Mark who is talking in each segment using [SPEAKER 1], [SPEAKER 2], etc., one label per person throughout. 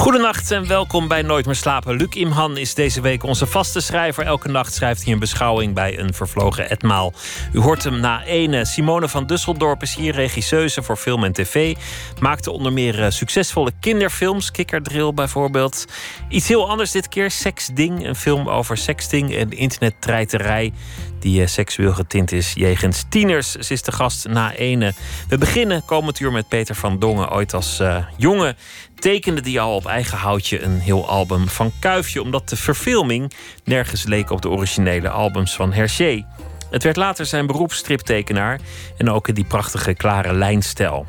[SPEAKER 1] Goedenacht en welkom bij Nooit meer slapen. Luc Imhan is deze week onze vaste schrijver. Elke nacht schrijft hij een beschouwing bij een vervlogen etmaal. U hoort hem na ene. Simone van Dusseldorp is hier regisseuse voor film en tv. Maakte onder meer eh, succesvolle kinderfilms. Kikkerdrill bijvoorbeeld. Iets heel anders dit keer. Seksding. Een film over sexting en internettreiterij die eh, seksueel getint is jegens tieners. Ze is de gast na ene. We beginnen komend uur met Peter van Dongen. Ooit als uh, jongen tekende die al op eigen houtje een heel album van Kuifje... omdat de verfilming nergens leek op de originele albums van Hergé. Het werd later zijn beroepsstriptekenaar en ook in die prachtige klare lijnstijl.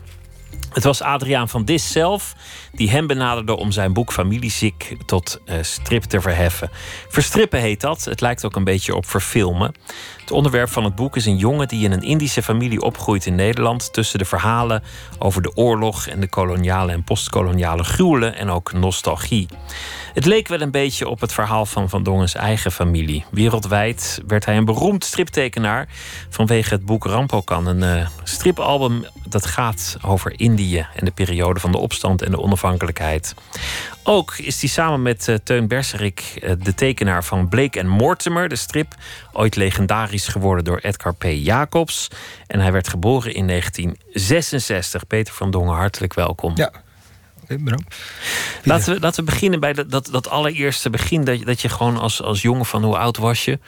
[SPEAKER 1] Het was Adriaan van Dis zelf die hem benaderde om zijn boek Familieziek tot uh, strip te verheffen. Verstrippen heet dat. Het lijkt ook een beetje op verfilmen. Het onderwerp van het boek is een jongen die in een Indische familie opgroeit in Nederland. Tussen de verhalen over de oorlog en de koloniale en postkoloniale gruwelen en ook nostalgie. Het leek wel een beetje op het verhaal van Van Dongens eigen familie. Wereldwijd werd hij een beroemd striptekenaar vanwege het boek Rampokan. Een uh, stripalbum dat gaat over Indië en de periode van de opstand en de onafhankelijkheid. Ook is hij samen met uh, Teun Berserik uh, de tekenaar van Blake en Mortimer, de strip, ooit legendarisch geworden door Edgar P. Jacobs. En hij werd geboren in 1966. Peter van Dongen, hartelijk welkom.
[SPEAKER 2] Ja, bedankt.
[SPEAKER 1] Laten we, laten we beginnen bij dat, dat, dat allereerste begin. Dat, dat je gewoon als, als jongen van hoe oud was je?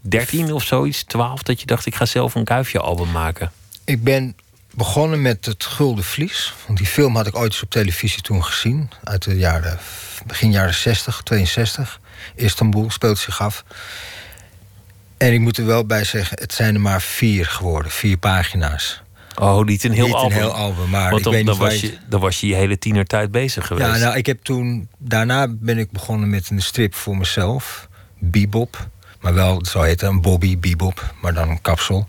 [SPEAKER 1] 13 of zoiets, 12, dat je dacht ik ga zelf een kuifje-album maken.
[SPEAKER 2] Ik ben begonnen met het Gulden Vlies. Want die film had ik ooit eens op televisie toen gezien. Uit de jaren, begin jaren 60, 62. Istanbul speelt zich af. En ik moet er wel bij zeggen, het zijn er maar vier geworden. Vier pagina's.
[SPEAKER 1] Oh, niet een heel
[SPEAKER 2] niet
[SPEAKER 1] album.
[SPEAKER 2] een heel album, maar
[SPEAKER 1] Want
[SPEAKER 2] ik
[SPEAKER 1] dan,
[SPEAKER 2] weet
[SPEAKER 1] dan,
[SPEAKER 2] niet
[SPEAKER 1] was
[SPEAKER 2] je-
[SPEAKER 1] je, dan was je je hele tienertijd bezig geweest.
[SPEAKER 2] Ja, nou, ik heb toen... Daarna ben ik begonnen met een strip voor mezelf. Bebop. Maar wel, zo heet het, een Bobby Bebop. Maar dan een kapsel.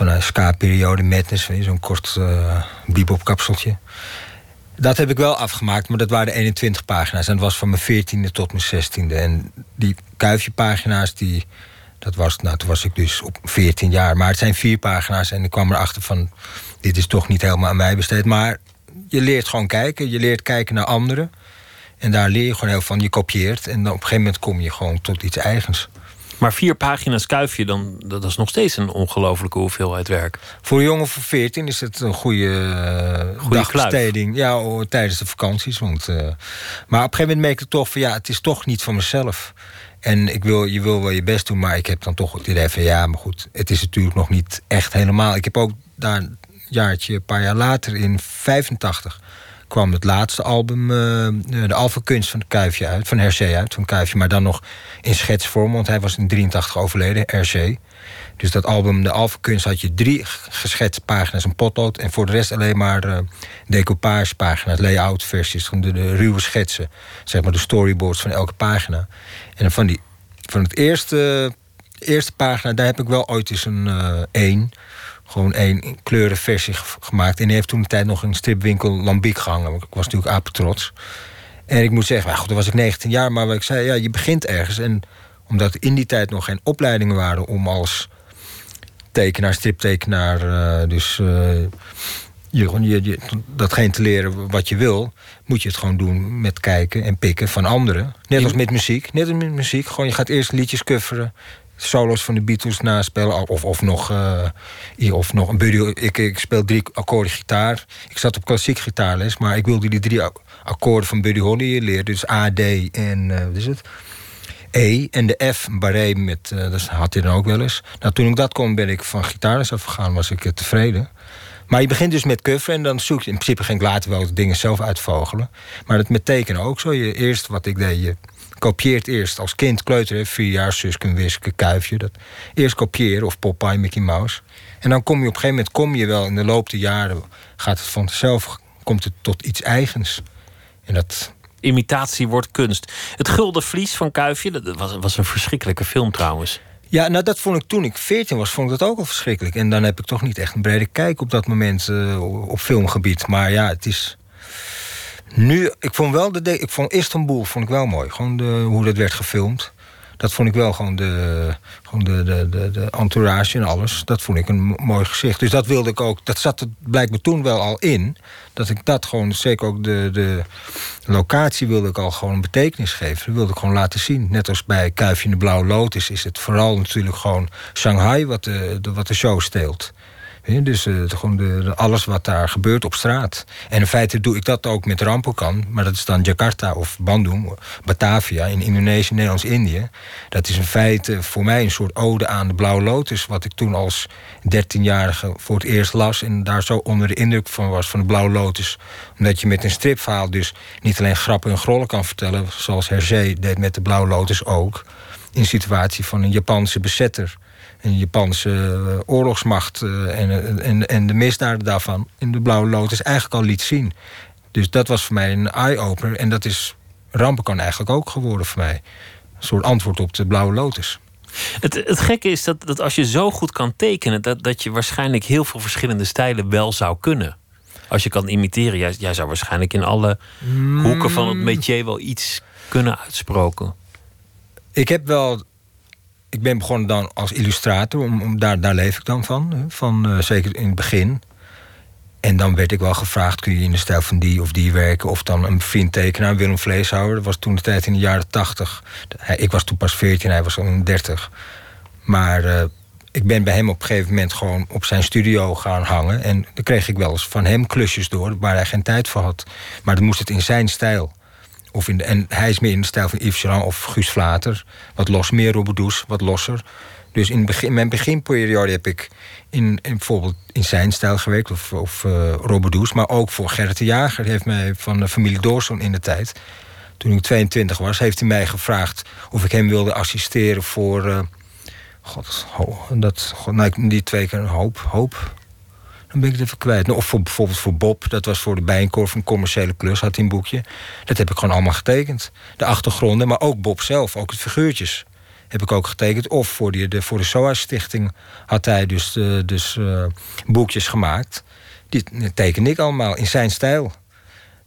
[SPEAKER 2] Van een ska-periode Madness. Zo'n kort eh Bebop-kapseltje. Dat heb ik wel afgemaakt, maar dat waren 21 pagina's. En dat was van mijn 14e tot mijn 16e. En die kuifje-pagina's, die... Dat was, nou, toen was ik dus op 14 jaar. Maar het zijn vier pagina's en ik kwam erachter van... dit is toch niet helemaal aan mij besteed. Maar je leert gewoon kijken. Je leert kijken naar anderen. En daar leer je gewoon heel van. Je kopieert. En dan op een gegeven moment kom je gewoon tot iets eigens.
[SPEAKER 1] Maar vier pagina's kuifje, dan, dat is nog steeds een ongelofelijke hoeveelheid werk.
[SPEAKER 2] Voor een jongen van 14 is het een goede, eh,
[SPEAKER 1] Goede
[SPEAKER 2] dagbesteding. Ja, oh, tijdens de vakanties. Want, eh, maar op een gegeven moment merk ik toch van ja, het is toch niet van mezelf. En ik wil, je wil wel je best doen, maar ik heb dan toch het idee van ja, maar goed, het is natuurlijk nog niet echt helemaal. Ik heb ook daar een jaartje, een paar jaar later, in 85, kwam het laatste album, eh, de Alpha Kunst van Kuifje uit, van Hergé uit, van Kuifje, maar dan nog in schetsvorm, want hij was in 83 overleden, Hergé. Dus dat album, de Alpha Kunst, had je drie geschetste pagina's, een potlood. En voor de rest alleen maar eh decoupage pagina's, layout versies, de, de ruwe schetsen. Zeg maar de storyboards van elke pagina. En van, die, van het eerste, eerste pagina, daar heb ik wel ooit eens een eh, één. Gewoon één kleurenversie ge- gemaakt. En die heeft toen een tijd nog in een stripwinkel Lambiek gehangen. Ik was natuurlijk apetrots. En ik moet zeggen, nou goed, toen was ik 19 jaar. Maar wat ik zei, ja, je begint ergens. En omdat in die tijd nog geen opleidingen waren om als tekenaar, striptekenaar, eh, dus eh, je, je, je, datgene te leren wat je wil, moet je het gewoon doen met kijken en pikken van anderen. Net als met muziek. Net als met muziek. Gewoon, je gaat eerst liedjes coveren. Solo's van de Beatles naspelen. Of, of, nog, hier, of nog een buddy. Ik, ik speel drie akkoorden gitaar. Ik zat op klassiek gitaarles, maar ik wilde die drie ak- akkoorden van Buddy Holly leren. Dus A, D en eh, wat is het? E en de F, barré met, eh, dat had hij dan ook wel eens. Nou, toen ik dat kon, ben ik van gitaarles afgegaan, was ik tevreden. Maar je begint dus met coveren en dan zoek je... In principe ging ik later wel dingen zelf uitvogelen. Maar dat met tekenen ook zo. Je, eerst wat ik deed, je kopieert eerst als kind, kleuter, vier jaar, Suske, Wiske, Kuifje. Dat, eerst kopiëren, of Popeye, Mickey Mouse. En dan kom je op een gegeven moment, kom je wel in de loop der jaren... gaat het vanzelf, komt het tot iets eigens. En dat,
[SPEAKER 1] Imitatie wordt kunst. Het Gulden Vlies van Kuifje, dat was, was een verschrikkelijke film trouwens.
[SPEAKER 2] Ja, nou dat vond ik toen ik 14 was, vond ik dat ook al verschrikkelijk. En dan heb ik toch niet echt een brede kijk op dat moment uh, op filmgebied. Maar ja, het is. Nu, ik vond wel de. Ik vond Istanbul vond ik wel mooi. Gewoon de, hoe dat werd gefilmd dat vond ik wel gewoon de, gewoon de, de, de, de entourage en alles. Dat vond ik een mooi gezicht. Dus dat wilde ik ook. Dat zat er blijkbaar toen wel al in. Dat ik dat gewoon, zeker ook de, de locatie wilde ik al gewoon een betekenis geven. Dat wilde ik gewoon laten zien. Net als bij Kuifje in de Blauwe Lotus is het vooral natuurlijk gewoon Shanghai wat de, wat de show steelt. Dus uh, gewoon de, alles wat daar gebeurt op straat. En in feite doe ik dat ook met Rampokan. Maar dat is dan Jakarta of Bandung, Batavia in Indonesië, Nederlands-Indië. Dat is in feite voor mij een soort ode aan de Blauwe Lotus. Wat ik toen als 13-jarige voor het eerst las. En daar zo onder de indruk van was van de Blauwe Lotus. Omdat je met een stripverhaal dus niet alleen grappen en grollen kan vertellen. Zoals Hergé deed met de Blauwe Lotus ook. In situatie van een Japanse bezetter een Japanse eh, oorlogsmacht eh, en, en, en de misdaden daarvan in de Blauwe Lotus eigenlijk al liet zien. Dus dat was voor mij een eye-opener. En dat is Rampenkan eigenlijk ook geworden voor mij. Een soort antwoord op de Blauwe Lotus.
[SPEAKER 1] Het, het gekke is dat, dat als je zo goed kan tekenen, dat, dat je waarschijnlijk heel veel verschillende stijlen wel zou kunnen. Als je kan imiteren, jij, jij zou waarschijnlijk in alle hoeken van het mm. métier wel iets kunnen uitsproken.
[SPEAKER 2] Ik heb wel ik ben begonnen dan als illustrator, om, om daar, daar leef ik dan van, van uh, zeker in het begin. En dan werd ik wel gevraagd, kun je in de stijl van die of die werken? Of dan een vriend tekenaar, Willem Vleeshouwer. Dat was toen de tijd in de jaren tachtig. Ik was toen pas 14, hij was al 30. Maar uh, ik ben bij hem op een gegeven moment gewoon op zijn studio gaan hangen. En dan kreeg ik wel eens van hem klusjes door waar hij geen tijd voor had. Maar dan moest het in zijn stijl. Of in de, en hij is meer in de stijl van Yves Jean of Guus Vlater. Wat los, meer Robodoes, wat losser. Dus in, begin, mijn beginperiode heb ik in, in, bijvoorbeeld in zijn stijl gewerkt, of, of uh, Maar ook voor Gerrit de Jager, die heeft mij van de familie Doorson in de tijd. Toen ik 22 was, heeft hij mij gevraagd of ik hem wilde assisteren voor. Uh, God, dat, God, nou, die twee keer hoop, hoop dan ben ik het even kwijt. Nou, of voor, bijvoorbeeld voor Bob, dat was voor de Bijenkorf een commerciële klus, had hij een boekje. Dat heb ik gewoon allemaal getekend. De achtergronden, maar ook Bob zelf, ook het figuurtjes heb ik ook getekend. Of voor, de, voor de SOA-stichting had hij dus, uh, dus uh, boekjes gemaakt. Die tekende ik allemaal in zijn stijl.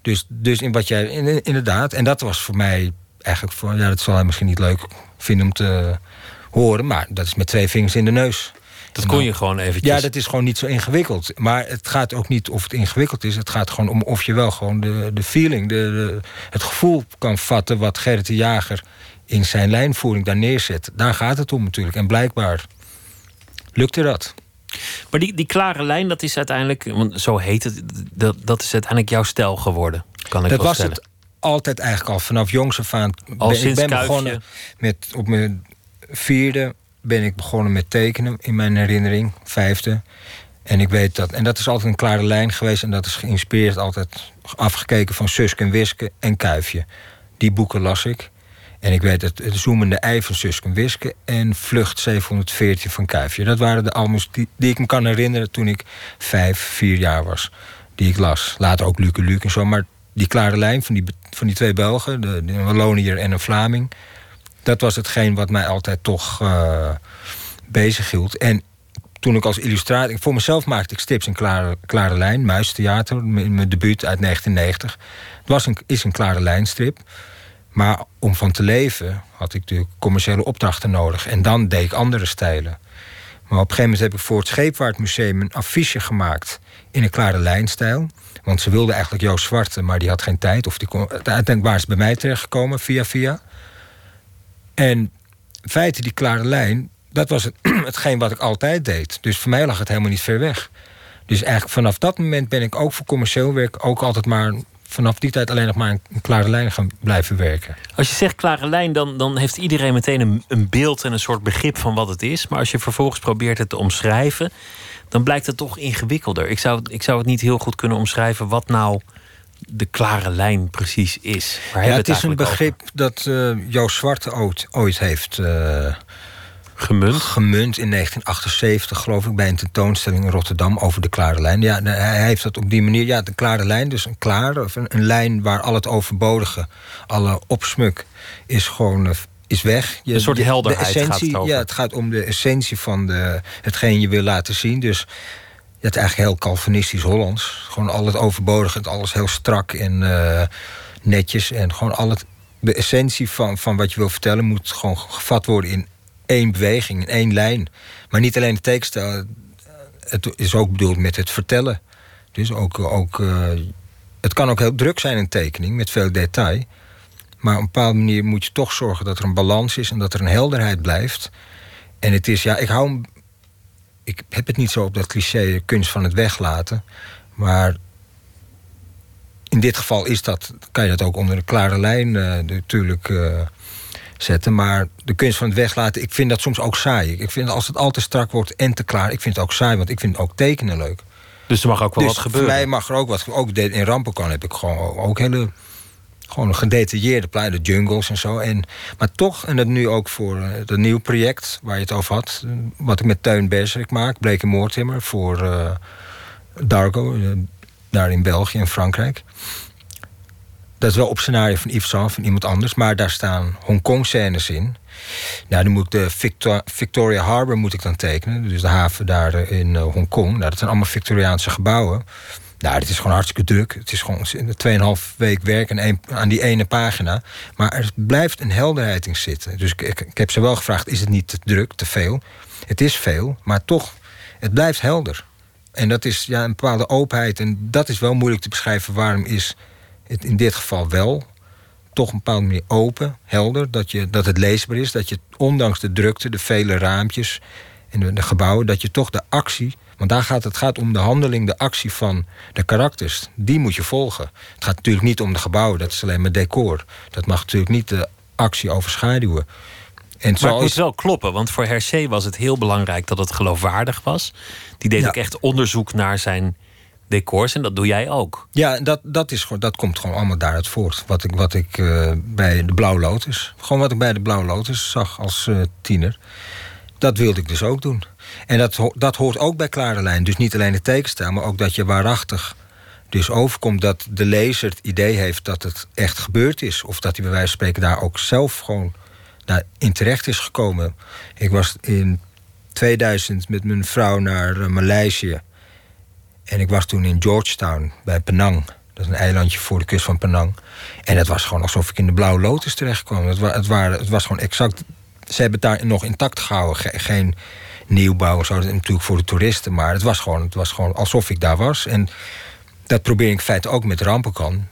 [SPEAKER 2] Dus, dus in wat jij, in, inderdaad, en dat was voor mij eigenlijk, voor, ja, dat zal hij misschien niet leuk vinden om te horen, maar dat is met twee vingers in de neus.
[SPEAKER 1] Dat kon je gewoon eventjes.
[SPEAKER 2] Ja, dat is gewoon niet zo ingewikkeld. Maar het gaat ook niet of het ingewikkeld is. Het gaat gewoon om of je wel gewoon de, de feeling, de, de het gevoel kan vatten... wat Gerrit de Jager in zijn lijnvoering daar neerzet. Daar gaat het om natuurlijk. En blijkbaar lukte dat.
[SPEAKER 1] Maar die, die klare lijn, dat is uiteindelijk... want zo heet het, dat, dat is uiteindelijk jouw stijl geworden. Kan ik
[SPEAKER 2] dat was het altijd eigenlijk al. Vanaf jongs af aan.
[SPEAKER 1] Al
[SPEAKER 2] ben,
[SPEAKER 1] sinds
[SPEAKER 2] ik ben begonnen met op mijn vierde ben ik begonnen met tekenen in mijn herinnering, vijfde. En ik weet dat, en dat is altijd een klare lijn geweest. En dat is geïnspireerd altijd afgekeken van Suske en Wiske en Kuifje. Die boeken las ik. En ik weet het, het zoemende ei van Suske en Wiske en Vlucht 714 van Kuifje. Dat waren de albums die, ik me kan herinneren toen ik vijf, vier jaar was. Die ik las. Later ook Luke Luke en zo. Maar die klare lijn van die, van die twee Belgen, de, de Wallonier en een Vlaming dat was hetgeen wat mij altijd toch uh, bezig hield. En toen ik als illustrator... Voor mezelf maakte ik strips in klare, klare lijn. Muistheater, mijn debuut uit 1990. Het was een, is een klare lijnstrip. Maar om van te leven had ik natuurlijk commerciële opdrachten nodig. En dan deed ik andere stijlen. Maar op een gegeven moment heb ik voor het Scheepvaartmuseum... een affiche gemaakt in een klare lijnstijl. Want ze wilden eigenlijk Joost Zwarte, maar die had geen tijd. Of die kon, uiteindelijk waren ze bij mij terechtgekomen, via via. En in die klare lijn, dat was het, hetgeen wat ik altijd deed. Dus voor mij lag het helemaal niet ver weg. Dus eigenlijk vanaf dat moment ben ik ook voor commercieel werk ook altijd maar vanaf die tijd alleen nog maar een, klare lijn gaan blijven werken.
[SPEAKER 1] Als je zegt klare lijn, dan, dan heeft iedereen meteen een, een beeld en een soort begrip van wat het is. Maar als je vervolgens probeert het te omschrijven, dan blijkt het toch ingewikkelder. Ik zou, ik zou het niet heel goed kunnen omschrijven wat nou de klare lijn precies is.
[SPEAKER 2] ja, het, is een begrip dat uh, Joost Zwarte ooit, ooit heeft uh,
[SPEAKER 1] gemunt.
[SPEAKER 2] gemunt in 1978, geloof ik, bij een tentoonstelling in Rotterdam over de klare lijn. Ja, hij heeft dat op die manier. Ja, de klare lijn, dus een klare, of een, een lijn waar al het overbodige, alle opsmuk, is gewoon, uh, is weg.
[SPEAKER 1] een soort helderheid
[SPEAKER 2] essentie,
[SPEAKER 1] gaat het over.
[SPEAKER 2] Ja, het gaat om de essentie van de, hetgeen je wil laten zien. Dus het is eigenlijk heel Calvinistisch Hollands. Gewoon al het overbodige, alles heel strak en eh, netjes. En gewoon al het, de essentie van, van wat je wil vertellen... moet gewoon gevat worden in één beweging, in één lijn. Maar niet alleen de tekststijl. Het is ook bedoeld met het vertellen. Dus ook... ook uh, het kan ook heel druk zijn, een tekening, met veel detail... Maar op een bepaalde manier moet je toch zorgen dat er een balans is en dat er een helderheid blijft. En het is, ja, ik hou. Ik heb het niet zo op dat cliché kunst van het weglaten. Maar in dit geval is dat, kan je dat ook onder een klare lijn uh, natuurlijk uh, zetten. Maar de kunst van het weglaten, ik vind dat soms ook saai. Ik vind als het al te strak wordt en te klaar, ik vind het ook saai, want ik vind ook tekenen leuk.
[SPEAKER 1] Dus er mag ook wel
[SPEAKER 2] dus
[SPEAKER 1] wat gebeuren.
[SPEAKER 2] Voor mij mag er ook wat. Ook in Rampenkan heb ik gewoon ook hele gewoon een gedetailleerde de jungles en zo. En, maar toch, en dat nu ook voor het nieuwe project waar je het over had... wat ik met Tuin Berserik maak, Blake Moortimmer... voor uh, Dargo, daar in België en Frankrijk. Dat is wel op scenario van Yves Saint, van iemand anders... maar daar staan Hongkong-scènes in. Nou, dan moet ik de Victor Victoria Harbour moet ik dan tekenen. Dus de haven daar in Hongkong. Nou, dat zijn allemaal Victoriaanse gebouwen... Nou, het is gewoon hartstikke druk. Het is gewoon 2,5 week werk en aan die ene pagina. Maar er blijft een helderheid in zitten. Dus ik, ik, heb ze wel gevraagd: is het niet te druk, te veel? Het is veel, maar toch, het blijft helder. En dat is ja, een bepaalde openheid. En dat is wel moeilijk te beschrijven. Waarom is het in dit geval wel toch een bepaalde manier open, helder. Dat, je, dat het leesbaar is. Dat je ondanks de drukte, de vele raampjes en de, de gebouwen, dat je toch de actie want daar gaat het gaat om de handeling, de actie van de karakters. Die moet je volgen. Het gaat natuurlijk niet om de gebouwen, dat is alleen maar decor. Dat mag natuurlijk niet de actie overschaduwen.
[SPEAKER 1] En maar zoals... het moet wel kloppen, want voor Hergé was het heel belangrijk dat het geloofwaardig was. Die deed ook echt onderzoek naar zijn decors en dat doe jij ook.
[SPEAKER 2] Ja, dat, dat, is gewoon, dat komt gewoon allemaal daaruit voort. Wat ik, wat ik uh, bij de Blauw Lotus, gewoon wat ik bij de Blauw Lotus zag als uh, tiener, dat wilde ik dus ook doen. En dat, dat hoort ook bij Klare Lijn. Dus niet alleen de tekenstijl, maar ook dat je waarachtig dus overkomt dat de lezer het idee heeft dat het echt gebeurd is. Of dat hij bij wijze van spreken daar ook zelf gewoon naar in terecht is gekomen. Ik was in 2000 met mijn vrouw naar uh, Maleisië. En ik was toen in Georgetown bij Penang. Dat is een eilandje voor de kust van Penang. En het was gewoon alsof ik in de Blauwe Lotus terecht kwam. Het, wa het, waren, het was gewoon exact... Ze hebben daar nog intact gehouden. geen nieuwbouw zo, natuurlijk voor de toeristen. Maar het was, gewoon, het was gewoon alsof ik daar was. En dat probeer ik in feite ook met Rampenkan.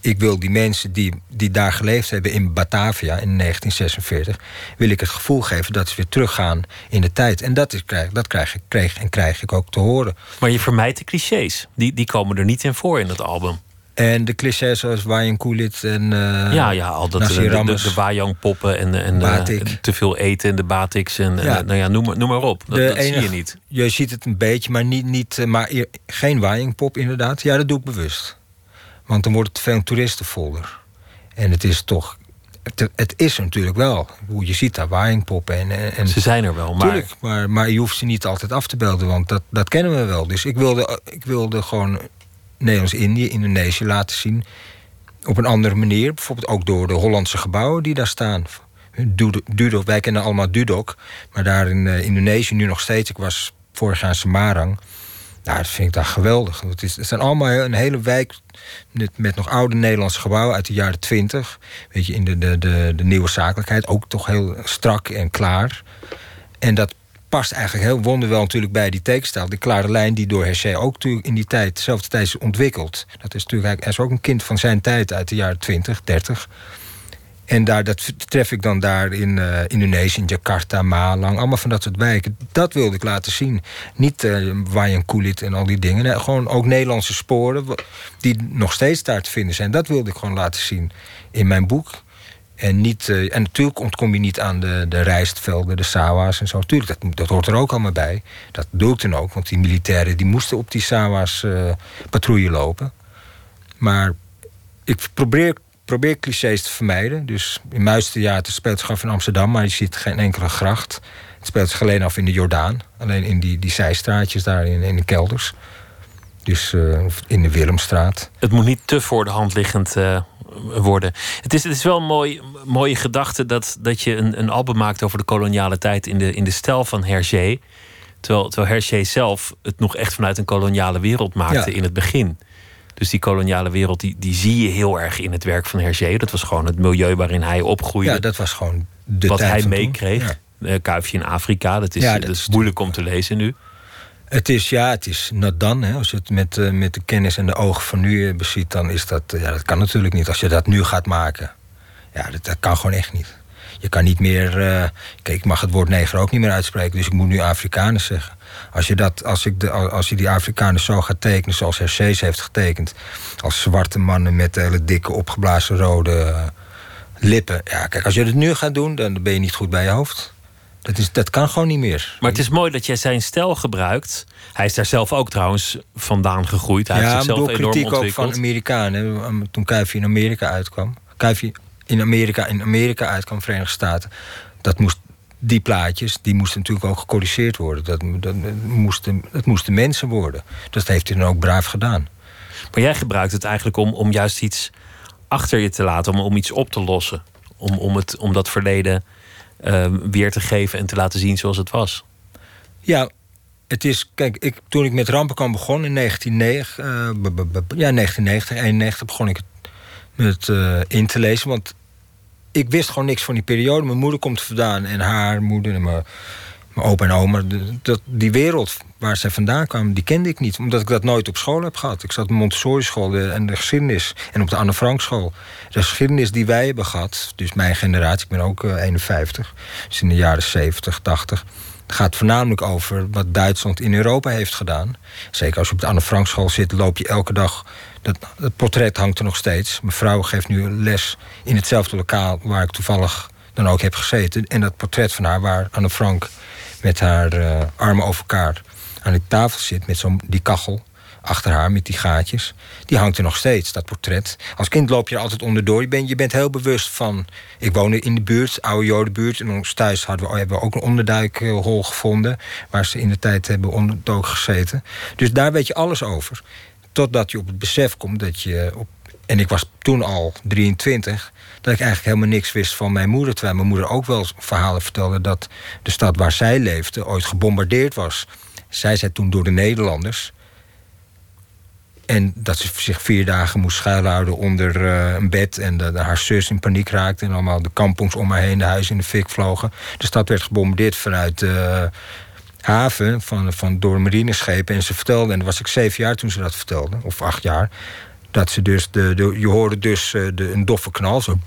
[SPEAKER 2] Ik wil die mensen die, die daar geleefd hebben in Batavia in 1946... wil ik het gevoel geven dat ze weer teruggaan in de tijd. En dat, is, dat krijg ik, kreeg en krijg ik ook te horen.
[SPEAKER 1] Maar je vermijdt de clichés. Die, die komen er niet in voor in het album.
[SPEAKER 2] En de clichés zoals Wayang Kulit en uh,
[SPEAKER 1] Ja, ja, al dat, de, de, de poppen en, en uh, te veel eten en de batiks en, ja. en nou ja, noem, noem maar op. Dat, dat enige, zie je niet.
[SPEAKER 2] Je ziet het een beetje, maar, niet, niet, eh, maar geen Wayang pop inderdaad. Ja, dat doe ik bewust. Want dan wordt het veel toeristenfolder. En het is toch... Het, het is natuurlijk wel. Je ziet daar Wayang poppen. En, en,
[SPEAKER 1] Ze zijn er wel, maar...
[SPEAKER 2] Tuurlijk, maar... Maar je hoeft ze niet altijd af te belden, want dat, dat kennen we wel. Dus ik wilde, ik wilde gewoon Nederlands-Indië, Indonesië laten zien. Op een andere manier, bijvoorbeeld ook door de Hollandse gebouwen die daar staan. Dudok, wij kennen allemaal Dudok, maar daar in uh, Indonesië nu nog steeds. Ik was vorig jaar in Semarang. Nou, dat vind ik daar geweldig. Het, is, het zijn allemaal een hele wijk met, nog oude Nederlandse gebouwen uit de jaren twintig. Weet je, in de, de, de nieuwe zakelijkheid. Ook toch heel strak en klaar. En dat past eigenlijk heel wonderwel natuurlijk bij die tekenstijl. Die klare lijn die door Hergé ook natuurlijk in die tijd, dezelfde tijd is ontwikkeld. Dat is natuurlijk, hij is ook een kind van zijn tijd uit de jaren 20, 30. En daar, dat tref ik dan daar in uh, Indonesië, in Jakarta, Malang, allemaal van dat soort wijken. Dat wilde ik laten zien. Niet uh, Wayan Kulit en al die dingen. Gewoon ook Nederlandse sporen die nog steeds daar te vinden zijn. Dat wilde ik gewoon laten zien in mijn boek. En, niet, uh, en natuurlijk ontkom je niet aan de, de rijstvelden, de sawa's en zo. Natuurlijk, dat, dat hoort er ook allemaal bij. Dat doe ik dan ook, want die militairen die moesten op die sawa's uh, patrouille lopen. Maar ik probeer, probeer clichés te vermijden. Dus in Muistertheater speelt zich af in Amsterdam, maar je ziet geen enkele gracht. Het speelt zich alleen af in de Jordaan. Alleen in die, die zijstraatjes daar in, in de kelders. Dus uh, in de Willemstraat.
[SPEAKER 1] Het moet niet te voor de hand liggend uh, worden. Het is, het is wel een mooi, mooie gedachte dat, dat je een, een album maakt over de koloniale tijd in de, in de stijl van Hergé. Terwijl, terwijl Hergé zelf het nog echt vanuit een koloniale wereld maakte ja. in het begin. Dus die koloniale wereld, die, die zie je heel erg in het werk van Hergé. Dat was gewoon het milieu waarin hij opgroeide.
[SPEAKER 2] Ja, dat was gewoon de
[SPEAKER 1] Wat
[SPEAKER 2] tijd
[SPEAKER 1] hij meekreeg.
[SPEAKER 2] Ja.
[SPEAKER 1] Kuifje in Afrika, dat is,
[SPEAKER 2] Ja,
[SPEAKER 1] dat is moeilijk om te lezen nu.
[SPEAKER 2] Het is, ja, het is not done. Hè. Als je het met, uh, met de kennis en de ogen van nu uh, beziet, dan is dat, ja, dat kan natuurlijk niet. Als je dat nu gaat maken, ja, dat, dat kan gewoon echt niet. Je kan niet meer, kijk, ik mag het woord neger ook niet meer uitspreken, dus ik moet nu Afrikaners zeggen. Als je, dat, als, ik de, als je die Afrikaners zo gaat tekenen zoals Hercés heeft getekend, als zwarte mannen met hele dikke opgeblazen rode lippen. Ja, kijk, als je het nu gaat doen, dan ben je niet goed bij je hoofd. Dat, is, dat kan gewoon niet meer.
[SPEAKER 1] Maar het is mooi dat jij zijn stijl gebruikt. Hij is daar zelf ook trouwens vandaan gegroeid. Hij
[SPEAKER 2] ja,
[SPEAKER 1] heeft zichzelf
[SPEAKER 2] bedoel,
[SPEAKER 1] enorm
[SPEAKER 2] kritiek ook
[SPEAKER 1] ontwikkeld.
[SPEAKER 2] van Amerikanen. Toen Kuifje in Amerika uitkwam. Kuifje in Amerika, in Amerika uitkwam, Verenigde Staten. Dat moest, die plaatjes, die moesten natuurlijk ook gecorrigeerd worden. Dat, dat, dat, moesten, dat moesten mensen worden. Dat heeft hij dan ook braaf gedaan.
[SPEAKER 1] Maar jij gebruikt het eigenlijk om, om juist iets achter je te laten. Om, om iets op te lossen. Om, om, het, om dat verleden uh, weer te geven en te laten zien zoals het was.
[SPEAKER 2] Ja, het is, kijk, ik, toen ik met Rampenkamp begon in 1990, uh, b, b, b, ja, 1990, 91 begon ik het met, uh, in te lezen. Want ik wist gewoon niks van die periode. Mijn moeder komt vandaan en haar moeder en mijn, mijn opa en oma. Dat, die wereld waar ze vandaan kwamen, die kende ik niet. Omdat ik dat nooit op school heb gehad. Ik zat op de Montessori school en de geschiedenis. En op de Anne Frank school. De geschiedenis die wij hebben gehad, dus mijn generatie, ik ben ook uh, 51. Dus in de jaren 70, 80. Het gaat voornamelijk over wat Duitsland in Europa heeft gedaan. Zeker als je op de Anne Frank school zit, loop je elke dag. Dat, het portret hangt er nog steeds. Mijn vrouw geeft nu les in hetzelfde lokaal waar ik toevallig dan ook heb gezeten. En dat portret van haar, waar Anne Frank met haar uh, armen over elkaar aan die tafel zit, met zo'n die kachel achter haar met die gaatjes. Die hangt er nog steeds, dat portret. Als kind loop je er altijd onderdoor. Je bent, je bent heel bewust van... Ik woonde in de buurt, oude jodenbuurt. En ons thuis hadden we, hebben we ook een onderduikhol gevonden... waar ze in de tijd hebben onderdook gezeten. Dus daar weet je alles over. Totdat je op het besef komt dat je... Op, en ik was toen al 23... dat ik eigenlijk helemaal niks wist van mijn moeder. Terwijl mijn moeder ook wel verhalen vertelde... dat de stad waar zij leefde ooit gebombardeerd was. Zij zei toen door de Nederlanders... En dat ze zich vier dagen moest schuilhouden onder uh, een bed. En dat haar zus in paniek raakte. En allemaal de kampongs om haar heen, de huizen in de fik vlogen. De stad werd gebombardeerd vanuit de uh, haven van, van, door marineschepen. En ze vertelde, en dan was ik zeven jaar toen ze dat vertelde, of acht jaar. Dat ze dus, de, je hoorde dus uh, de, een doffe knal. Zo.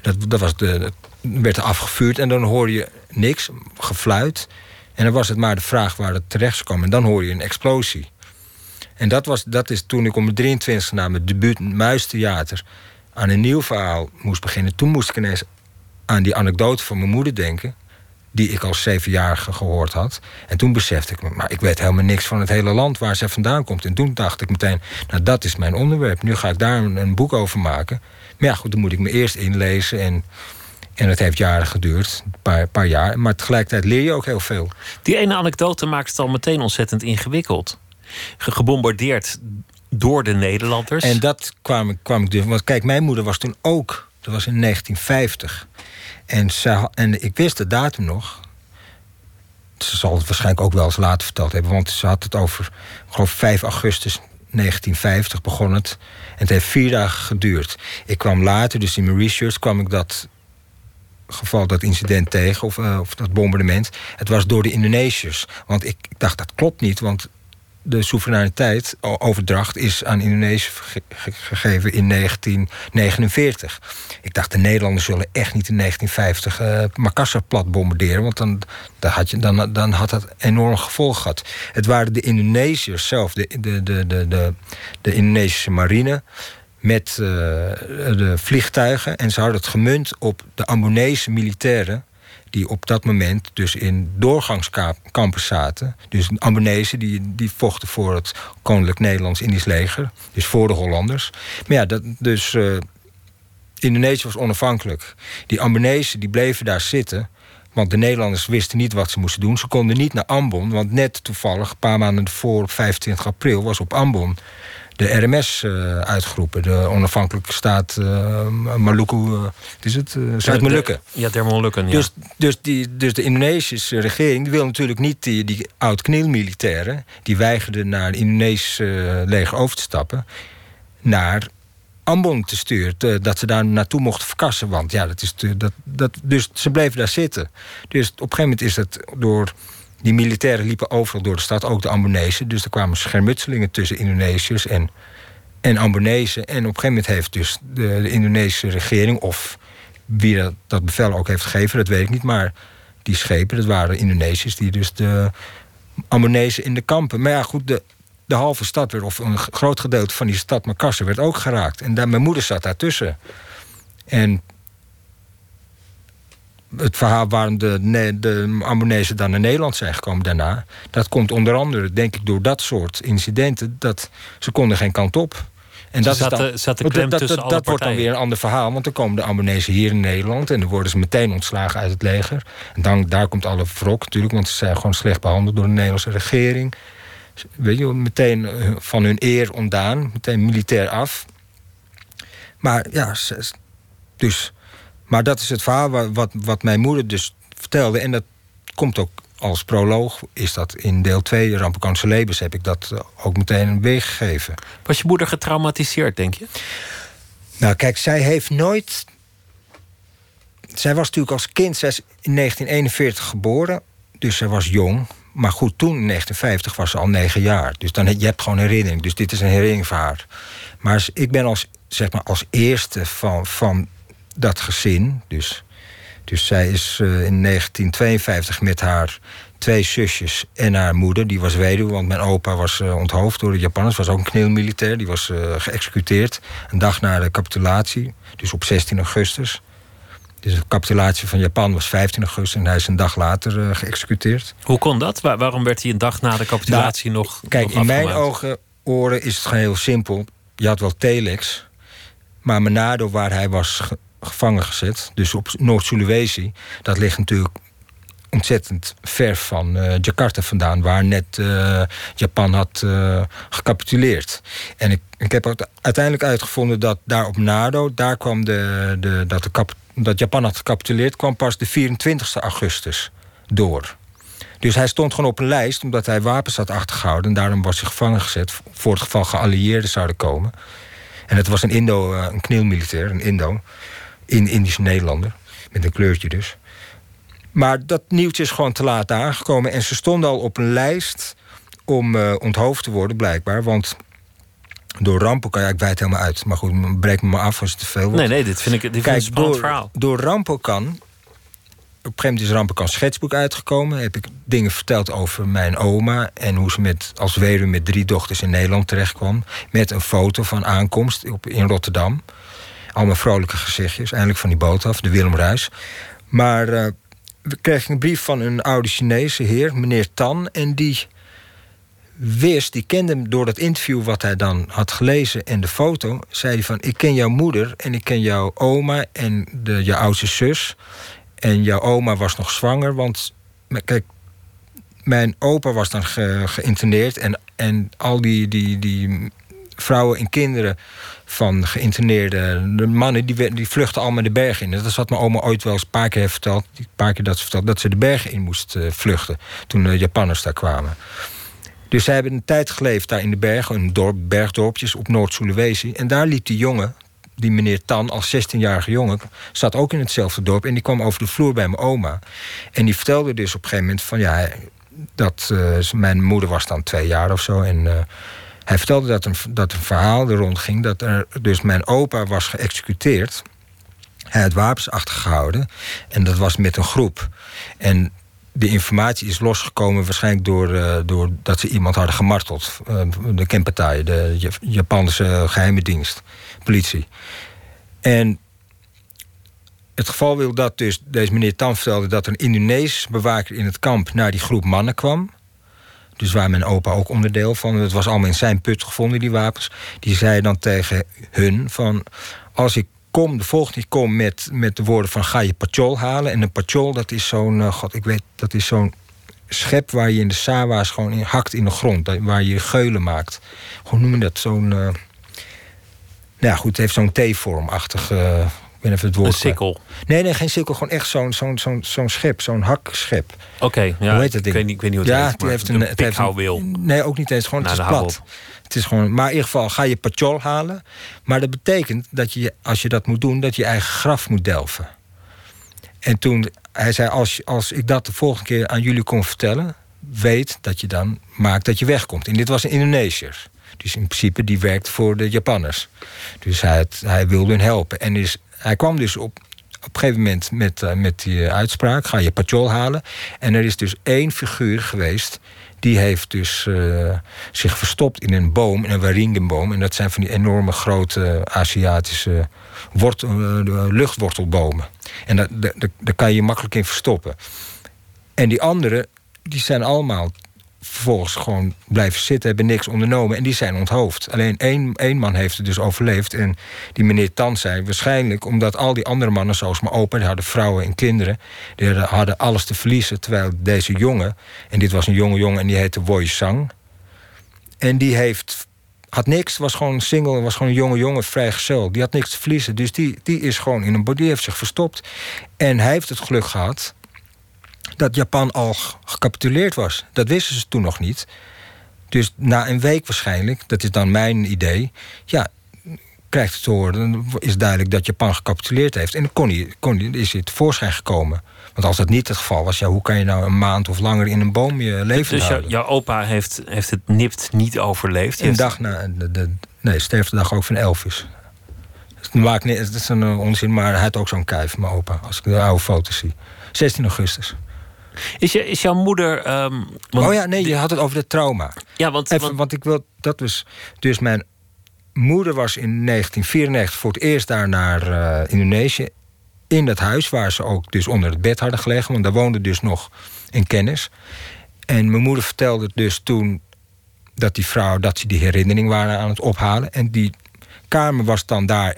[SPEAKER 2] Dat, dat, was de, werd er afgevuurd. En dan hoorde je niks, gefluit. En dan was het maar de vraag waar het terecht kwam. En dan hoor je een explosie. En dat, was, dat is toen ik om mijn 23e na mijn debuut Muistheater aan een nieuw verhaal moest beginnen. Toen moest ik ineens aan die anekdote van mijn moeder denken. Die ik als zevenjarige gehoord had. En toen besefte ik me, maar ik weet helemaal niks van het hele land waar ze vandaan komt. En toen dacht ik meteen, nou dat is mijn onderwerp. Nu ga ik daar een, een boek over maken. Maar ja, goed, dan moet ik me eerst inlezen. En, en het heeft jaren geduurd, een paar, paar jaar. Maar tegelijkertijd leer je ook heel veel.
[SPEAKER 1] Die ene anekdote maakt het al meteen ontzettend ingewikkeld gebombardeerd door de Nederlanders.
[SPEAKER 2] En dat kwam, kwam ik dus. Want kijk, mijn moeder was toen ook. Dat was in 1950. En, en ik wist de datum nog. Ze zal het waarschijnlijk ook wel eens later verteld hebben. Want ze had het over, ik geloof 5 augustus 1950 begon het. En het heeft vier dagen geduurd. Ik kwam later, dus in mijn research, kwam ik dat geval, dat incident tegen. Of, uh, of dat bombardement. Het was door de Indonesiërs. Want ik, ik dacht, dat klopt niet. Want de soevereiniteit, overdracht, is aan Indonesië gegeven in 1949. Ik dacht, de Nederlanders zullen echt niet in 1950 uh, Makassar plat bombarderen, want dan, had je, dan, dan had dat enorm gevolg gehad. Het waren de Indonesiërs zelf, de, de, de, de, de, Indonesische marine met uh, de vliegtuigen. En ze hadden het gemunt op de Ambonese militairen die op dat moment dus in doorgangskampen zaten. Dus Ambonezen die, die vochten voor het Koninklijk Nederlands-Indisch leger. Dus voor de Hollanders. Maar ja, dat, dus uh, Indonesië was onafhankelijk. Die Ambonezen die bleven daar zitten. Want de Nederlanders wisten niet wat ze moesten doen. Ze konden niet naar Ambon, want net toevallig, een paar maanden ervoor, op 25 april, was op Ambon de RMS uh, uitgeroepen. De onafhankelijke staat uh, Maluku, uh, is het? Zuid-Molukken.
[SPEAKER 1] Ja, der Molukken, ja.
[SPEAKER 2] Dus, dus, die, dus de Indonesische regering die wil natuurlijk niet die, die oud-knielmilitairen... die weigerden naar het Indonesische leger over te stappen... naar Ambon te sturen. dat ze daar naartoe mochten verkassen. Want ja, dat is te, dat, dat, dus ze bleven daar zitten. Dus op een gegeven moment is dat door die militairen liepen overal door de stad, ook de Ambonezen. Dus er kwamen schermutselingen tussen Indonesiërs en, en Ambonezen. En op een gegeven moment heeft dus de, Indonesische regering... of wie dat, dat, bevel ook heeft gegeven, dat weet ik niet... maar die schepen, dat waren Indonesiërs... die dus de Ambonezen in de kampen... maar ja, goed, de, de halve stad werd... of een groot gedeelte van die stad Makassar werd ook geraakt. En daar, mijn moeder zat daartussen. En het verhaal waarom de, de Ambonezen dan naar Nederland zijn gekomen daarna... dat komt onder andere, denk ik, door dat soort incidenten... dat ze konden geen kant op.
[SPEAKER 1] En dat, zat, is dan, de klem dat,
[SPEAKER 2] dat, dat wordt dan weer een ander verhaal. Want dan komen de Ambonezen hier in Nederland... en dan worden ze meteen ontslagen uit het leger. En dan, daar komt alle wrok natuurlijk... want ze zijn gewoon slecht behandeld door de Nederlandse regering. Weet je, meteen eh, van hun eer ontdaan. Meteen militair af. Maar ja, dus maar dat is het verhaal wat, wat mijn moeder dus vertelde. En dat komt ook als proloog, is dat in deel 2, Rampenkans Lebens, heb ik dat eh, ook meteen weergegeven.
[SPEAKER 1] Was je moeder getraumatiseerd, denk je?
[SPEAKER 2] Nou, kijk, zij heeft nooit. Zij was natuurlijk als kind, zij is in 1941 geboren, dus zij was jong. Maar goed, toen in 1950 was ze al negen jaar. Dus dan, je hebt gewoon herinnering. Dus dit is een herinnering van haar. Maar ik ben als, zeg maar, als eerste van, van dat gezin. Dus, dus zij is uh, in 1952 met haar twee zusjes en haar moeder. Die was weduwe, want mijn opa was uh, onthoofd door de Japanners. Was ook een kneelmilitair. Die was uh, geëxecuteerd. Een dag na de capitulatie. Dus op 16 augustus. Dus de capitulatie van Japan was 15 augustus en hij is een dag later uh, geëxecuteerd.
[SPEAKER 1] Hoe kon dat? Waar, waarom werd hij een dag na de capitulatie nou, nog.
[SPEAKER 2] Kijk,
[SPEAKER 1] nog
[SPEAKER 2] in mijn ogen, oren is het gewoon heel simpel. Je had wel telex, maar Manado, waar hij was gevangen gezet. Dus op Noord-Sulawesi. Dat ligt natuurlijk ontzettend ver van uh, Jakarta vandaan, waar net uh, Japan had uh, gecapituleerd. En ik, ik heb uiteindelijk uitgevonden dat daar op Nado, daar kwam de, de, dat, de kap, dat Japan had gecapituleerd, kwam pas de 24 augustus door. Dus hij stond gewoon op een lijst omdat hij wapens had achtergehouden. En daarom was hij gevangen gezet voor het geval geallieerden zouden komen. En het was een Indo, een knielmilitair, een Indo in Indische Nederlander. Met een kleurtje dus. Maar dat nieuwtje is gewoon te laat aangekomen. En ze stonden al op een lijst om uh, onthoofd te worden, blijkbaar. Want door rampen kan ja, ik wijd helemaal uit. Maar goed, breek me maar af als het te veel wordt.
[SPEAKER 1] Nee, nee, dit vind ik, dit Kijk, een door, verhaal.
[SPEAKER 2] Door Rampokan... Op een gegeven moment is Rampokan schetsboek uitgekomen. Heb ik dingen verteld over mijn oma... en hoe ze met, als weduwe met drie dochters in Nederland terechtkwam. Met een foto van aankomst op, in Rotterdam allemaal vrolijke gezichtjes. Eindelijk van die boot af, de Willem Ruis. Maar uh, we kregen een brief van een oude Chinese heer, meneer Tan. En die wist, die kende hem door dat interview wat hij dan had gelezen en de foto. Zei hij van, ik ken jouw moeder en ik ken jouw oma en de, jouw oudste zus. En jouw oma was nog zwanger, want kijk, mijn opa was dan ge, geïnterneerd en, en al die, die, die vrouwen en kinderen van geïnterneerde de mannen... Die, die vluchten allemaal de bergen in. Dat is wat mijn oma ooit wel eens een paar keer heeft verteld. Een paar keer dat ze verteld, dat ze de bergen in moest uh, vluchten... toen de Japanners daar kwamen. Dus zij hebben een tijd geleefd daar in de bergen... in dorp, bergdorpjes op Noord-Sulawesi. En daar liep die jongen, die meneer Tan, als 16-jarige jongen... zat ook in hetzelfde dorp en die kwam over de vloer bij mijn oma. En die vertelde dus op een gegeven moment van... ja, dat uh, mijn moeder was dan twee jaar of zo... en uh, hij vertelde dat een, dat een verhaal er rondging dat er dus mijn opa was geëxecuteerd. Hij had wapens achtergehouden en dat was met een groep. En de informatie is losgekomen waarschijnlijk door, uh, door dat ze iemand hadden gemarteld. Uh, de Kempatei, de Japanse geheime dienst, politie. En het geval wil dat dus, deze meneer Tan vertelde... dat een Indonesisch bewaker in het kamp naar die groep mannen kwam. Dus waar mijn opa ook onderdeel van. Het was allemaal in zijn put gevonden, die wapens. Die zei dan tegen hun van... als ik kom de volgende keer kom met, met de woorden van ga je patjol halen. En een patjol, dat is zo'n, uh, god, ik weet, dat is zo'n schep waar je in de sawa's gewoon in hakt in de grond. Waar je geulen maakt. Hoe noem je dat? Zo'n. Uh, nou ja, goed, het heeft zo'n T-vormachtig. Uh, ik ben even het woord.
[SPEAKER 1] Een sikkel?
[SPEAKER 2] Nee, nee, geen sikkel. Gewoon echt zo'n zo'n zo'n zo'n schep. Zo'n hakschep.
[SPEAKER 1] Oké, okay, ja.
[SPEAKER 2] Hoe heet dat ding?
[SPEAKER 1] Ik weet niet, ik weet niet hoe het
[SPEAKER 2] ja,
[SPEAKER 1] heet.
[SPEAKER 2] Het heeft een, het
[SPEAKER 1] een
[SPEAKER 2] Nee, ook niet eens. Gewoon, het is plat. Het is gewoon, maar in ieder geval ga je patjol halen. Maar dat betekent dat je, als je dat moet doen, dat je eigen graf moet delven. En toen hij zei: als, als ik dat de volgende keer aan jullie kon vertellen, weet dat je dan maakt dat je wegkomt. En dit was een Indonesiër. Dus in principe die werkt voor de Japanners. Dus hij, hij wilde hun helpen. En is, hij kwam dus op, op een gegeven moment met, uh, met die uitspraak: ga je patjol halen. En er is dus één figuur geweest die heeft dus uh, zich verstopt in een boom, een waringenboom. En dat zijn van die enorme grote Aziatische wortel, luchtwortelbomen. En daar, daar, daar kan je je makkelijk in verstoppen. En die anderen, die zijn allemaal vervolgens gewoon blijven zitten, hebben niks ondernomen en die zijn onthoofd. Alleen één, één man heeft het dus overleefd. En die meneer Tan zei waarschijnlijk omdat al die andere mannen, zoals mijn opa, die hadden vrouwen en kinderen, die hadden alles te verliezen. Terwijl deze jongen, en dit was een jonge jongen en die heette Woi Sang. En die heeft, had niks, was gewoon single, was gewoon een jonge jongen, vrijgezel. Die had niks te verliezen. Dus die, die is gewoon in een body, heeft zich verstopt. En hij heeft het geluk gehad dat Japan al gecapituleerd was. Dat wisten ze toen nog niet. Dus na een week waarschijnlijk, dat is dan mijn idee... ja, krijgt het te horen, dan is duidelijk dat Japan gecapituleerd heeft. En dan kon hij, kon hij, is hij tevoorschijn gekomen. Want als dat niet het geval was, ja, hoe kan je nou een maand of langer in een boom je leven
[SPEAKER 1] dus
[SPEAKER 2] houden?
[SPEAKER 1] Dus jouw opa heeft, heeft het nipt niet overleefd?
[SPEAKER 2] Een dag na, de, de, nee, sterfde dag ook van Elvis. Het, maakt niet, het is een onzin, maar hij had ook zo'n kuif, mijn opa. Als ik de oude foto's zie. 16 augustus.
[SPEAKER 1] Is, je, is jouw moeder. Um,
[SPEAKER 2] want, oh ja, nee, je had het over het trauma.
[SPEAKER 1] Ja, want.
[SPEAKER 2] Even,
[SPEAKER 1] want,
[SPEAKER 2] want ik wil. Dat was. Dus mijn moeder was in 1994 voor het eerst daar naar uh, Indonesië. In dat huis waar ze ook dus onder het bed hadden gelegen. Want daar woonde dus nog een kennis. En mijn moeder vertelde dus toen dat die vrouw, dat ze die herinnering waren aan het ophalen. En die kamer was dan daar,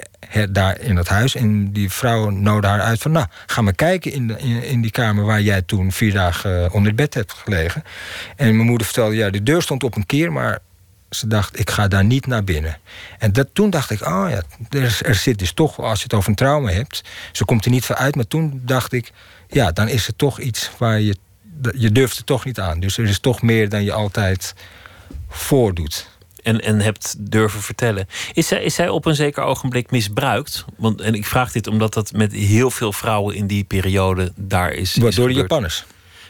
[SPEAKER 2] daar in het huis. En die vrouw nodigde haar uit van... nou, ga maar kijken in, in, die kamer... waar jij toen vier dagen onder het bed hebt gelegen. En mijn moeder vertelde... ja, de deur stond op een keer, maar ze dacht... ik ga daar niet naar binnen. En dat, toen dacht ik, oh ja, er, er zit dus toch... als je het over een trauma hebt... ze komt er niet van uit, maar toen dacht ik... ja, dan is er toch iets waar je... je durft er toch niet aan. Dus er is toch meer dan je altijd voordoet
[SPEAKER 1] en, en hebt durven vertellen. Is zij, is zij op een zeker ogenblik misbruikt? Want, en ik vraag dit omdat dat met heel veel vrouwen in die periode daar is. Is
[SPEAKER 2] door de Japanners?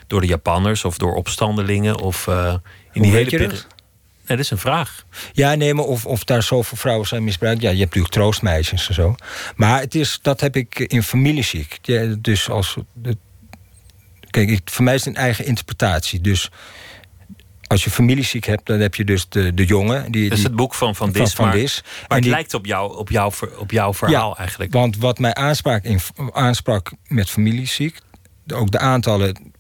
[SPEAKER 1] Door de Japanners of door opstandelingen of uh, in die hele periode. Nee, dat is een vraag.
[SPEAKER 2] Ja, nee, maar of, of daar zoveel vrouwen zijn misbruikt. Ja, je hebt natuurlijk troostmeisjes en zo. Maar het is, dat heb ik in familieziek. Ja, dus als. Kijk, ik, voor mij is het een eigen interpretatie. Dus als je familieziek hebt, dan heb je dus de, de jongen. Die,
[SPEAKER 1] dat is het boek van Van Dis.
[SPEAKER 2] Van,
[SPEAKER 1] maar,
[SPEAKER 2] Dis.
[SPEAKER 1] maar het
[SPEAKER 2] die,
[SPEAKER 1] lijkt op, jou, op, jou, op jouw verhaal
[SPEAKER 2] ja,
[SPEAKER 1] eigenlijk.
[SPEAKER 2] Want wat mij aansprak, in, aansprak met familieziek... ook de aantallen...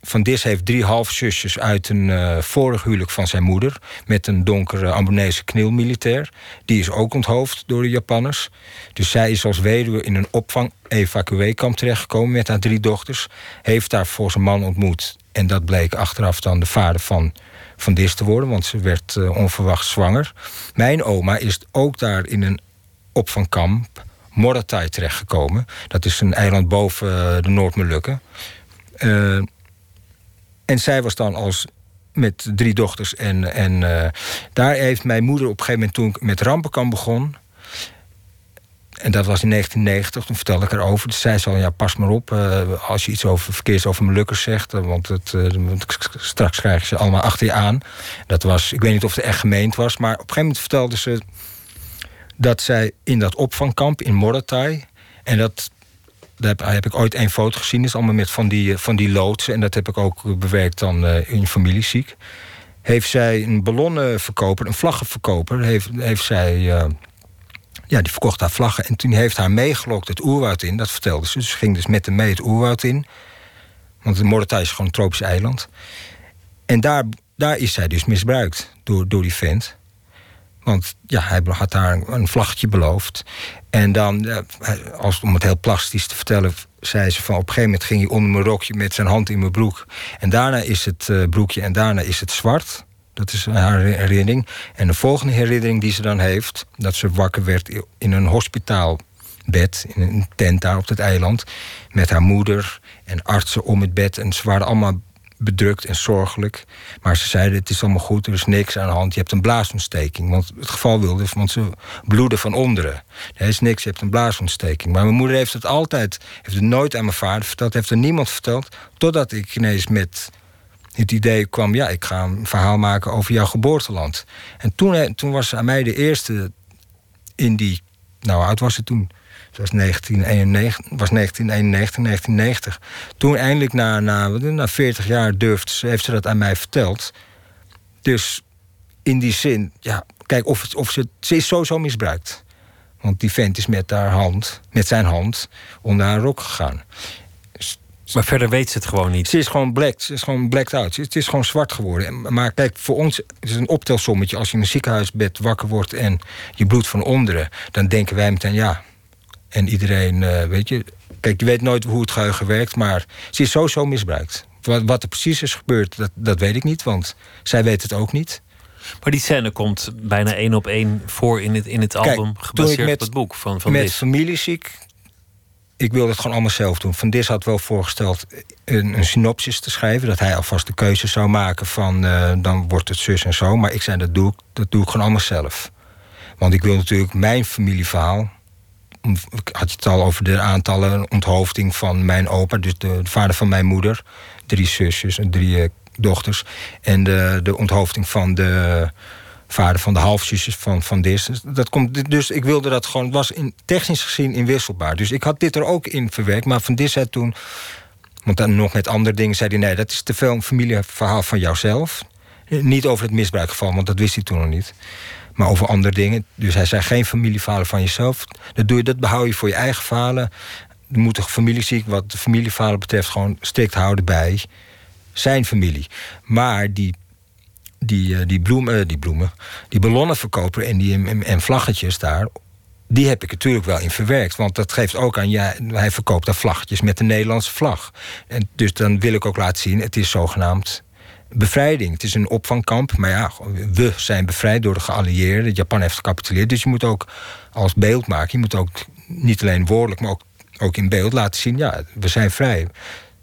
[SPEAKER 2] Van Dis heeft drie halfzusjes uit een uh, vorig huwelijk van zijn moeder... met een donkere Ambonese knielmilitair. Die is ook onthoofd door de Japanners. Dus zij is als weduwe in een opvang-evacueekamp terechtgekomen... met haar drie dochters. Heeft daar voor zijn man ontmoet en dat bleek achteraf dan de vader van, van Dis te worden, want ze werd uh, onverwacht zwanger. Mijn oma is ook daar in een opvangkamp Moratai terechtgekomen. Dat is een eiland boven uh, de Noord-Molukken. Uh, en zij was dan als met drie dochters. En, en daar heeft mijn moeder op een gegeven moment toen met rampenkamp begon en dat was in 1990, toen vertelde ik erover. Dus zei ze al, ja, pas maar op uh, als je iets over verkeers over zegt. Uh, want het, uh, straks krijgen ze allemaal achter je aan. Dat was, ik weet niet of het echt gemeend was. Maar op een gegeven moment vertelde ze dat zij in dat opvangkamp in Moratai... en dat, daar heb, heb, ik ooit één foto gezien. Dat is allemaal met van die, van die loodsen. En dat heb ik ook bewerkt dan in familieziek. Heeft zij een ballonnenverkoper, een vlaggenverkoper... heeft, heeft zij ja, die verkocht haar vlaggen. En toen heeft haar meegelokt het oerwoud in. Dat vertelde ze. Dus ze ging dus met hem mee het oerwoud in. Want Mordechai is gewoon een tropisch eiland. En daar, daar is zij dus misbruikt door, door die vent. Want ja, hij had daar een vlaggetje beloofd. En dan, als, om het heel plastisch te vertellen, zei ze van op een gegeven moment ging hij onder mijn rokje met zijn hand in mijn broek. En daarna is het uh, broekje en daarna is het zwart. Dat is haar herinnering. En de volgende herinnering die ze dan heeft, dat ze wakker werd in een hospitaalbed, in een tent daar op het eiland, met haar moeder en artsen om het bed. En ze waren allemaal bedrukt en zorgelijk. Maar ze zeiden: Het is allemaal goed, er is niks aan de hand. Je hebt een blaasontsteking. Want het geval wilde, want ze bloeden van onderen. Er is niks, je hebt een blaasontsteking. Maar mijn moeder heeft het altijd, heeft het nooit aan mijn vader verteld, heeft er niemand verteld. Totdat ik ineens met het idee kwam: ja, ik ga een verhaal maken over jouw geboorteland. En toen, toen was aan mij de eerste in die. Nou, oud was het toen? Het was 1991, was 1991, 1990. Toen eindelijk na, na, na 40 jaar durfde ze, heeft ze dat aan mij verteld. Dus in die zin, ja, kijk, of, of ze, ze is sowieso misbruikt. Want die vent is met haar hand, met zijn hand, onder haar rok gegaan.
[SPEAKER 1] Maar verder weet ze het gewoon niet.
[SPEAKER 2] Ze is gewoon blacked. Ze is gewoon blacked out. Het is gewoon zwart geworden. Maar kijk, voor ons is het een optelsommetje. Als je in een ziekenhuisbed wakker wordt en je bloed van onderen, dan denken wij meteen ja. En iedereen, uh, weet je. Kijk, je weet nooit hoe het geheugen werkt, maar ze is sowieso misbruikt. Wat, wat er precies is gebeurd, dat, dat weet ik niet, want zij weet het ook niet.
[SPEAKER 1] Maar die scène komt bijna één op één voor in het, in het album, gebaseerd op het boek van, van
[SPEAKER 2] Met familieziek, ik wilde het gewoon allemaal zelf doen. Van Dis had wel voorgesteld een, een, synopsis te schrijven. Dat hij alvast de keuze zou maken van uh, dan wordt het zus en zo. Maar ik zei dat doe ik, dat doe ik gewoon allemaal zelf. Want ik wil natuurlijk mijn familieverhaal ik had het al over de aantallen onthoofding van mijn opa, dus de, vader van mijn moeder, drie zusjes en drie uh, dochters. En de, de onthoofding van de vader van de halfzusjes van, van Dis. Dat komt, dus ik wilde dat gewoon, was in, technisch gezien inwisselbaar. Dus ik had dit er ook in verwerkt, maar van Dis zei toen, want dan nog met andere dingen zei hij: nee, dat is te veel een familieverhaal van jouzelf. Niet over het misbruikgeval, want dat wist hij toen nog niet maar over andere dingen. Dus hij zei geen familiefalen van jezelf. Dat, doe je, dat behoud je voor je eigen falen. Je moet de familieziek, wat de familiefalen betreft, gewoon strikt houden bij zijn familie. Maar die, die, eh, die, bloemen, eh, die bloemen, die ballonnenverkoper en die en vlaggetjes daar, die heb ik natuurlijk wel in verwerkt. Want dat geeft ook aan, ja, hij verkoopt daar vlaggetjes met de Nederlandse vlag. En dus dan wil ik ook laten zien, het is zogenaamd bevrijding. Het is een opvangkamp, maar ja, we zijn bevrijd door de geallieerden. Japan heeft gecapituleerd, dus je moet ook als beeld maken. Je moet ook niet alleen woordelijk, maar ook, ook in beeld laten zien... ja, we zijn vrij.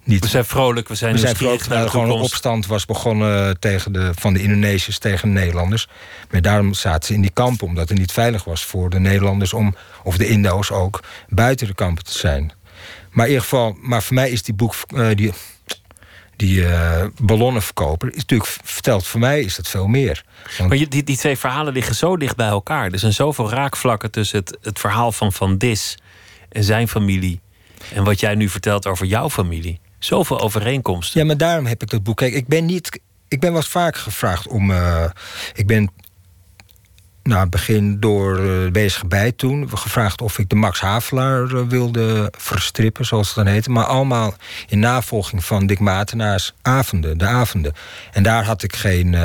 [SPEAKER 1] Niet, we zijn vrolijk, we zijn,
[SPEAKER 2] we zijn vrolijk. Terwijl gewoon een opstand was begonnen tegen de, van de Indonesiërs tegen de Nederlanders. Maar daarom zaten ze in die kampen, omdat het niet veilig was voor de Nederlanders... om, of de Indo's ook, buiten de kampen te zijn. Maar in ieder geval, maar voor mij is die boek... Uh, die, die uh, ballonnenverkoper, is natuurlijk verteld voor mij is dat veel meer.
[SPEAKER 1] Want... Maar die, die twee verhalen liggen zo dicht bij elkaar. Er zijn zoveel raakvlakken tussen het, het verhaal van Van Dis en zijn familie. En wat jij nu vertelt over jouw familie. Zoveel overeenkomsten.
[SPEAKER 2] Ja, maar daarom heb ik dat boek. Kijk, ik ben niet. Ik ben wat vaker gevraagd om. Uh, ik ben nou, begin door uh, bezig bij toen. Gevraagd of ik de Max Havelaar uh, wilde verstrippen, zoals het dan heette. Maar allemaal in navolging van Dick Matenaars avonden, de avonden. En daar had ik geen...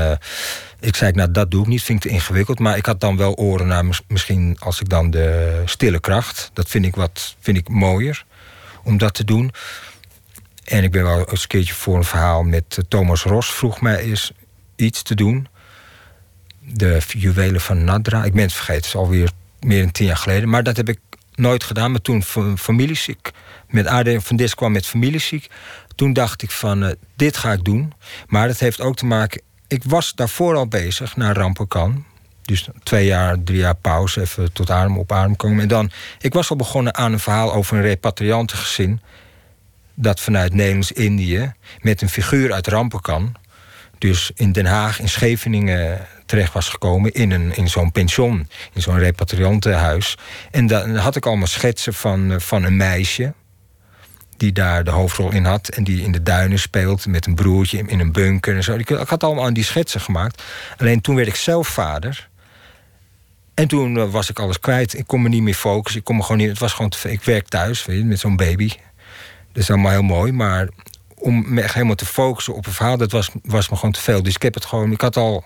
[SPEAKER 2] Ik zei, nou, dat doe ik niet, vind ik te ingewikkeld. Maar ik had dan wel oren naar misschien als ik dan de stille kracht... dat vind ik, wat, vind ik mooier om dat te doen. En ik ben wel eens een keertje voor een verhaal met Thomas Ros... vroeg mij eens iets te doen de juwelen van Nadra. Ik ben het vergeten, het is alweer meer dan tien jaar geleden. Maar dat heb ik nooit gedaan. Maar toen familieziek, met AD van Dis kwam met familieziek. Toen dacht ik van, uh, dit ga ik doen. Maar dat heeft ook te maken... Ik was daarvoor al bezig naar Rampenkan. Dus twee jaar, drie jaar pauze, even tot adem op adem komen. En dan, ik was al begonnen aan een verhaal over een repatriantengezin... dat vanuit Nederlands-Indië met een figuur uit Rampenkan... dus in Den Haag, in Scheveningen terecht was gekomen in, een, in zo'n pension, in zo'n repatriantenhuis. En dan had ik allemaal schetsen van, eh, van een meisje die daar de hoofdrol in had. En die in de duinen speelt met een broertje in een bunker en zo. Ik had allemaal aan die schetsen gemaakt. Alleen toen werd ik zelf vader. En toen eh, was ik alles kwijt. Ik kon me niet meer focussen. Ik kon me gewoon niet. Het was gewoon. Ik werk thuis, weet je, met zo'n baby. Dat is allemaal heel mooi. Maar om me echt helemaal te focussen op een verhaal, dat was, was me gewoon te veel. Dus ik heb het gewoon. Ik had al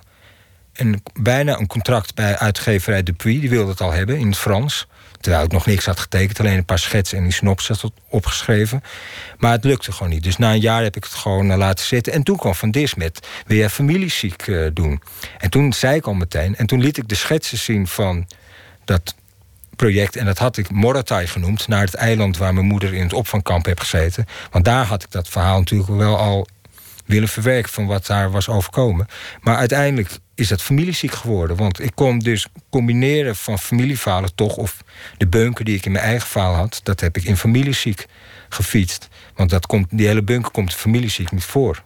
[SPEAKER 2] een, bijna een contract bij uitgeverij Dupuis. Die wilde het al hebben in het Frans. Terwijl ik nog niks had getekend, alleen een paar schetsen en die synopsis had opgeschreven. Maar het lukte gewoon niet. Dus na een jaar heb ik het gewoon uh, laten zitten. En toen kwam Van Dis met, wil jij familieziek uh, doen? En toen zei ik al meteen, en toen liet ik de schetsen zien van dat project. En dat had ik Moratai genoemd, naar het eiland waar mijn moeder in het opvangkamp heeft gezeten. Want daar had ik dat verhaal natuurlijk wel al willen verwerken van wat daar was overkomen. Maar uiteindelijk is dat familieziek geworden. Want ik kon dus combineren van familiefalen toch... of de bunker die ik in mijn eigen verhaal had... dat heb ik in familieziek gefietst. Want dat komt, die hele bunker komt familieziek niet voor.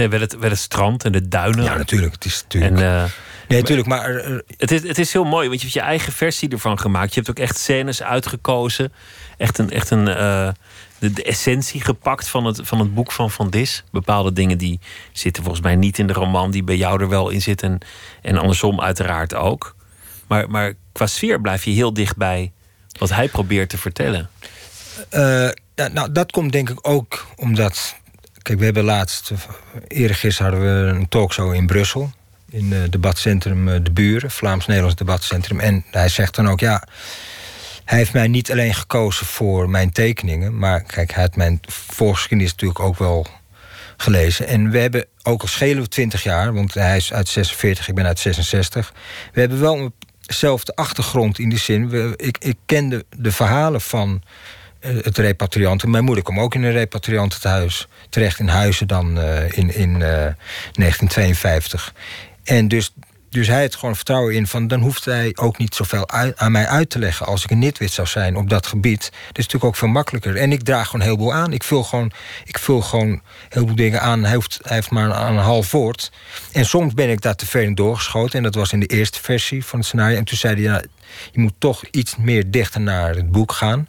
[SPEAKER 1] Nee, wel het, wel het strand en de duinen.
[SPEAKER 2] Ja, natuurlijk. Het is natuurlijk...
[SPEAKER 1] En, uh,
[SPEAKER 2] nee, natuurlijk, maar...
[SPEAKER 1] het, is, het is heel mooi, want je hebt je eigen versie ervan gemaakt. Je hebt ook echt scènes uitgekozen. Echt een... Echt een uh, de, de, essentie gepakt van het, van het boek van Van Dis. Bepaalde dingen die zitten volgens mij niet in de roman, die bij jou er wel in zitten. En andersom uiteraard ook. Maar, maar qua sfeer blijf je heel dicht bij wat hij probeert te vertellen.
[SPEAKER 2] Uh, nou, dat komt denk ik ook omdat. Kijk, we hebben laatst, eergisteren hadden we een talkshow in Brussel. In het debatcentrum De Buren, Vlaams-Nederlands debatcentrum. En hij zegt dan ook, ja, hij heeft mij niet alleen gekozen voor mijn tekeningen, maar kijk, hij had mijn voorgeschiedenis natuurlijk ook wel gelezen. En we hebben, ook al schelen we 20 jaar, want hij is uit 46, ik ben uit 66. We hebben wel eenzelfde achtergrond in die zin. We, ik, ik kende de verhalen van het repatrianten. Mijn moeder kwam ook in een repatriantenhuis terecht in Huizen dan uh, in, in uh, 1952. En dus dus hij had gewoon vertrouwen in van dan hoeft hij ook niet zoveel aan mij uit te leggen als ik een nitwit zou zijn op dat gebied. Dat is natuurlijk ook veel makkelijker. En ik draag gewoon heel veel aan. Ik vul gewoon, ik vul gewoon heel veel dingen aan. Hij heeft, hij heeft maar een, een half woord. En soms ben ik daar te ver in doorgeschoten. En dat was in de eerste versie van het scenario. En toen zei hij, ja, je moet toch iets meer dichter naar het boek gaan.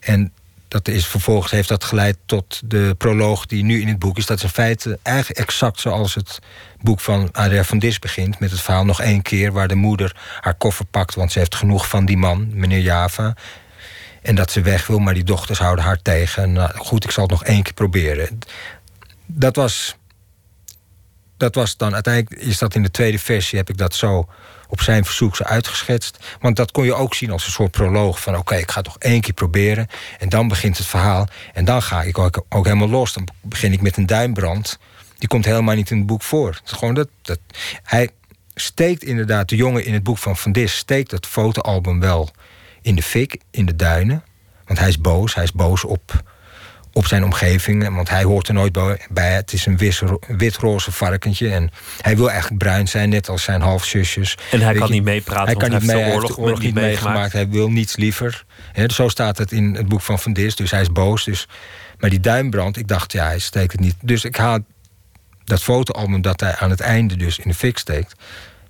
[SPEAKER 2] En dat is vervolgens heeft dat geleid tot de proloog die nu in het boek is. Dat is in feite eigenlijk exact zoals het boek van Adria van Dis begint. Met het verhaal nog één keer waar de moeder haar koffer pakt. Want ze heeft genoeg van die man, meneer Java. En dat ze weg wil, maar die dochters houden haar tegen. Nou, goed, ik zal het nog één keer proberen. Dat was. Dat was dan uiteindelijk is dat in de tweede versie heb ik dat zo op zijn verzoek zo uitgeschetst. Want dat kon je ook zien als een soort proloog van oké, ik ga toch één keer proberen. En dan begint het verhaal. En dan ga ik ook, ook helemaal los. Dan begin ik met een duimbrand. Die komt helemaal niet in het boek voor. Het is gewoon dat, dat, hij steekt inderdaad, de jongen in het boek van Van Dis... steekt dat fotoalbum wel in de fik, in de duinen. Want hij is boos, hij is boos op op zijn omgeving. Want hij hoort er nooit bij. Het is een wit-roze varkentje. En hij wil eigenlijk bruin zijn, net als zijn halfzusjes.
[SPEAKER 1] En hij kan niet meepraten,
[SPEAKER 2] hij kan niet mee,
[SPEAKER 1] hij oorlog,
[SPEAKER 2] oorlog niet meegemaakt. Hij wil niets liever. zo staat het in het boek van Van Dis. Dus hij is boos. Dus, maar die duimbrand, ik dacht, ja, hij steekt het niet. Dus ik haal dat fotoalbum dat hij aan het einde dus in de fik steekt.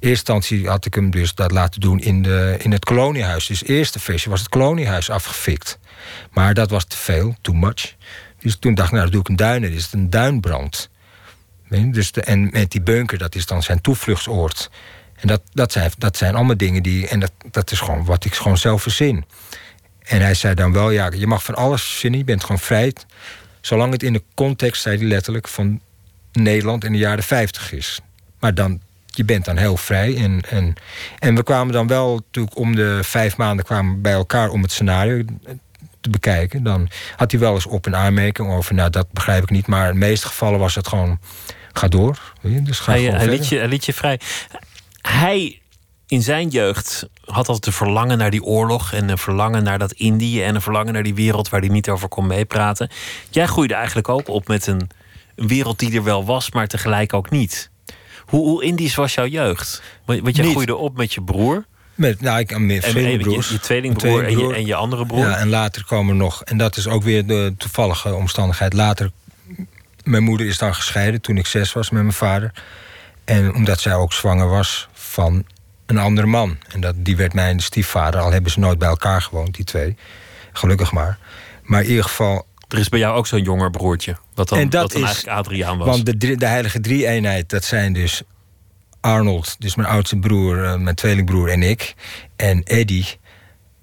[SPEAKER 2] Eerste instantie had ik hem dus dat laten doen in, de, in het koloniehuis. Dus de eerste versie was het koloniehuis afgefikt. Maar dat was te veel, too much. Dus toen dacht ik, nou, doe ik een duin. Dit is een duinbrand. Dus en met die bunker, dat is dan zijn toevluchtsoord. En dat, dat, zijn, dat zijn allemaal dingen die... En dat, dat is gewoon wat ik gewoon zelf verzin. En hij zei dan wel, ja, je mag van alles verzinnen. Je bent gewoon vrij. Zolang het in de context, zei hij letterlijk... van Nederland in de jaren 50 is. Maar dan, je bent dan heel vrij. En, en, en we kwamen dan wel natuurlijk om de vijf maanden kwamen bij elkaar om het scenario te bekijken. Dan had hij wel eens op een aanmerking over, nou dat begrijp ik niet. Maar in de meeste gevallen was het gewoon, ga door. Dus ga
[SPEAKER 1] hij, hij, liet je, hij liet je vrij. Hij in zijn jeugd had altijd een verlangen naar die oorlog en een verlangen naar dat Indië en een verlangen naar die wereld waar hij niet over kon meepraten. Jij groeide eigenlijk ook op met een, een wereld die er wel was, maar tegelijk ook niet. Hoe, hoe Indisch was jouw jeugd? Want jij groeide op met je broer.
[SPEAKER 2] Met, nou, ik heb meer
[SPEAKER 1] en, broers. Je, je tweelingbroer en je, en je andere broer.
[SPEAKER 2] Ja, en later komen nog, en dat is ook weer de toevallige omstandigheid. Later, mijn moeder is dan gescheiden toen ik zes was met mijn vader. En omdat zij ook zwanger was van een andere man. En dat, die werd mijn stiefvader, al hebben ze nooit bij elkaar gewoond, die twee. Gelukkig maar. Maar in ieder geval,
[SPEAKER 1] er is bij jou ook zo'n jonger broertje. Wat dan, en dat, dat dan is, eigenlijk Adriaan was.
[SPEAKER 2] Want de, de heilige drie-eenheid, dat zijn dus Arnold, dus mijn oudste broer, eh, mijn tweelingbroer en ik. En Eddie.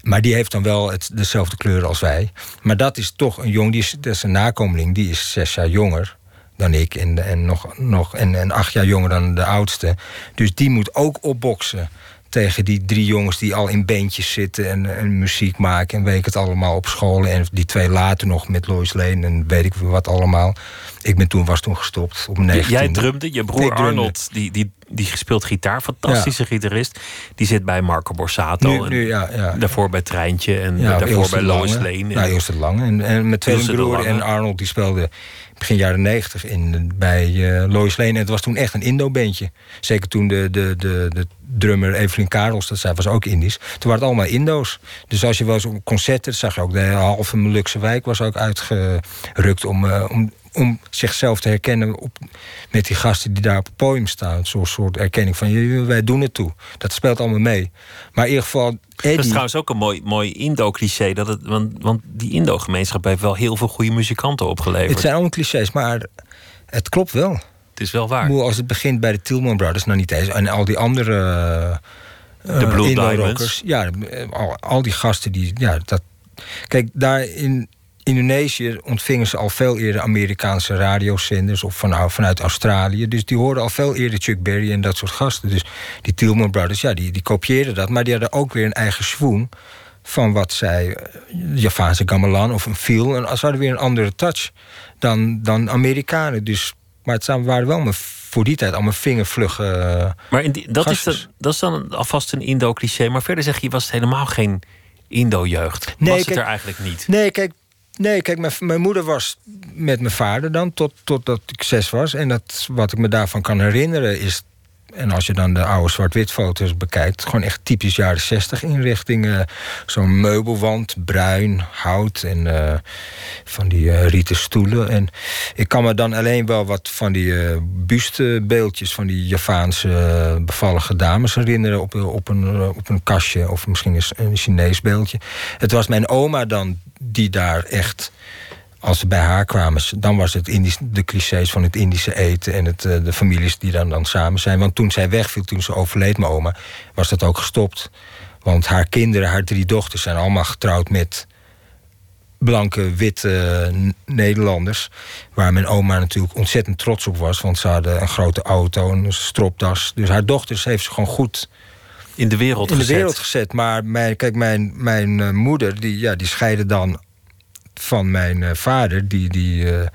[SPEAKER 2] Maar die heeft dan wel het, dezelfde kleur als wij. Maar dat is toch een jong, die is, dat is een nakomeling, die is zes jaar jonger dan ik. En, en, nog, nog, en, en acht jaar jonger dan de oudste. Dus die moet ook opboksen tegen die drie jongens die al in bandjes zitten en, en muziek maken en weet ik het allemaal op school. En die twee later nog met Lois Lane en weet ik wat allemaal. Ik ben toen, was toen gestopt op mijn 19.
[SPEAKER 1] Jij drumde, je broer Arnold, die, die, die speelt gitaar, fantastische gitarist. Die zit bij Marco Borsato.
[SPEAKER 2] Nu, nu, ja, ja.
[SPEAKER 1] Daarvoor bij Treintje en daarvoor bij Lois Lane.
[SPEAKER 2] Ja, eerst het Lange. En, en mijn tweede broer en Arnold die speelde begin jaren negentig in, bij uh, Lois Lane. En het was toen echt een Indo-bandje. Zeker toen de, de, de, de drummer Evelyn Karels, dat zij was ook Indisch. Toen waren het allemaal Indo's. Dus als je was op concerten, zag je ook de halve Molukse wijk was ook uitgerukt om, uh, om, om zichzelf te herkennen op, met die gasten die daar op het podium staan. Zo'n soort erkenning van wij doen het toe. Dat speelt allemaal mee. Maar in ieder geval. Eddie...
[SPEAKER 1] Dat is trouwens ook een mooi, mooi Indo-cliché. Dat het, want, want die Indo-gemeenschap heeft wel heel veel goede muzikanten opgeleverd.
[SPEAKER 2] Het zijn allemaal clichés, maar het klopt wel.
[SPEAKER 1] Het is wel waar.
[SPEAKER 2] Als het begint bij de Tillman Brothers, nou niet eens. En al die andere.
[SPEAKER 1] Uh, de Blue Diamonds.
[SPEAKER 2] Ja, al, al die gasten die. Ja, dat, kijk, daar in Indonesië ontvingen ze al veel eerder Amerikaanse radiozenders of van, vanuit Australië. Dus die hoorden al veel eerder Chuck Berry en dat soort gasten. Dus die Tillman Brothers, ja, die, die kopieerden dat. Maar die hadden ook weer een eigen swoon van wat zij, eh, Javaanse gamelan of een feel. En ze hadden weer een andere touch dan, dan Amerikanen. Dus, maar het waren wel maar voor die tijd allemaal vingervlugge. Uh,
[SPEAKER 1] maar in die, dat, is dan, dat is dan alvast een Indo-cliché. Maar verder zeg je, was het helemaal geen Indo-jeugd. Nee, was het er eigenlijk niet?
[SPEAKER 2] Nee, kijk, Nee, kijk, mijn, mijn, moeder was met mijn vader dan, tot, totdat ik zes was. En dat, wat ik me daarvan kan herinneren is... en als je dan de oude zwart-wit foto's bekijkt... gewoon echt typisch jaren zestig inrichtingen. Zo'n meubelwand, bruin, hout en uh, van die uh, rieten stoelen. En ik kan me dan alleen wel wat van die uh, bustebeeldjes... van die Javaanse bevallige dames herinneren op, op, een, op een kastje... of misschien een Chinees beeldje. Het was mijn oma dan die daar echt als ze bij haar kwamen, dan was het Indisch, de clichés van het Indische eten en het, eh, de families die dan, dan samen zijn. Want toen zij wegviel, toen ze overleed, mijn oma, was dat ook gestopt. Want haar kinderen, haar drie dochters, zijn allemaal getrouwd met blanke, witte Nederlanders. Waar mijn oma natuurlijk ontzettend trots op was. Want ze hadden een grote auto, een stropdas. Dus haar dochters heeft ze gewoon goed
[SPEAKER 1] in de wereld
[SPEAKER 2] in
[SPEAKER 1] gezet.
[SPEAKER 2] de wereld gezet. Maar mijn, kijk, mijn, mijn uh, moeder, die, ja, die scheidde dan van mijn uh, vader, die, die uh,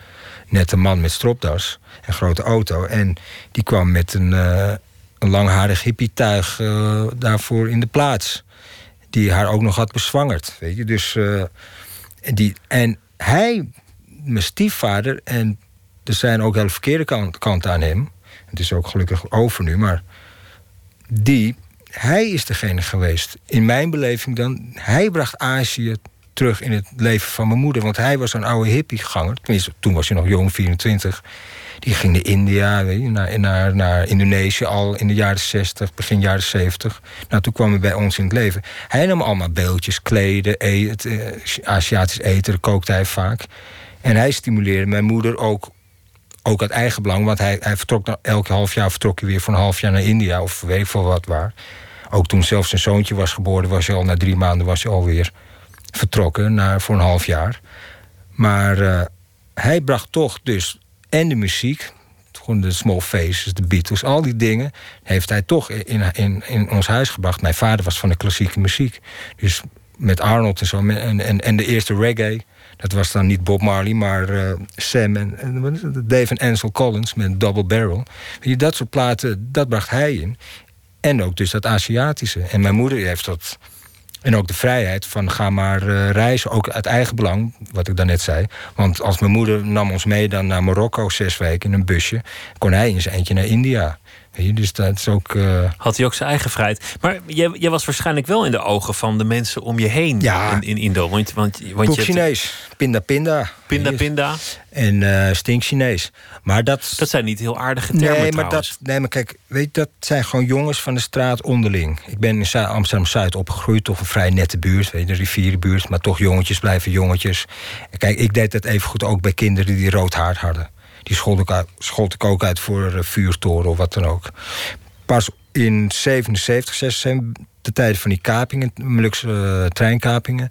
[SPEAKER 2] net een man met stropdas en grote auto. En die kwam met een, een langharig hippietuig daarvoor in de plaats. Die haar ook nog had bezwangerd. Weet je? Dus, die, en hij, mijn stiefvader, en er zijn ook hele verkeerde kant aan hem. Het is ook gelukkig over nu, maar die hij is degene geweest, in mijn beleving dan... hij bracht Azië terug in het leven van mijn moeder. Want hij was een oude hippieganger. Tenminste, toen was hij nog jong, 24. Die ging naar India, naar, naar, naar Indonesië al in de jaren 60, begin jaren 70. Nou, toen kwam hij bij ons in het leven. Hij nam allemaal beeldjes, kleden, eten, eh, Aziatisch eten, kookte hij vaak. En hij stimuleerde mijn moeder ook ook uit eigen belang, want hij, hij vertrok dan, elk half jaar vertrok hij weer voor een half jaar naar India of weet veel wat waar. Ook toen zelfs zijn zoontje was geboren, was hij al na drie maanden was hij alweer vertrokken naar, voor een half jaar. Maar uh, hij bracht toch dus en de muziek, gewoon de Small Faces, de Beatles, al die dingen, heeft hij toch in, in, in ons huis gebracht. Mijn vader was van de klassieke muziek. Dus met Arnold en zo, en, en, en de eerste reggae. Dat was dan niet Bob Marley, maar uh, Sam en, en Dave en Ansel Collins met Double Barrel. Je, dat soort platen, dat bracht hij in. En ook dus dat Aziatische. En mijn moeder heeft dat. En ook de vrijheid van ga maar uh, reizen, ook uit eigen belang, wat ik daarnet zei. Want als mijn moeder nam ons mee dan naar Marokko zes weken in een busje, kon hij in zijn eentje naar India. Dus dat is ook. Uh...
[SPEAKER 1] Had hij ook zijn eigen vrijheid. Maar jij, jij, was waarschijnlijk wel in de ogen van de mensen om je heen
[SPEAKER 2] ja.
[SPEAKER 1] in, in Indo. Want, want, want
[SPEAKER 2] je Chinees. Pinda pinda.
[SPEAKER 1] Pinda pinda.
[SPEAKER 2] En uh, stink Chinees. Maar dat.
[SPEAKER 1] Dat zijn niet heel aardige termen.
[SPEAKER 2] Nee, maar, dat, nee, maar kijk, weet je, dat zijn gewoon jongens van de straat onderling. Ik ben in Amsterdam Zuid opgegroeid, toch een vrij nette buurt, weet je, een rivierenbuurt. Maar toch jongetjes blijven jongetjes. Kijk, ik deed dat even goed ook bij kinderen die rood haar hadden. Die schold ik, uit, schold ik ook uit voor uh, vuurtoren of wat dan ook. Pas in 77, 76, de tijd van die kapingen, Molukse uh, treinkapingen.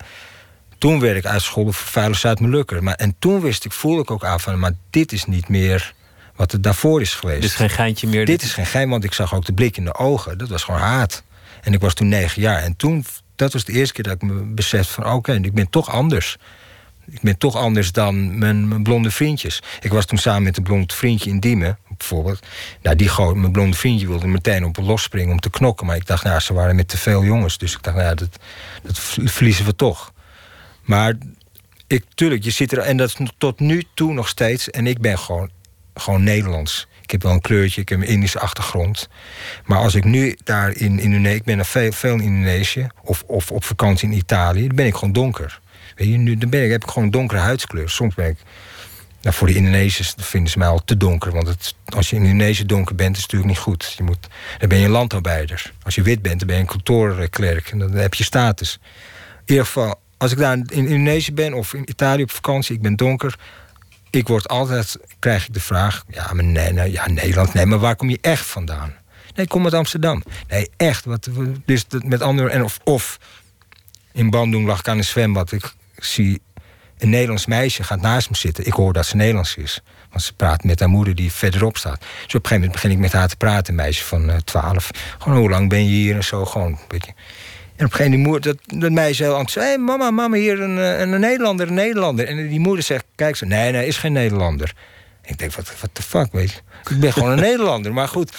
[SPEAKER 2] Toen werd ik uitgescholden voor Veilig Zuid-Molukker. En toen wist ik, voelde ik ook aan van, maar dit is niet meer wat het daarvoor is geweest.
[SPEAKER 1] Dit is geen geintje meer.
[SPEAKER 2] Dit is geen gein, want ik zag ook de blik in de ogen. Dat was gewoon haat. En ik was toen negen jaar. En toen, dat was de eerste keer dat ik me besefte van... oké, ik ben toch anders. Ik ben toch anders dan mijn, mijn, blonde vriendjes. Ik was toen samen met een blond vriendje in Diemen, bijvoorbeeld. Nou, die goot, mijn blonde vriendje wilde meteen op losspringen om te knokken. Maar ik dacht, nou, ze waren met te veel jongens. Dus ik dacht, nou, dat, dat verliezen we toch. Maar ik, tuurlijk, je zit er... En dat is tot nu toe nog steeds. En ik ben gewoon, gewoon Nederlands. Ik heb wel een kleurtje, ik heb een Indische achtergrond. Maar als ik nu daar in Indonesië... Ik ben er veel, veel in Indonesië. Of, of op vakantie in Italië. Dan ben ik gewoon donker. Nu dan ben ik, heb ik gewoon donkere huidskleur. Soms ben ik... Nou, voor de Indonesiërs vinden ze mij al te donker. Want het, als je in Indonesië donker bent, is het natuurlijk niet goed. Je moet, dan ben je een landarbeider. Als je wit bent, dan ben je een kantoorklerk. En dan heb je status. In ieder geval, als ik daar in Indonesië ben of in Italië op vakantie, ik ben donker. Ik word altijd, krijg ik de vraag, ja, maar nee, nee, ja, Nederland, nee, maar waar kom je echt vandaan? Nee, ik kom uit Amsterdam. Nee, echt. Wat, dus met andere, en of, of in Bandung lag ik aan een zwembad. Ik zie een Nederlands meisje gaat naast me zitten. Ik hoor dat ze Nederlands is. Want ze praat met haar moeder die verderop staat. Dus op een gegeven moment begin ik met haar te praten. Een meisje van uh, 12. Gewoon, hoe lang ben je hier en zo. Gewoon, weet je. En op een gegeven moment, dat, dat meisje heel enthousiast... Hé, hey, mama, mama, hier een, een, een, Nederlander, een Nederlander. En die moeder zegt, kijk ze, nee, nee, is geen Nederlander. Ik denk, wat de fuck, weet je. Ik ben gewoon een Nederlander, maar goed.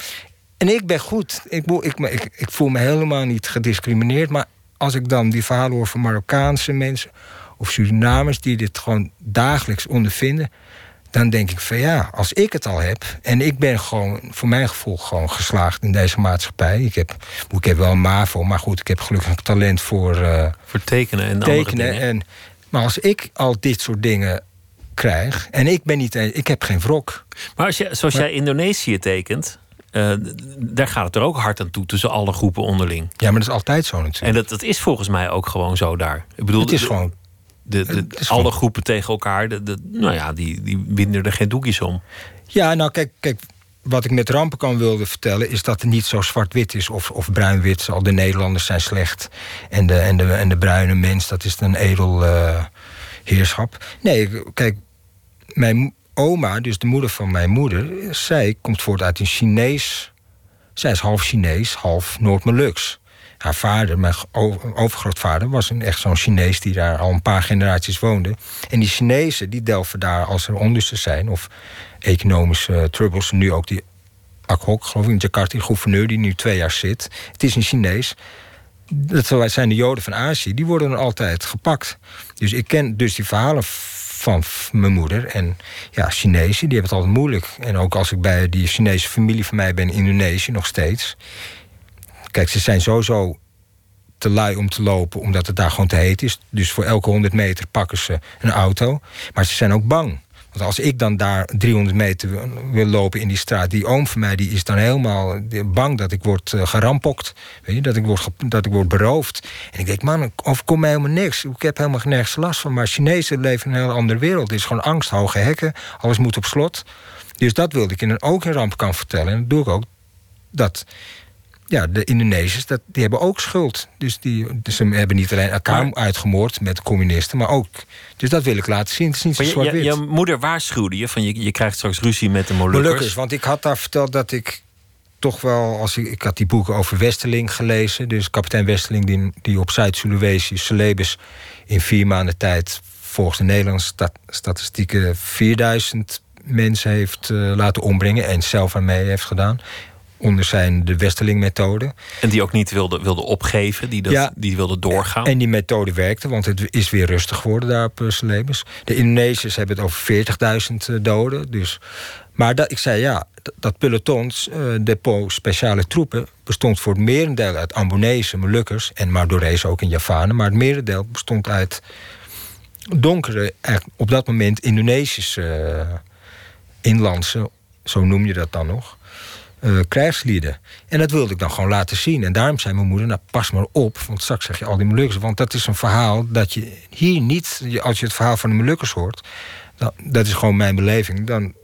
[SPEAKER 2] En ik ben goed. Ik, ik, ik, ik voel me helemaal niet gediscrimineerd. Maar als ik dan die verhalen hoor van Marokkaanse mensen... of Surinamers die dit gewoon dagelijks ondervinden... dan denk ik van ja, als ik het al heb... en ik ben gewoon, voor mijn gevoel, gewoon geslaagd in deze maatschappij. Ik heb, ik heb wel een MAVO, maar goed, ik heb gelukkig talent voor... Uh,
[SPEAKER 1] voor tekenen en
[SPEAKER 2] tekenen
[SPEAKER 1] andere dingen.
[SPEAKER 2] En, maar als ik al dit soort dingen krijg... en ik ben niet... Ik heb geen wrok.
[SPEAKER 1] Maar als je, zoals maar, jij Indonesië tekent... Uh, daar gaat het er ook hard aan toe tussen alle groepen onderling.
[SPEAKER 2] Ja, maar dat is altijd zo natuurlijk.
[SPEAKER 1] En dat, dat is volgens mij ook gewoon zo daar. Ik bedoel,
[SPEAKER 2] het is gewoon.
[SPEAKER 1] De, alle groepen tegen elkaar, de, de, nou ja, die, die binden er geen doekjes om.
[SPEAKER 2] Ja, nou kijk, kijk, wat ik met Rampenkamp wilde vertellen... is dat het niet zo zwart-wit is of, of bruin-wit. Al de Nederlanders zijn slecht. En de, en de, en de bruine mens, dat is een edel uh, heerschap. Nee, kijk, mijn oma, dus de moeder van mijn moeder... zij komt voort uit een Chinees... Zij is half Chinees, half Noord-Molux. Haar vader, mijn overgrootvader, was een, echt zo'n Chinees... die daar al een paar generaties woonde. En die Chinezen, die delven daar als er onlusten zijn... of economische uh, troubles, nu ook die Akhok, geloof ik, in Jakarta... die gouverneur die nu twee jaar zit. Het is een Chinees. Dat zijn de Joden van Azië, die worden er altijd gepakt. Dus ik ken dus die verhalen van mijn moeder. En ja, Chinezen, die hebben het altijd moeilijk. En ook als ik bij die Chinese familie van mij ben in Indonesië nog steeds. Kijk, ze zijn sowieso te lui om te lopen, omdat het daar gewoon te heet is. Dus voor elke 100 meter pakken ze een auto. Maar ze zijn ook bang. Want als ik dan daar 300 meter wil lopen in die straat... die oom van mij die is dan helemaal bang dat ik word uh, gerampokt. Weet je, dat ik word, dat ik word beroofd. En ik denk, man, overkomt mij helemaal niks. Ik heb helemaal nergens last van. Maar Chinezen leven in een hele andere wereld. Het is gewoon angst, hoge hekken. Alles moet op slot. Dus dat wilde ik in, ook in Rampenkamp vertellen. En dat doe ik ook. Dat ja, de Indonesiërs, dat, die hebben ook schuld. Dus, die, dus ze hebben niet alleen elkaar maar, uitgemoord met communisten, maar ook. Dus dat wil ik laten zien. Het is niet zo zwart
[SPEAKER 1] je, je, moeder waarschuwde je van je, je krijgt straks ruzie met de Molukkers.
[SPEAKER 2] Molukkers. Want ik had daar verteld dat ik toch wel, als ik, ik had die boeken over Westerling gelezen. Dus kapitein Westerling, die, die op Zuid-Sulawesi, Celebes, in vier maanden tijd, volgens de Nederlandse stat, statistieken, 4000 mensen heeft uh, laten ombrengen en zelf aan mee heeft gedaan onder zijn de Westerling-methode.
[SPEAKER 1] En die ook niet wilde, wilde opgeven, die, dat, ja, die wilde doorgaan.
[SPEAKER 2] En die methode werkte, want het is weer rustig geworden daar op Celebes. De Indonesiërs hebben het over 40.000 doden. Dus. Maar dat, ik zei ja, dat peloton, uh, depot speciale troepen... bestond voor het merendeel uit Ambonezen, Molukkers... en Mardorees ook in Javanen. Maar het merendeel bestond uit donkere, op dat moment Indonesische uh, inlandse... zo noem je dat dan nog uh, krijgslieden. En dat wilde ik dan gewoon laten zien. En daarom zei mijn moeder, nou pas maar op... want straks zeg je al die Molukkers. Want dat is een verhaal dat je hier niet... als je het verhaal van de Molukkers hoort... Dan, dat is gewoon mijn beleving... dan,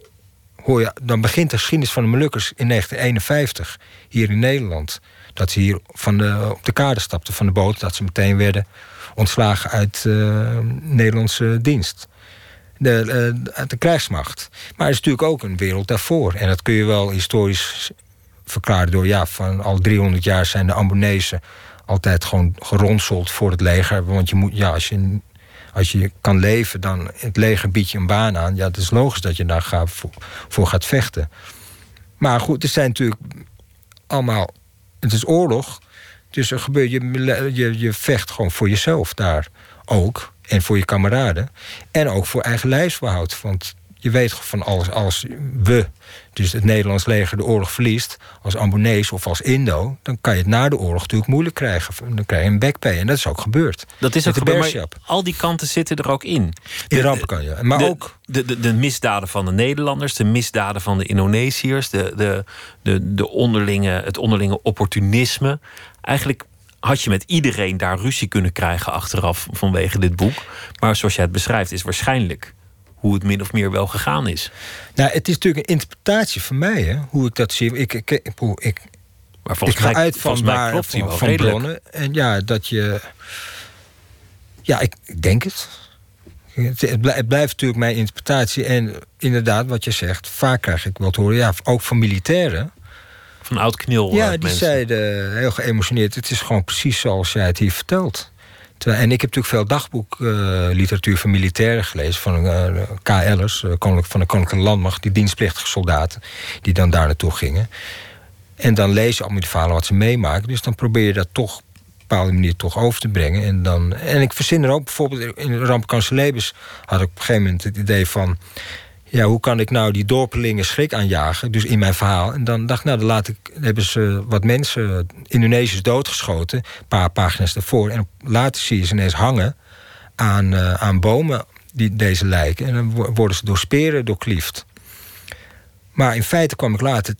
[SPEAKER 2] hoor je, dan begint de geschiedenis van de Molukkers in 1951... hier in Nederland. Dat ze hier van de, op de kade stapten van de boot... dat ze meteen werden ontslagen uit uh, Nederlandse dienst. De, uh, de krijgsmacht. Maar er is natuurlijk ook een wereld daarvoor. En dat kun je wel historisch verklaren door... ja, van al 300 jaar zijn de Ambonezen altijd gewoon geronseld voor het leger. Want je moet, ja, als je, als je kan leven, dan het leger biedt je een baan aan. Ja, het is logisch dat je daar gaat, voor, voor gaat vechten. Maar goed, er zijn natuurlijk allemaal... Het is oorlog, dus er gebeurt, je, je, je vecht gewoon voor jezelf daar ook. En voor je kameraden. En ook voor eigen lijfsbehoud. Want je weet van alles, als we, dus het Nederlands leger, de oorlog verliest... als Ambonees of als Indo... dan kan je het na de oorlog natuurlijk moeilijk krijgen. Dan krijg je een backpay. En dat is ook gebeurd.
[SPEAKER 1] Dat is ook gebeurd, maar al die kanten zitten er ook in.
[SPEAKER 2] In rampen kan je. Maar
[SPEAKER 1] de,
[SPEAKER 2] ook...
[SPEAKER 1] De, de, de, misdaden van de Nederlanders, de misdaden van de Indonesiërs... De, de, de, de onderlinge, het onderlinge opportunisme. Eigenlijk had je met iedereen daar ruzie kunnen krijgen achteraf vanwege dit boek. Maar zoals jij het beschrijft, is waarschijnlijk hoe het min of meer wel gegaan is.
[SPEAKER 2] Nou, het is natuurlijk een interpretatie van mij, hè, hoe ik dat zie. Ik, ik, ik, ik,
[SPEAKER 1] maar volgens ik ga mij, uit van, mij klopt van, wel van bronnen.
[SPEAKER 2] En ja, dat je. Ja, ik, ik denk het. Het, het, blijft natuurlijk mijn interpretatie. En inderdaad, wat je zegt, vaak krijg ik wel te horen, ja, ook van militairen
[SPEAKER 1] van oud knil.
[SPEAKER 2] Ja, die zeiden heel geëmotioneerd: het is gewoon precies zoals jij het hier vertelt. Terwijl, en ik heb natuurlijk veel dagboekliteratuur uh, van militairen gelezen, van uh, eh, KL'ers, uh, van de Koninklijke Landmacht, die dienstplichtige soldaten, die dan daar naartoe gingen. En dan lees je allemaal die verhalen wat ze meemaken. Dus dan probeer je dat toch op een bepaalde manier toch over te brengen. En, dan, en ik verzin er ook bijvoorbeeld in Rampenkansen Lebens had ik op een gegeven moment het idee van ja, hoe kan ik nou die dorpelingen schrik aanjagen? Dus in mijn verhaal. En dan dacht ik, nou, dan laat ik, hebben ze wat mensen, Indonesiërs, doodgeschoten. Een paar pagina's ervoor. En later zie je ze ineens hangen aan, uh, aan bomen, die, deze lijken. En dan worden ze door speren doorkliefd. Maar in feite kwam ik later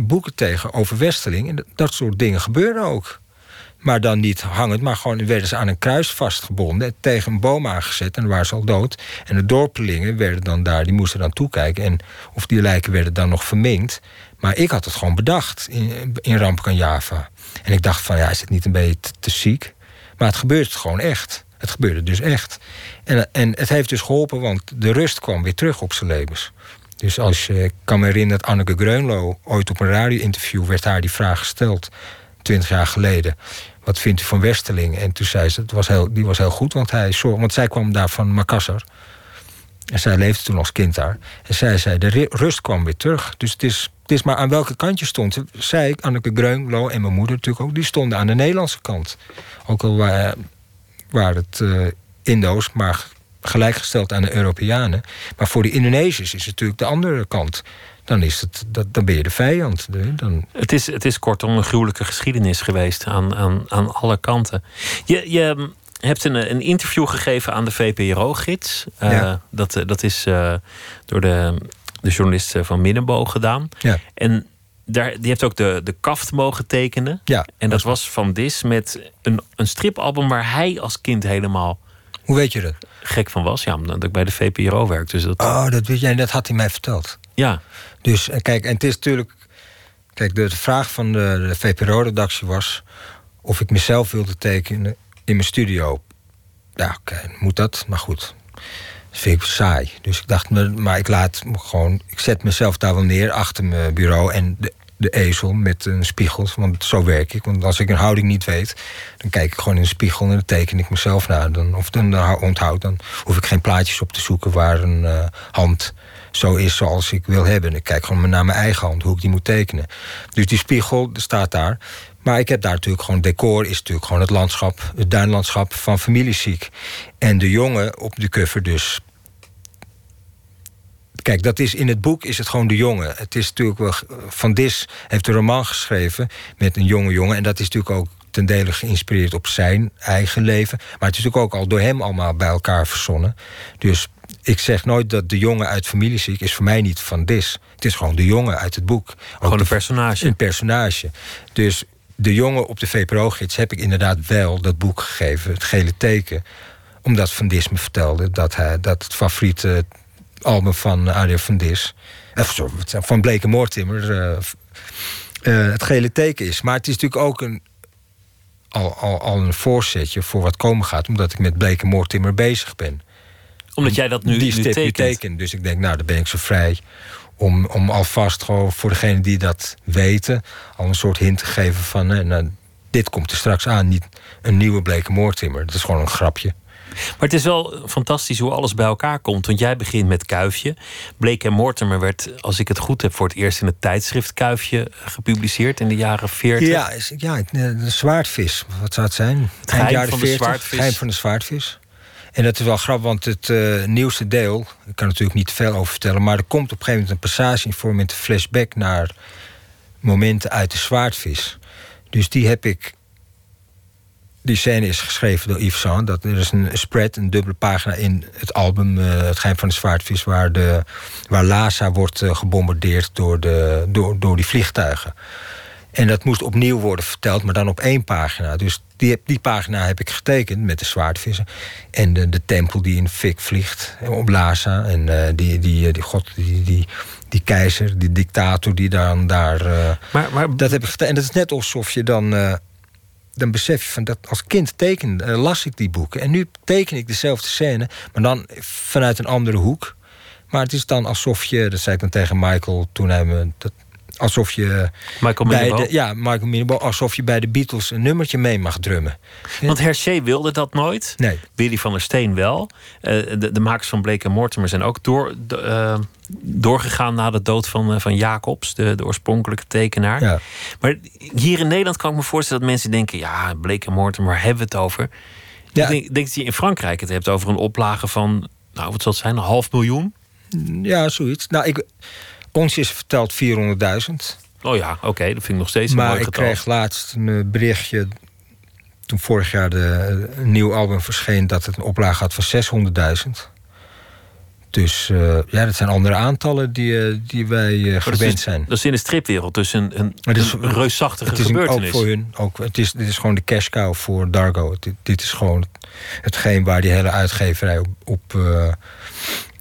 [SPEAKER 2] boeken tegen over Westerling. En dat soort dingen gebeuren ook. Maar dan niet hangend, maar gewoon werden ze aan een kruis vastgebonden... tegen een boom aangezet en dan waren ze al dood. En de dorpelingen werden dan daar, die moesten dan toekijken... en of die lijken werden dan nog verminkt. Maar ik had het gewoon bedacht in, in Rampen Java. En ik dacht van, ja, is het niet een beetje te, ziek? Maar het gebeurde gewoon echt. Het gebeurde dus echt. En, en het heeft dus geholpen, want de rust kwam weer terug op zijn levens. Dus als je kan me herinneren dat Anneke Greunlo... ooit op een radio-interview werd haar die vraag gesteld... twintig jaar geleden wat vindt u van Westerling? En toen zei ze, het was heel, die was heel goed, want, hij, want zij kwam daar van Makassar. En zij leefde toen als kind daar. En zij zei, de rust kwam weer terug. Dus het is, het is maar aan welke kant je stond. Zij, Anneke Greunlo en mijn moeder natuurlijk ook... die stonden aan de Nederlandse kant. Ook al waar het uh, Indo's, maar gelijkgesteld aan de Europeanen. Maar voor de Indonesiërs is het natuurlijk de andere kant dan, is het, dat, dan ben je de vijand. Dan...
[SPEAKER 1] Het, is, het is kortom een gruwelijke geschiedenis geweest aan, aan, aan alle kanten. Je, je hebt een, een interview gegeven aan de VPRO-gids. Uh, dat, dat is uh, door de, de journalist van Middenboog gedaan.
[SPEAKER 2] Ja.
[SPEAKER 1] En daar, die heeft ook de, de kaft mogen tekenen.
[SPEAKER 2] Ja,
[SPEAKER 1] en dat was Van Dis met een, een stripalbum waar hij als kind helemaal
[SPEAKER 2] hoe weet je dat?
[SPEAKER 1] Gek van was, ja, omdat ik bij de VPRO werk. Dus dat...
[SPEAKER 2] Oh, dat weet jij, dat had hij mij verteld.
[SPEAKER 1] Ja.
[SPEAKER 2] Dus eh, kijk, en het is natuurlijk. Kijk, de, vraag van de, de VPRO-redactie was of ik mezelf wilde tekenen in mijn studio. Ja, oké, moet dat, maar goed. Dat vind ik saai. Dus ik dacht, maar ik laat gewoon. Ik zet mezelf daar wel neer achter mijn bureau. En de, de ezel met een spiegel. Want zo werk ik. Want als ik een houding niet weet, dan kijk ik gewoon in de spiegel en dan teken ik mezelf naar. Dan, of dan onthoud, dan hoef ik geen plaatjes op te zoeken waar een uh, hand zo is zoals ik wil hebben. Ik kijk gewoon naar mijn eigen hand, hoe ik die moet tekenen. Dus die spiegel staat daar. Maar ik heb daar natuurlijk gewoon decor, is natuurlijk gewoon het landschap, het duinlandschap van familieziek. En de jongen op de cover dus. Kijk, dat is in het boek is het gewoon de jongen. Het is natuurlijk wel. Van Dis heeft een roman geschreven met een jonge jongen. En dat is natuurlijk ook ten dele geïnspireerd op zijn eigen leven. Maar het is natuurlijk ook al door hem allemaal bij elkaar verzonnen. Dus ik zeg nooit dat de jongen uit familieziek is voor mij niet van Dis. Het is gewoon de jongen uit het boek.
[SPEAKER 1] Gewoon een personage.
[SPEAKER 2] Een personage. Dus de jongen op de VPRO-gids heb ik inderdaad wel dat boek gegeven, het gele teken. Omdat Van Dis me vertelde dat, hij, dat het favoriete album van Arie van Dis... Van Bleke Moortimmer uh, uh, het gele teken is. Maar het is natuurlijk ook een, al, al, al een voorzetje voor wat komen gaat... omdat ik met Bleke Moortimmer bezig ben
[SPEAKER 1] Omdat jij dat nu,
[SPEAKER 2] die
[SPEAKER 1] nu
[SPEAKER 2] stip
[SPEAKER 1] tekent.
[SPEAKER 2] teken. Dus ik denk, nou, dan ben ik zo vrij om, om alvast gewoon voor degenen die dat weten... al een soort hint te geven van, eh, nou, dit komt er straks aan. Niet een nieuwe Blake Mortimer. Dat is gewoon een grapje.
[SPEAKER 1] Maar het is wel fantastisch hoe alles bij elkaar komt. Want jij begint met Kuifje. Blake en Mortimer werd, als ik het goed heb, voor het eerst in het tijdschrift Kuifje gepubliceerd in de jaren 40.
[SPEAKER 2] Ja, ja, de zwaardvis. Wat zou het zijn? Het
[SPEAKER 1] geheim van de zwaardvis.
[SPEAKER 2] Geheim van de zwaardvis. En dat is wel grappig, want het eh, nieuwste deel... ik kan natuurlijk niet veel over vertellen... maar er komt op een gegeven moment een passage in vorm met een flashback... naar momenten uit de zwaardvis. Dus die heb ik... Die scène is geschreven door Yves Saint. Dat, er is een spread, een dubbele pagina in het album... eh, Het Geheim van de Zwaardvis... waar, de, waar Lhasa wordt eh, gebombardeerd door, de, door, door die vliegtuigen. En dat moest opnieuw worden verteld, maar dan op één pagina. Dus die, die pagina heb ik getekend met de zwaardvissen. En de, de tempel die in fik vliegt op Lhasa. En eh, die, die, eh, die, god, die, die, die keizer, die dictator die dan daar... eh,
[SPEAKER 1] Maar, maar
[SPEAKER 2] dat heb ik getekend. En dat is net alsof je dan... dan besef je van dat als kind teken, eh, las ik die boeken. En nu teken ik dezelfde scène, maar dan vanuit een andere hoek. Maar het is dan alsof je, dat zei ik dan tegen Michael toen hij me. Dat, alsof je.
[SPEAKER 1] Michael
[SPEAKER 2] bij
[SPEAKER 1] Minebo?
[SPEAKER 2] de, ja, Michael Minebo, alsof je bij de Beatles een nummertje mee mag drummen.
[SPEAKER 1] Want Hergé wilde dat nooit.
[SPEAKER 2] Nee.
[SPEAKER 1] Willy van der Steen wel. Eh, de, de makers van Blake en Mortimer zijn ook door, de, eh, doorgegaan na de dood van, eh, van Jacobs, de, de oorspronkelijke tekenaar.
[SPEAKER 2] Ja.
[SPEAKER 1] Maar hier in Nederland kan ik me voorstellen dat mensen denken: ja, Blake en Mortimer, waar hebben we het over?
[SPEAKER 2] Ja.
[SPEAKER 1] Ik denk, denk dat je in Frankrijk het hebt over een oplage van, nou, wat zal het zijn, een half miljoen?
[SPEAKER 2] Ja, zoiets. Nou, ik, ons is verteld 400.000.
[SPEAKER 1] Oh ja, oké, dat vind ik nog steeds een
[SPEAKER 2] Maar
[SPEAKER 1] mooi
[SPEAKER 2] ik
[SPEAKER 1] getal.
[SPEAKER 2] kreeg laatst een eh, berichtje. toen vorig jaar de, een nieuw album verscheen. dat het een oplage had van 600.000. Dus eh, ja, dat zijn andere aantallen die, eh, die wij eh,
[SPEAKER 1] Maar is
[SPEAKER 2] gewend
[SPEAKER 1] dus-
[SPEAKER 2] zijn.
[SPEAKER 1] Dat is in de stripwereld dus een, een,
[SPEAKER 2] Maar het is-
[SPEAKER 1] een reusachtige
[SPEAKER 2] Het is een, ook
[SPEAKER 1] gebeurtenis.
[SPEAKER 2] voor hun. Ook, het is, dit is gewoon de cash cow voor Dargo. Dit, dit is gewoon hetgeen waar die hele uitgeverij op, op eh,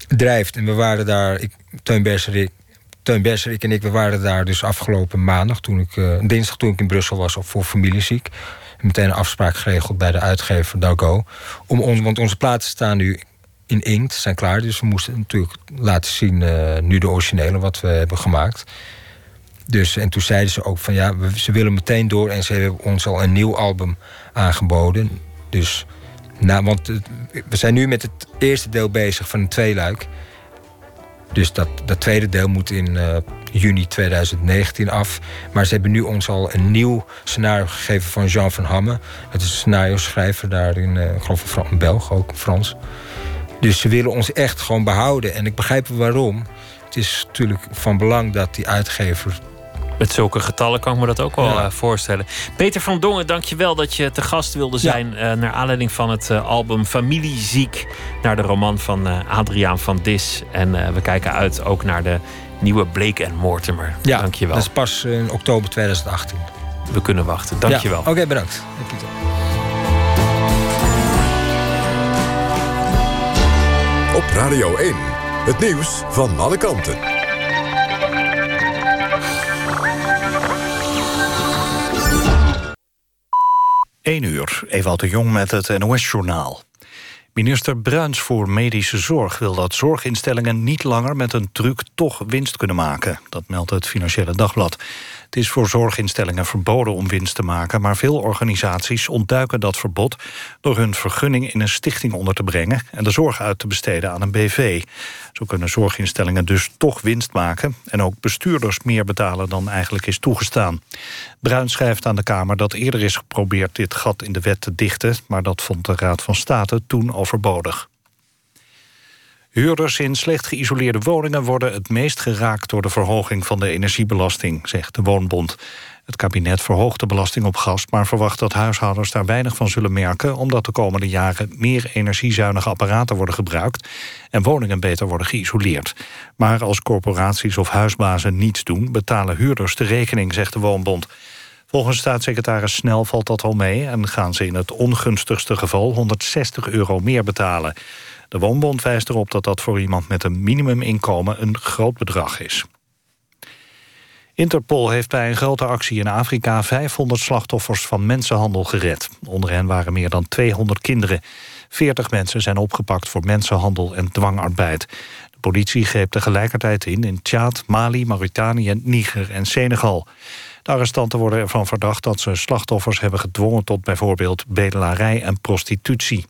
[SPEAKER 2] drijft. En we waren daar, ik, Teun Berserik, Teun Berserik en ik, we waren daar dus afgelopen maandag, toen ik, eh, dinsdag toen ik in Brussel was voor familieziek. Meteen een afspraak geregeld bij de uitgever Dargo. Om ons, want onze platen staan nu in inkt, zijn klaar. Dus we moesten natuurlijk laten zien, eh, nu de originele, wat we hebben gemaakt. Dus, en toen zeiden ze ook van ja, we- ze willen meteen door en ze hebben ons al een nieuw album aangeboden. Dus, nou, want we zijn nu met het eerste deel bezig van een tweeluik. Dus dat, tweede deel moet in eh, juni 2019 af. Maar ze hebben nu ons al een nieuw scenario gegeven van Jean van Hamme. Het is een scenario schrijver daar in, eh, ik geloof een Belg, ook Frans. Dus ze willen ons echt gewoon behouden. En ik begrijp waarom. Het is natuurlijk van belang dat die uitgever
[SPEAKER 1] Met zulke getallen kan ik me dat ook wel
[SPEAKER 2] Ja.
[SPEAKER 1] eh, voorstellen. Peter van Dongen, dankjewel dat je te gast wilde
[SPEAKER 2] Ja.
[SPEAKER 1] zijn... eh, naar aanleiding van het eh, album Familieziek... naar de roman van eh, Adriaan van Dis. En eh, we kijken uit ook naar de nieuwe Blake en Mortimer.
[SPEAKER 2] Ja,
[SPEAKER 1] dankjewel.
[SPEAKER 2] dat is pas in oktober 2018.
[SPEAKER 1] We kunnen wachten. Dankjewel.
[SPEAKER 2] Ja, Oké, bedankt.
[SPEAKER 3] Op Radio 1. Het nieuws van alle kanten.
[SPEAKER 4] 1 uur, Ewald de Jong met het NOS-journaal. Minister Bruins voor Medische Zorg wil dat zorginstellingen niet langer met een truc toch winst kunnen maken. Dat meldt het Financiële Dagblad. Het is voor zorginstellingen verboden om winst te maken, maar veel organisaties ontduiken dat verbod door hun vergunning in een stichting onder te brengen en de zorg uit te besteden aan een BV. Zo kunnen zorginstellingen dus toch winst maken en ook bestuurders meer betalen dan eigenlijk is toegestaan. Bruin schrijft aan de Kamer dat eerder is geprobeerd dit gat in de wet te dichten, maar dat vond de Raad van State toen overbodig. Huurders in slecht geïsoleerde woningen worden het meest geraakt door de verhoging van de energiebelasting, zegt de Woonbond. Het kabinet verhoogt de belasting op gas, maar verwacht dat huishoudens daar weinig van zullen merken, omdat de komende jaren meer energiezuinige apparaten worden gebruikt en woningen beter worden geïsoleerd. Maar als corporaties of huisbazen niets doen, betalen huurders de rekening, zegt de Woonbond. Volgens staatssecretaris Snel valt dat al mee en gaan ze in het ongunstigste geval 160 euro meer betalen. De Woonbond wijst erop dat dat voor iemand met een minimuminkomen een groot bedrag is. Interpol heeft bij een grote actie in Afrika 500 slachtoffers van mensenhandel gered. Onder hen waren meer dan 200 kinderen. 40 mensen zijn opgepakt voor mensenhandel en dwangarbeid. De politie greep tegelijkertijd in in Tjaad, Mali, Mauritanië, Niger en Senegal. De arrestanten worden ervan verdacht dat ze slachtoffers hebben gedwongen... tot bijvoorbeeld bedelarij en prostitutie.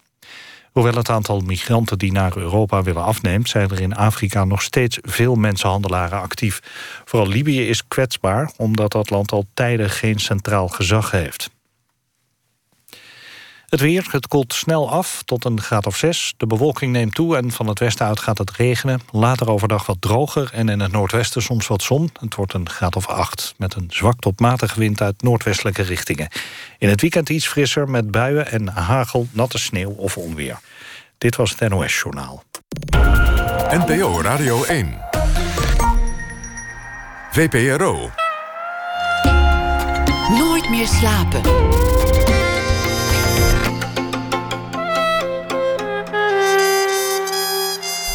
[SPEAKER 4] Hoewel het aantal migranten die naar Europa willen afneemt... zijn er in Afrika nog steeds veel mensenhandelaren actief. Vooral Libië is kwetsbaar, omdat dat land al tijden geen centraal gezag heeft. Het weer, het koelt snel af tot een graad of 6. De bewolking neemt toe en van het westen uit gaat het regenen. Later overdag wat droger en in het noordwesten soms wat zon. Het wordt een graad of 8 met een zwak tot matige wind uit noordwestelijke richtingen. In het weekend iets frisser met buien en hagel, natte sneeuw of onweer. Dit was het NOS Journaal.
[SPEAKER 3] NPO Radio 1. VPRO.
[SPEAKER 5] Nooit meer slapen.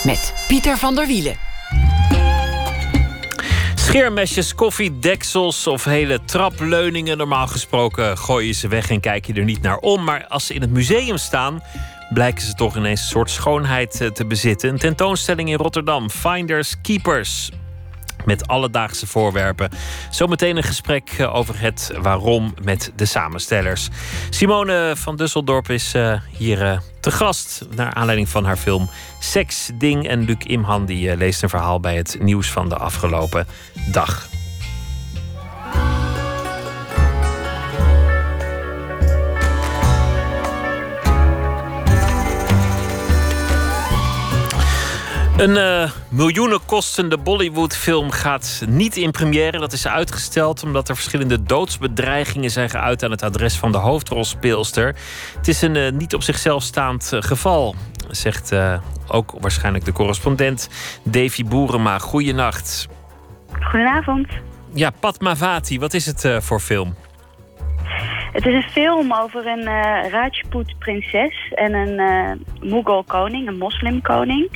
[SPEAKER 5] Met Pieter van der Wielen.
[SPEAKER 1] Scheermesjes, koffiedeksels of hele trapleuningen. Normaal gesproken gooi je ze weg en kijk je er niet naar om. Maar als ze in het museum staan, blijken ze toch ineens een soort schoonheid eh, te bezitten. Een tentoonstelling in Rotterdam, Finders Keepers met alledaagse voorwerpen. Zometeen een gesprek eh, over het waarom met de samenstellers. Simone van Dusseldorp is uh, hier te gast naar aanleiding van haar film Seks, Ding. En Luc Imhan die leest een verhaal bij het nieuws van de afgelopen dag. Een uh, miljoenen kostende Bollywood-film gaat niet in première. Dat is uitgesteld omdat er verschillende doodsbedreigingen zijn geuit aan het adres van de hoofdrolspeelster. Het is een uh, niet op zichzelf staand geval, zegt ook waarschijnlijk de correspondent Davy Boerema. Goeienacht.
[SPEAKER 6] Goedenavond.
[SPEAKER 1] Ja, Padmavati, wat is het voor film?
[SPEAKER 6] Het is een film over een uh, Rajput-prinses en een uh, Mughal-koning, een moslimkoning.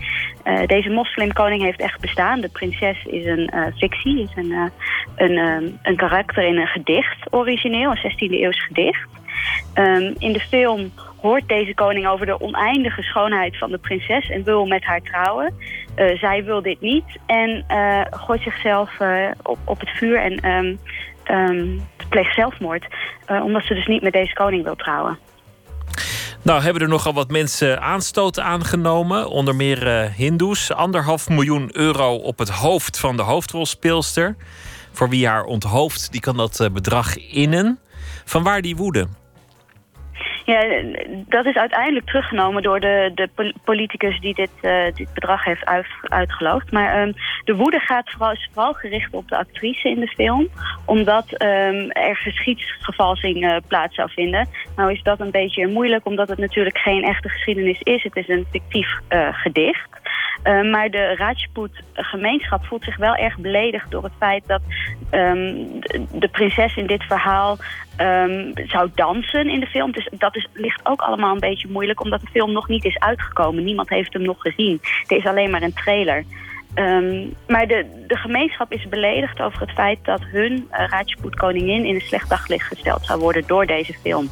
[SPEAKER 6] Uh, deze moslimkoning heeft echt bestaan. De prinses is een fictie, is een, een, een karakter in een gedicht origineel, een 16e eeuws gedicht. Um, in de film hoort deze koning over de oneindige schoonheid van de prinses en wil met haar trouwen. Uh, zij wil dit niet en uh, gooit zichzelf uh, op, op het vuur en um, pleegt zelfmoord. omdat ze dus niet met deze koning wil trouwen.
[SPEAKER 1] Nou, hebben er nogal wat mensen aanstoot aangenomen. Onder meer hindoes. Anderhalf miljoen euro op het hoofd van de hoofdrolspeelster. Voor wie haar onthoofd, die kan dat bedrag innen. Van waar die woede?
[SPEAKER 6] Ja, dat is uiteindelijk teruggenomen door de, de politicus die dit, uh, dit bedrag heeft uit, uitgeloofd. Maar um, de woede gaat vooral, is vooral gericht op de actrice in de film. Omdat um, er geschiedsvervalsing uh, plaats zou vinden. Nou is dat een beetje moeilijk omdat het natuurlijk geen echte geschiedenis is. Het is een fictief uh, gedicht. Uh, maar de Rajput-gemeenschap voelt zich wel erg beledigd door het feit dat um, de, prinses in dit verhaal um, zou dansen in de film. Dus dat is, ligt ook allemaal een beetje moeilijk omdat de film nog niet is uitgekomen. Niemand heeft hem nog gezien. Er is alleen maar een trailer. Um, maar de, de gemeenschap is beledigd over het feit dat hun uh, Rajput-koningin in een slecht daglicht gesteld zou worden door deze film.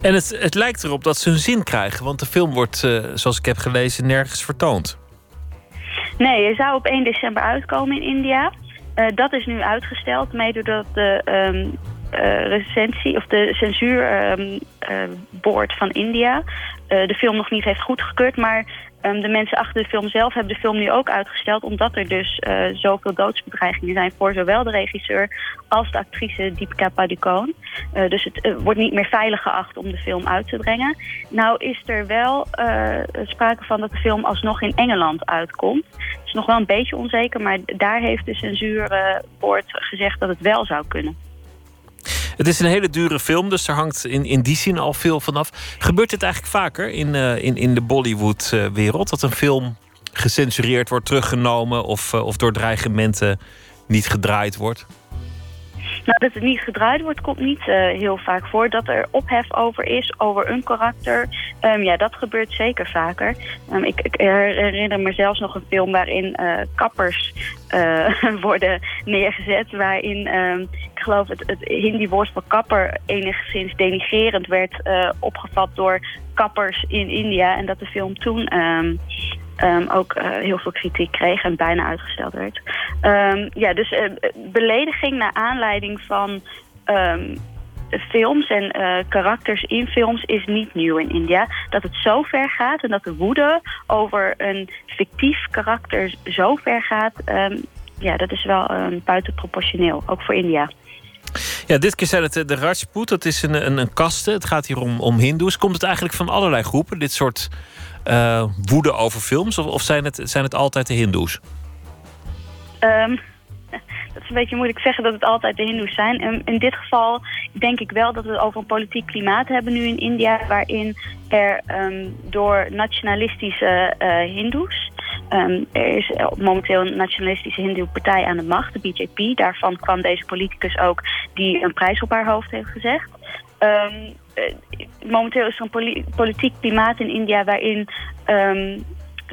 [SPEAKER 1] En het, het lijkt erop dat ze hun zin krijgen, want de film wordt, uh, zoals ik heb gelezen, nergens vertoond.
[SPEAKER 6] Nee, hij zou op 1 december uitkomen in India. Uh, dat is nu uitgesteld, mede doordat de um, recensie of de censuurboord um, van India de film nog niet heeft goedgekeurd. Maar Um, de mensen achter de film zelf hebben de film nu ook uitgesteld... omdat er dus uh, zoveel doodsbedreigingen zijn voor zowel de regisseur... als de actrice Deepika Padukone. Uh, dus het uh, wordt niet meer veilig geacht om de film uit te brengen. Nou is er wel sprake van dat de film alsnog in Engeland uitkomt. Het is nog wel een beetje onzeker, maar daar heeft de censuurboord gezegd dat het wel zou kunnen.
[SPEAKER 1] Het is een hele dure film, dus er hangt in, in die zin al veel vanaf. Gebeurt dit eigenlijk vaker in, uh, in, in de Bollywood-wereld? Dat een film gecensureerd wordt, teruggenomen of, uh, of door dreigementen niet gedraaid wordt?
[SPEAKER 6] Nou, dat het niet gedraaid wordt, komt niet uh, heel vaak voor. Dat er ophef over is, over een karakter. Ehm, ja, dat gebeurt zeker vaker. Um, ik, ik, herinner me zelfs nog een film waarin uh, kappers uh, worden neergezet. Waarin, um, ik geloof, het, het Hindi-woord voor kapper enigszins denigerend werd opgevat door kappers in India. En dat de film toen ook uh, heel veel kritiek kreeg en bijna uitgesteld werd. Um, ja, dus uh, belediging naar aanleiding van um, films en uh, karakters in films is niet nieuw in India. Dat het zo ver gaat en dat de woede over een fictief karakter zo ver gaat... ja, dat is wel buitenproportioneel, ook voor India.
[SPEAKER 1] Ja, dit keer zijn het de Rajput. Dat is een, een, een kaste. Het gaat hier om, om hindoes. Komt het eigenlijk van allerlei groepen, dit soort uh, woede over films? Of, of, zijn, het, zijn het altijd de Hindoes?
[SPEAKER 6] Um, dat is een beetje moeilijk zeggen dat het altijd de Hindoes zijn. En in dit geval denk ik wel dat we over een politiek klimaat hebben nu in India... waarin er um, door nationalistische uh, Hindoes... Er is momenteel een nationalistische hindoe-partij aan de macht, de BJP. Daarvan kwam deze politicus ook die een prijs op haar hoofd heeft gezegd. Momenteel is er een politiek klimaat in India waarin um,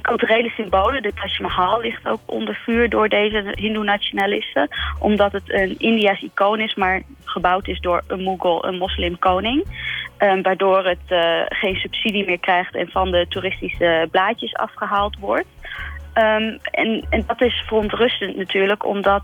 [SPEAKER 6] culturele symbolen, de Taj Mahal ligt ook onder vuur door deze hindoe-nationalisten. Omdat het een India's icoon is, maar gebouwd is door een Mughal, een moslimkoning. Um, waardoor het uh, geen subsidie meer krijgt en van de toeristische blaadjes afgehaald wordt. Um, en, en dat is verontrustend natuurlijk, omdat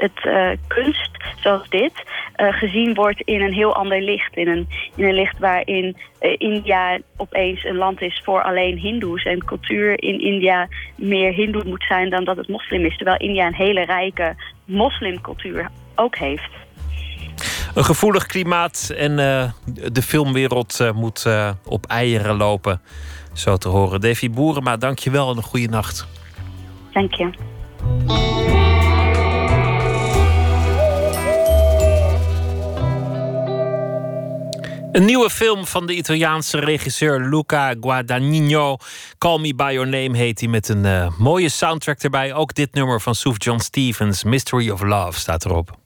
[SPEAKER 6] het uh, kunst zoals dit uh, gezien wordt in een heel ander licht. In een, in een licht waarin uh, India opeens een land is voor alleen hindoes. En cultuur in India meer hindoe moet zijn dan dat het moslim is. Terwijl India een hele rijke moslimcultuur ook heeft.
[SPEAKER 1] Een gevoelig klimaat en de filmwereld moet op eieren lopen. Zo te horen. Davy Boerema, dank je wel en een goede nacht.
[SPEAKER 6] Dank je.
[SPEAKER 1] Een nieuwe film van de Italiaanse regisseur Luca Guadagnino. Call Me By Your Name heet hij met een uh, mooie soundtrack erbij. Ook dit nummer van Suf John Stevens, Mystery of Love, staat erop.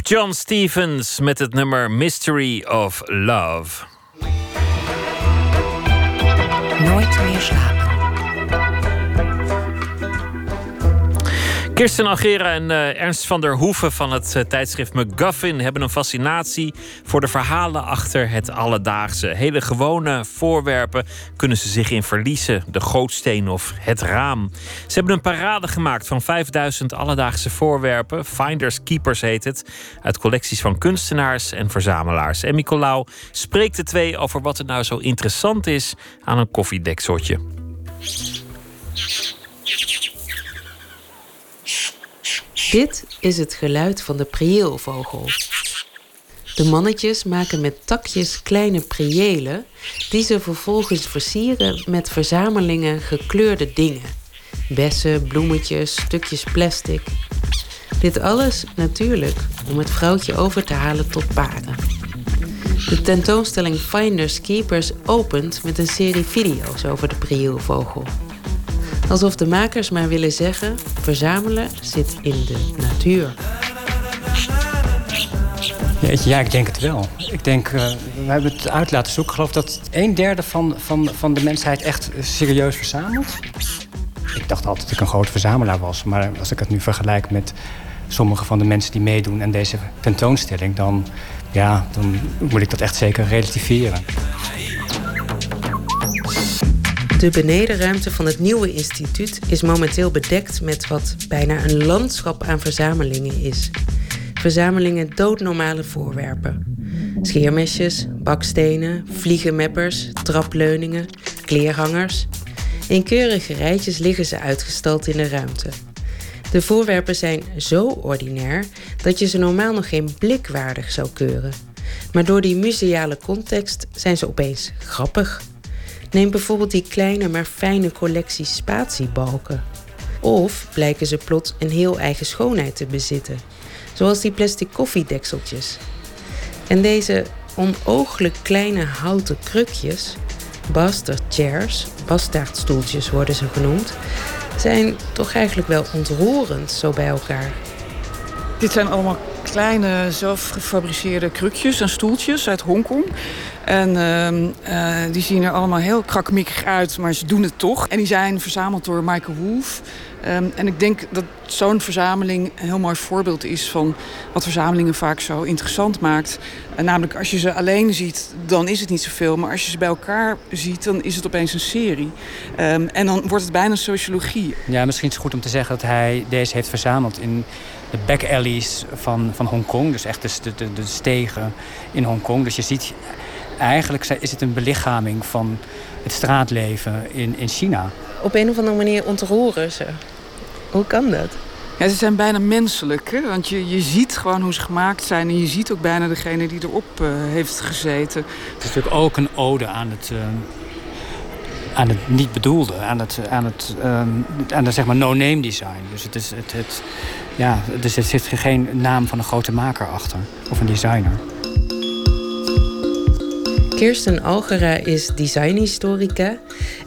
[SPEAKER 1] John Stevens met het nummer Mystery of Love.
[SPEAKER 5] Nooit meer.
[SPEAKER 1] Kirsten Algera en uh, Ernst van der Hoeven van het uh, tijdschrift McGuffin hebben een fascinatie voor de verhalen achter het alledaagse. Hele gewone voorwerpen kunnen ze zich in verliezen. De gootsteen of het raam. Ze hebben een parade gemaakt van 5000 alledaagse voorwerpen. Finders Keepers heet het. Uit collecties van kunstenaars en verzamelaars. En Nicolaou spreekt de twee over wat er nou zo interessant is aan een koffiedekseltje.
[SPEAKER 7] Dit is het geluid van de prieelvogel. De mannetjes maken met takjes kleine prielen die ze vervolgens versieren met verzamelingen gekleurde dingen. Bessen, bloemetjes, stukjes plastic. Dit alles natuurlijk om het vrouwtje over te halen tot paren. De tentoonstelling Finders Keepers opent met een serie video's over de prieelvogel. Alsof de makers maar willen zeggen: verzamelen zit in de natuur.
[SPEAKER 8] Ja, ik denk het wel. Ik denk, uh, we hebben het uit laten zoeken. Ik geloof dat een derde van, van, van de mensheid echt serieus verzamelt. Ik dacht altijd dat ik een grote verzamelaar was. Maar als ik het nu vergelijk met sommige van de mensen die meedoen aan deze tentoonstelling, dan, ja, dan moet ik dat echt zeker relativeren.
[SPEAKER 7] De benedenruimte van het nieuwe instituut is momenteel bedekt met wat bijna een landschap aan verzamelingen is. Verzamelingen doodnormale voorwerpen. Scheermesjes, bakstenen, vliegenmeppers, trapleuningen, kleerhangers. In keurige rijtjes liggen ze uitgestald in de ruimte. De voorwerpen zijn zo ordinair dat je ze normaal nog geen blikwaardig zou keuren. Maar door die museale context zijn ze opeens grappig. Neem bijvoorbeeld die kleine maar fijne collectie spatiebalken. Of blijken ze plots een heel eigen schoonheid te bezitten, zoals die plastic koffiedekseltjes. En deze onooglijk kleine houten krukjes, bastard chairs, bastaardstoeltjes worden ze genoemd, zijn toch eigenlijk wel ontroerend zo bij elkaar.
[SPEAKER 9] Dit zijn allemaal kleine zelf gefabriceerde krukjes en stoeltjes uit Hongkong. En ehm, eh, die zien er allemaal heel krakmikkig uit, maar ze doen het toch. En die zijn verzameld door Michael Wolff. Ehm, en ik denk dat zo'n verzameling een heel mooi voorbeeld is van wat verzamelingen vaak zo interessant maakt. En namelijk als je ze alleen ziet, dan is het niet zoveel. Maar als je ze bij elkaar ziet, dan is het opeens een serie. Ehm, en dan wordt het bijna sociologie.
[SPEAKER 8] Ja, misschien is het goed om te zeggen dat hij deze heeft verzameld in de back alleys van, van Hongkong. Dus echt de, de, de stegen in Hongkong. Dus je ziet eigenlijk is het een belichaming van het straatleven in, in China.
[SPEAKER 7] Op een of andere manier ontroeren ze. Hoe kan dat?
[SPEAKER 9] Ja, ze zijn bijna menselijk. Hè? Want je, je ziet gewoon hoe ze gemaakt zijn. En je ziet ook bijna degene die erop uh, heeft gezeten.
[SPEAKER 8] Het is natuurlijk ook een ode aan het, uh, aan het niet bedoelde. Aan het, aan het, uh, aan het zeg maar no-name design. Dus, het is, het, het, ja, dus er zit geen naam van een grote maker achter. Of een designer.
[SPEAKER 7] Kirsten Algera is designhistorica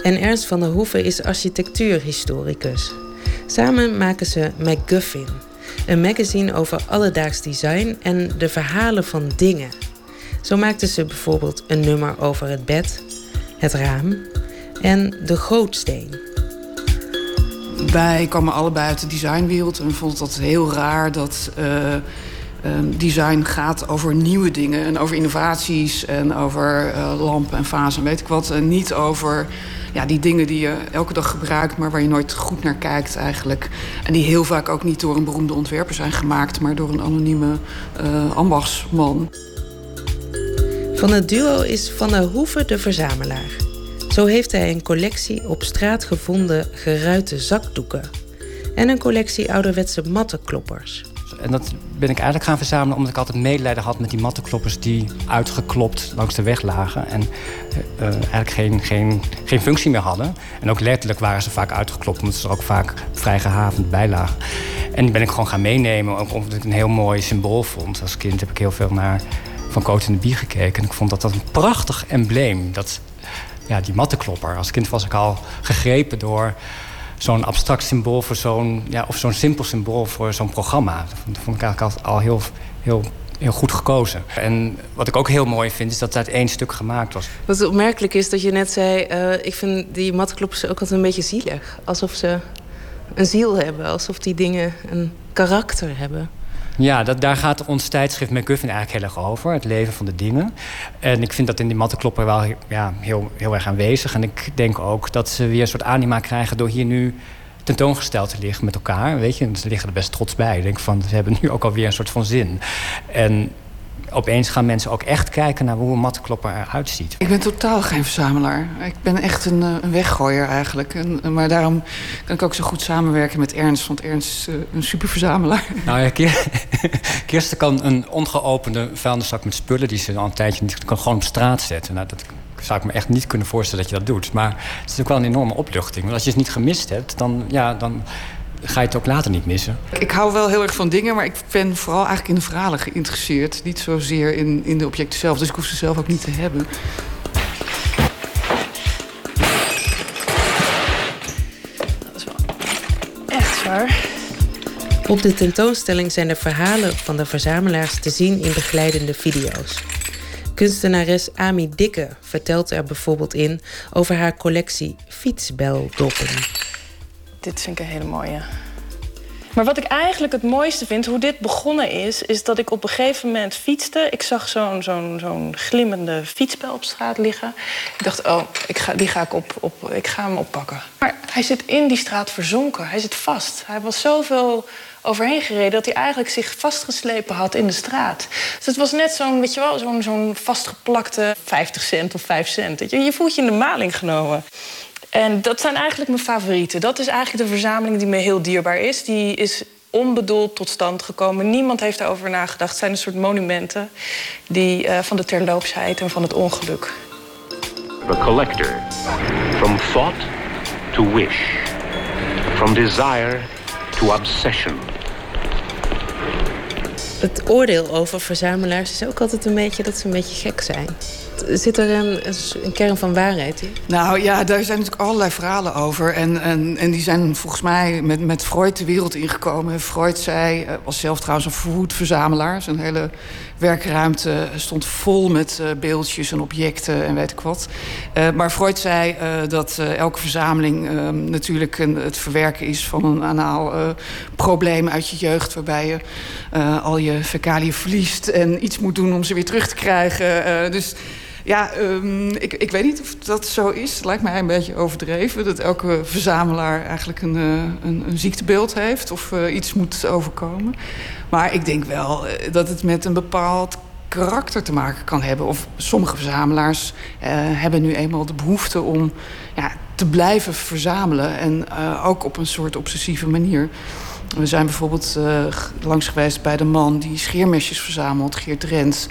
[SPEAKER 7] en Ernst van der Hoeven is architectuurhistoricus. Samen maken ze McGuffin, een magazine over alledaags design en de verhalen van dingen. Zo maakten ze bijvoorbeeld een nummer over het bed, het raam en de gootsteen.
[SPEAKER 9] wij kwamen allebei uit de designwereld en vonden dat heel raar dat uh, design gaat over nieuwe dingen en over innovaties en over uh, lampen en vazen en weet ik wat. En niet over ja, die dingen die je elke dag gebruikt, maar waar je nooit goed naar kijkt eigenlijk. En die heel vaak ook niet door een beroemde ontwerper zijn gemaakt, maar door een anonieme ambachtsman.
[SPEAKER 7] Van het duo is Van der Hoeven de verzamelaar. Zo heeft hij een collectie op straat gevonden geruite zakdoeken en een collectie ouderwetse mattenkloppers.
[SPEAKER 8] En dat ben ik eigenlijk gaan verzamelen omdat ik altijd medelijden had met die mattenkloppers die uitgeklopt langs de weg lagen. En uh, eigenlijk geen, geen, geen functie meer hadden. En ook letterlijk waren ze vaak uitgeklopt omdat ze er ook vaak vrij gehavend bij lagen. En die ben ik gewoon gaan meenemen, ook omdat ik een heel mooi symbool vond. Als kind heb ik heel veel naar Van Coat in de Bie gekeken. En ik vond dat dat een prachtig embleem. Dat ja, die mattenklopper. Als kind was ik al gegrepen door zo'n abstract symbool voor zo'n, ja, of zo'n simpel symbool voor zo'n programma. Dat vond ik eigenlijk al heel, heel, heel goed gekozen. En wat ik ook heel mooi vind, is dat het één stuk gemaakt was.
[SPEAKER 7] Wat opmerkelijk is dat je net zei, uh, ik vind die mattenkloppers ook altijd een beetje zielig. Alsof ze een ziel hebben, alsof die dingen een karakter hebben.
[SPEAKER 8] Ja, dat, daar gaat ons tijdschrift McGuffin eigenlijk heel erg over. Het leven van de dingen. En ik vind dat in die mattenklopper wel ja, heel, heel erg aanwezig. En ik denk ook dat ze weer een soort anima krijgen... door hier nu tentoongesteld te liggen met elkaar. Weet je, ze liggen er best trots bij. Ik denk van, ze hebben nu ook alweer een soort van zin. En opeens gaan mensen ook echt kijken naar hoe een mattenklopper eruit ziet.
[SPEAKER 9] Ik ben totaal geen verzamelaar. Ik ben echt een, eh, een weggooier eigenlijk. En, maar daarom kan ik ook zo goed samenwerken met Ernst. Want Ernst is uh, een superverzamelaar.
[SPEAKER 8] Nou ja, Kirsten kan een ongeopende vuilniszak met spullen... die ze al een tijdje niet kan gewoon op straat zetten. Nou, dat zou ik me echt niet kunnen voorstellen dat je dat doet. Maar het is ook wel een enorme opluchting. Want als je het niet gemist hebt, dan, ja, dan ga je het ook later niet missen.
[SPEAKER 9] Ik hou wel heel erg van dingen, maar ik ben vooral eigenlijk in de verhalen geïnteresseerd. Niet zozeer in, in de objecten zelf, dus ik hoef ze zelf ook niet te hebben.
[SPEAKER 7] Dat is wel echt zwaar. Op de tentoonstelling zijn de verhalen van de verzamelaars te zien in begeleidende video's. Kunstenares Ami Dikke vertelt er bijvoorbeeld in over haar collectie fietsbeldoppen
[SPEAKER 10] dit vind ik een hele mooie. Maar wat ik eigenlijk het mooiste vind, hoe dit begonnen is... is dat ik op een gegeven moment fietste. Ik zag zo'n zo'n zo'n glimmende fietsbel op straat liggen. Ik dacht, oh, ik ga, die ga ik, op, op, ik ga hem oppakken. Maar hij zit in die straat verzonken. Hij zit vast. Hij was zoveel overheen gereden... dat hij eigenlijk zich vastgeslepen had in de straat. Dus het was net zo'n, weet je wel, zo'n zo'n vastgeplakte 50 cent of 5 cent. Je, je voelt je in de maling genomen. En dat zijn eigenlijk mijn favorieten. Dat is eigenlijk de verzameling die me heel dierbaar is. Die is onbedoeld tot stand gekomen. Niemand heeft daarover nagedacht. Het zijn een soort monumenten die, uh, van de terloopsheid en van het ongeluk.
[SPEAKER 11] The collector. From thought to wish. From desire to obsession.
[SPEAKER 7] Het oordeel over verzamelaars is ook altijd een beetje dat ze een beetje gek zijn. Zit er een, een, kern van waarheid in?
[SPEAKER 9] Nou ja, daar zijn natuurlijk allerlei verhalen over. En, en, en die zijn volgens mij met, met Freud de wereld ingekomen. Freud zei, eh, was zelf trouwens een verwoed verzamelaar. Zijn hele werkruimte stond vol met uh, beeldjes en objecten en weet ik wat. Uh, maar Freud zei dat elke verzameling ehm, natuurlijk een, het verwerken is van een anaal probleem uit je jeugd. Waarbij je al je fecaliën verliest en iets moet doen om ze weer terug te krijgen. dus ja, um, ik, ik weet niet of dat zo is. Het lijkt mij een beetje overdreven dat elke verzamelaar eigenlijk een, een, een ziektebeeld heeft of uh, iets moet overkomen. Maar ik denk wel eh, dat het met een bepaald karakter te maken kan hebben. Of sommige verzamelaars hebben nu eenmaal de behoefte om ja, te blijven verzamelen. En ook op een soort obsessieve manier. We zijn bijvoorbeeld uh, langs geweest bij de man die scheermesjes verzamelt, Geert Rens,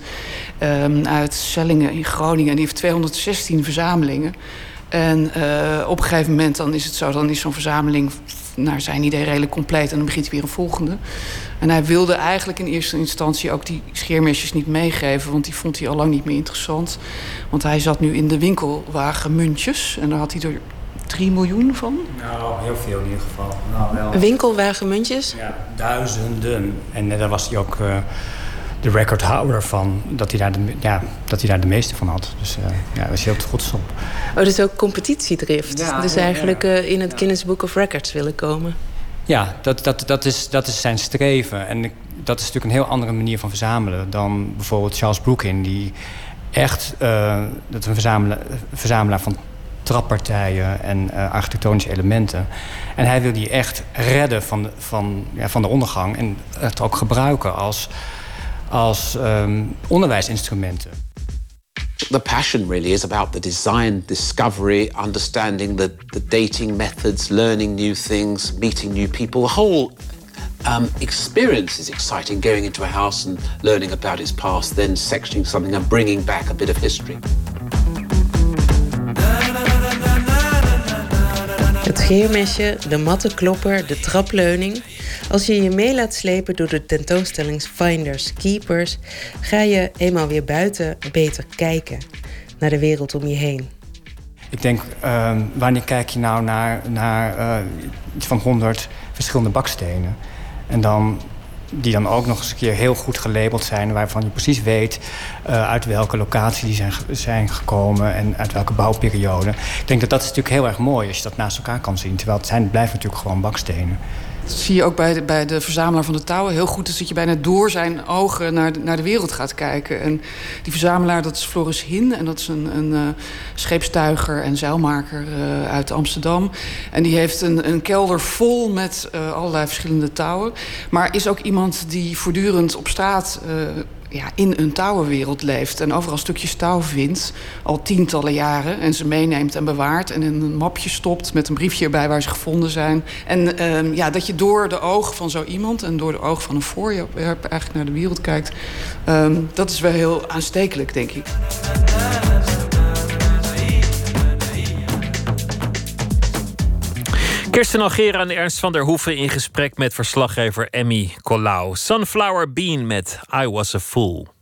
[SPEAKER 9] um, uit Sellingen in Groningen. En die heeft 216 verzamelingen. En uh, op een gegeven moment dan is het zo, dan is zo'n verzameling naar zijn idee redelijk compleet en dan begint hij weer een volgende. En hij wilde eigenlijk in eerste instantie ook die scheermesjes niet meegeven, want die vond hij al lang niet meer interessant. Want hij zat nu in de winkelwagen muntjes en daar had hij er 3 miljoen van?
[SPEAKER 8] Nou, heel veel in ieder geval. Nou,
[SPEAKER 7] wel. Winkelwagenmuntjes?
[SPEAKER 8] Ja, duizenden. En uh, daar was hij ook. Uh, de recordhouder van, dat hij daar de, ja, dat hij daar de meeste van had. Dus uh, ja, daar was hij heel trots op.
[SPEAKER 7] Oh, dus ook competitiedrift. Ja, dus eigenlijk uh, in het Guinness Book of Records willen komen.
[SPEAKER 8] Ja, dat, dat, dat, is, dat is zijn streven. En dat is natuurlijk een heel andere manier van verzamelen dan bijvoorbeeld Charles Brookin, die echt dat een verzamelaar, verzamelaar van trappartijen en uh, architectonische elementen. En hij wil die echt redden van de, van, ja, van de ondergang en het ook gebruiken als, als um, onderwijsinstrumenten.
[SPEAKER 12] The passion really is about the design, discovery, understanding the, the dating methods, learning new things, meeting new people. The whole um, experience is exciting, going into a house and learning about its past, then sectioning something and bringing back a bit of history.
[SPEAKER 7] Het geermesje, de matte klopper, de trapleuning. Als je je mee laat slepen door de tentoonstellings Finders Keepers, ga je eenmaal weer buiten beter kijken naar de wereld om je heen.
[SPEAKER 8] Ik denk, uh, wanneer kijk je nou naar, naar uh, iets van honderd verschillende bakstenen? En dan die dan ook nog eens een keer heel goed gelabeld zijn... waarvan je precies weet uh, uit welke locatie die zijn, zijn gekomen... en uit welke bouwperiode. Ik denk dat dat is natuurlijk heel erg mooi als je dat naast elkaar kan zien. Terwijl het, zijn, het natuurlijk gewoon bakstenen.
[SPEAKER 9] Dat zie je ook bij de, bij de verzamelaar van de touwen heel goed. is dat je bijna door zijn ogen naar de, naar de wereld gaat kijken. En die verzamelaar, dat is Floris Hin. En dat is een, een uh, scheepstuiger en zeilmaker uh, uit Amsterdam. En die heeft een, een kelder vol met uh, allerlei verschillende touwen. Maar is ook iemand die voortdurend op straat ja, in een touwenwereld leeft en overal stukjes touw vindt, al tientallen jaren, en ze meeneemt en bewaart en in een mapje stopt met een briefje erbij waar ze gevonden zijn. En uh, ja, dat je door de ogen van zo iemand en door de ogen van een voorwerp eigenlijk naar de wereld kijkt, uh, dat is wel heel aanstekelijk, denk ik.
[SPEAKER 13] Kirsten Algera en Ernst van der Hoeven in gesprek met verslaggever Emmy Colau. Sunflower Bean met I Was a Fool.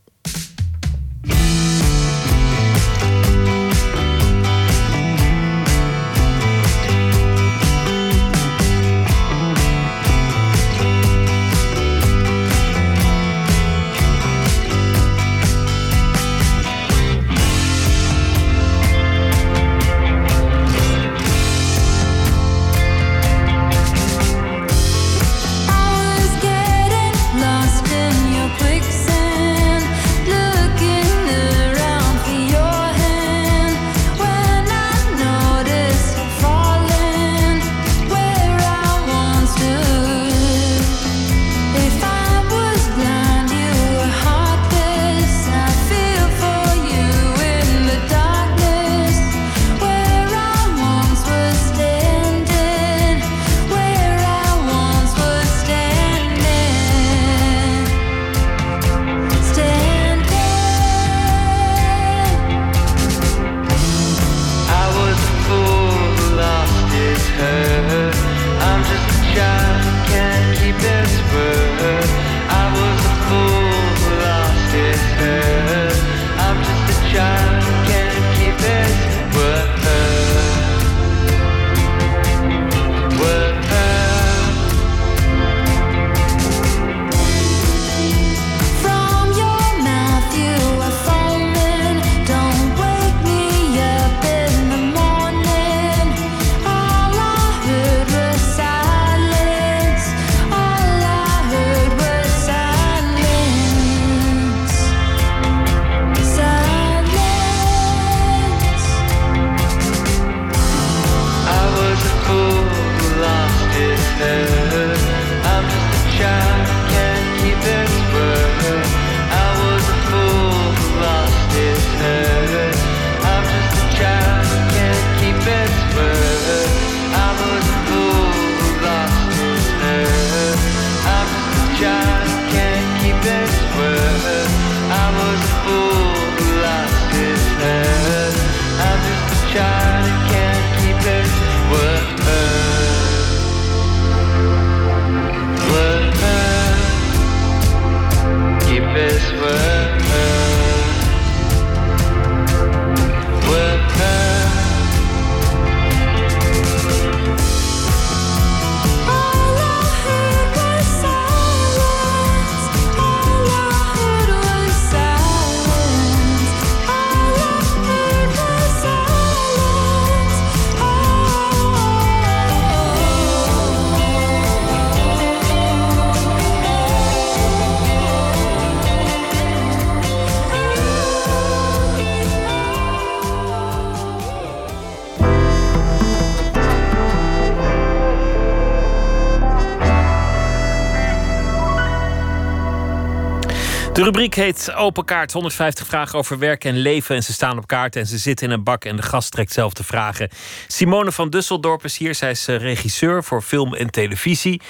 [SPEAKER 1] Rubriek heet Open Kaart. 150 vragen over werk en leven. En ze staan op kaart en ze zitten in een bak. En de gast trekt zelf de vragen. Simone van Dusseldorp is hier. Zij is eh, regisseur voor film en televisie.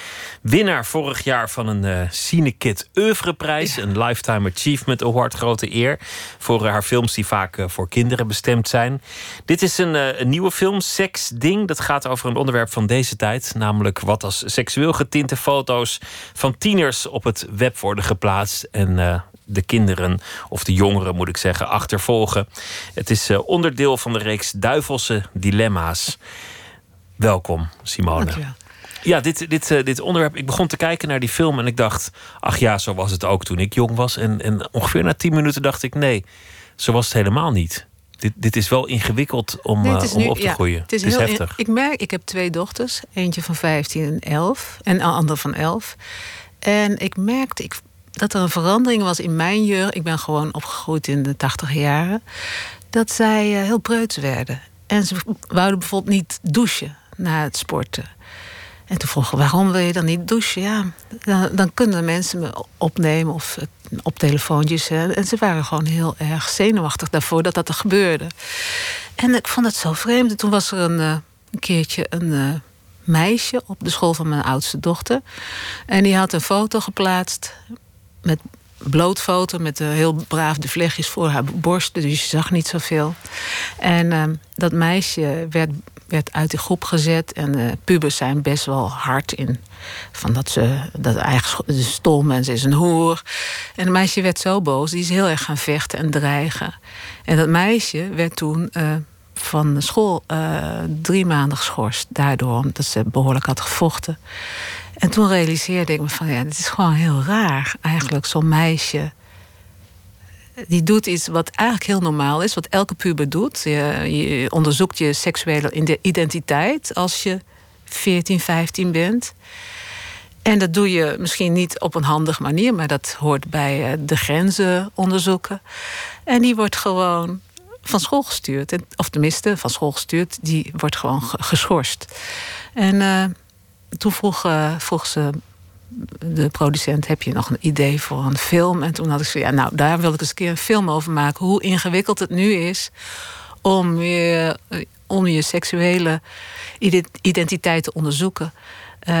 [SPEAKER 1] Winnaar vorig jaar van een uh, Cinekit Oeuvreprijs. Een Lifetime Achievement Award. Grote eer. Voor haar films die vaak uh, voor kinderen bestemd zijn. Dit is een, een, nieuwe film, Sex Ding. Dat gaat over een onderwerp van deze tijd. Namelijk wat als seksueel getinte foto's van tieners op het web worden geplaatst. En de kinderen, of de jongeren moet ik zeggen, achtervolgen. Het is uh, onderdeel van de reeks Duivelse Dilemma's. Welkom, Simone.
[SPEAKER 14] Dankjewel.
[SPEAKER 1] Ja, dit, dit, uh, dit onderwerp. Ik begon te kijken naar die film en ik dacht: ach ja, zo was het ook toen ik jong was. En, en ongeveer na tien minuten dacht ik: nee, zo was het helemaal niet. Dit, dit is wel ingewikkeld om,
[SPEAKER 14] nee,
[SPEAKER 1] uh, om
[SPEAKER 14] nu,
[SPEAKER 1] op te
[SPEAKER 14] ja,
[SPEAKER 1] groeien.
[SPEAKER 14] Het is,
[SPEAKER 1] het is
[SPEAKER 14] heel
[SPEAKER 1] heftig.
[SPEAKER 14] Ik merk, ik heb twee dochters, eentje van 15 en 11 en een ander van 11. En ik merkte, ik dat er een verandering was in mijn jeugd. Ik ben gewoon opgegroeid in de tachtig jaren. Dat zij uh, heel preuts werden. En ze wouden bijvoorbeeld niet douchen na het sporten. En toen vroeg ik, waarom wil je dan niet douchen? Ja, dan, dan kunnen mensen me opnemen of op telefoontjes. Hè. En ze waren gewoon heel erg zenuwachtig daarvoor dat dat er gebeurde. En ik vond het zo vreemd. En toen was er een, een keertje een meisje op de school van mijn oudste dochter. En die had een foto geplaatst met blootfoto met heel braaf de vlechtjes voor haar borst. Dus je zag niet zoveel. En uh, dat meisje werd, werd uit die groep gezet. En uh, pubers zijn best wel hard in. Van dat ze dat eigenlijk stom en ze is een hoer. En het meisje werd zo boos. Die is heel erg gaan vechten en dreigen. En dat meisje werd toen van school drie maanden geschorst. Daardoor omdat ze behoorlijk had gevochten. En toen realiseerde ik me van ja, dit is gewoon heel raar. Eigenlijk zo'n meisje. Die doet iets wat eigenlijk heel normaal is, wat elke puber doet. Je, onderzoekt je seksuele identiteit als je 14, 15 bent. En dat doe je misschien niet op een handige manier, maar dat hoort bij de grenzen onderzoeken. En die wordt gewoon van school gestuurd. Of tenminste, van school gestuurd, die wordt gewoon geschorst. En. Uh, toen vroeg, uh, vroeg ze de producent: heb je nog een idee voor een film? En toen had ik zo, ja, nou, daar wil ik eens een keer een film over maken. Hoe ingewikkeld het nu is om je, om je seksuele identiteit te onderzoeken. Uh,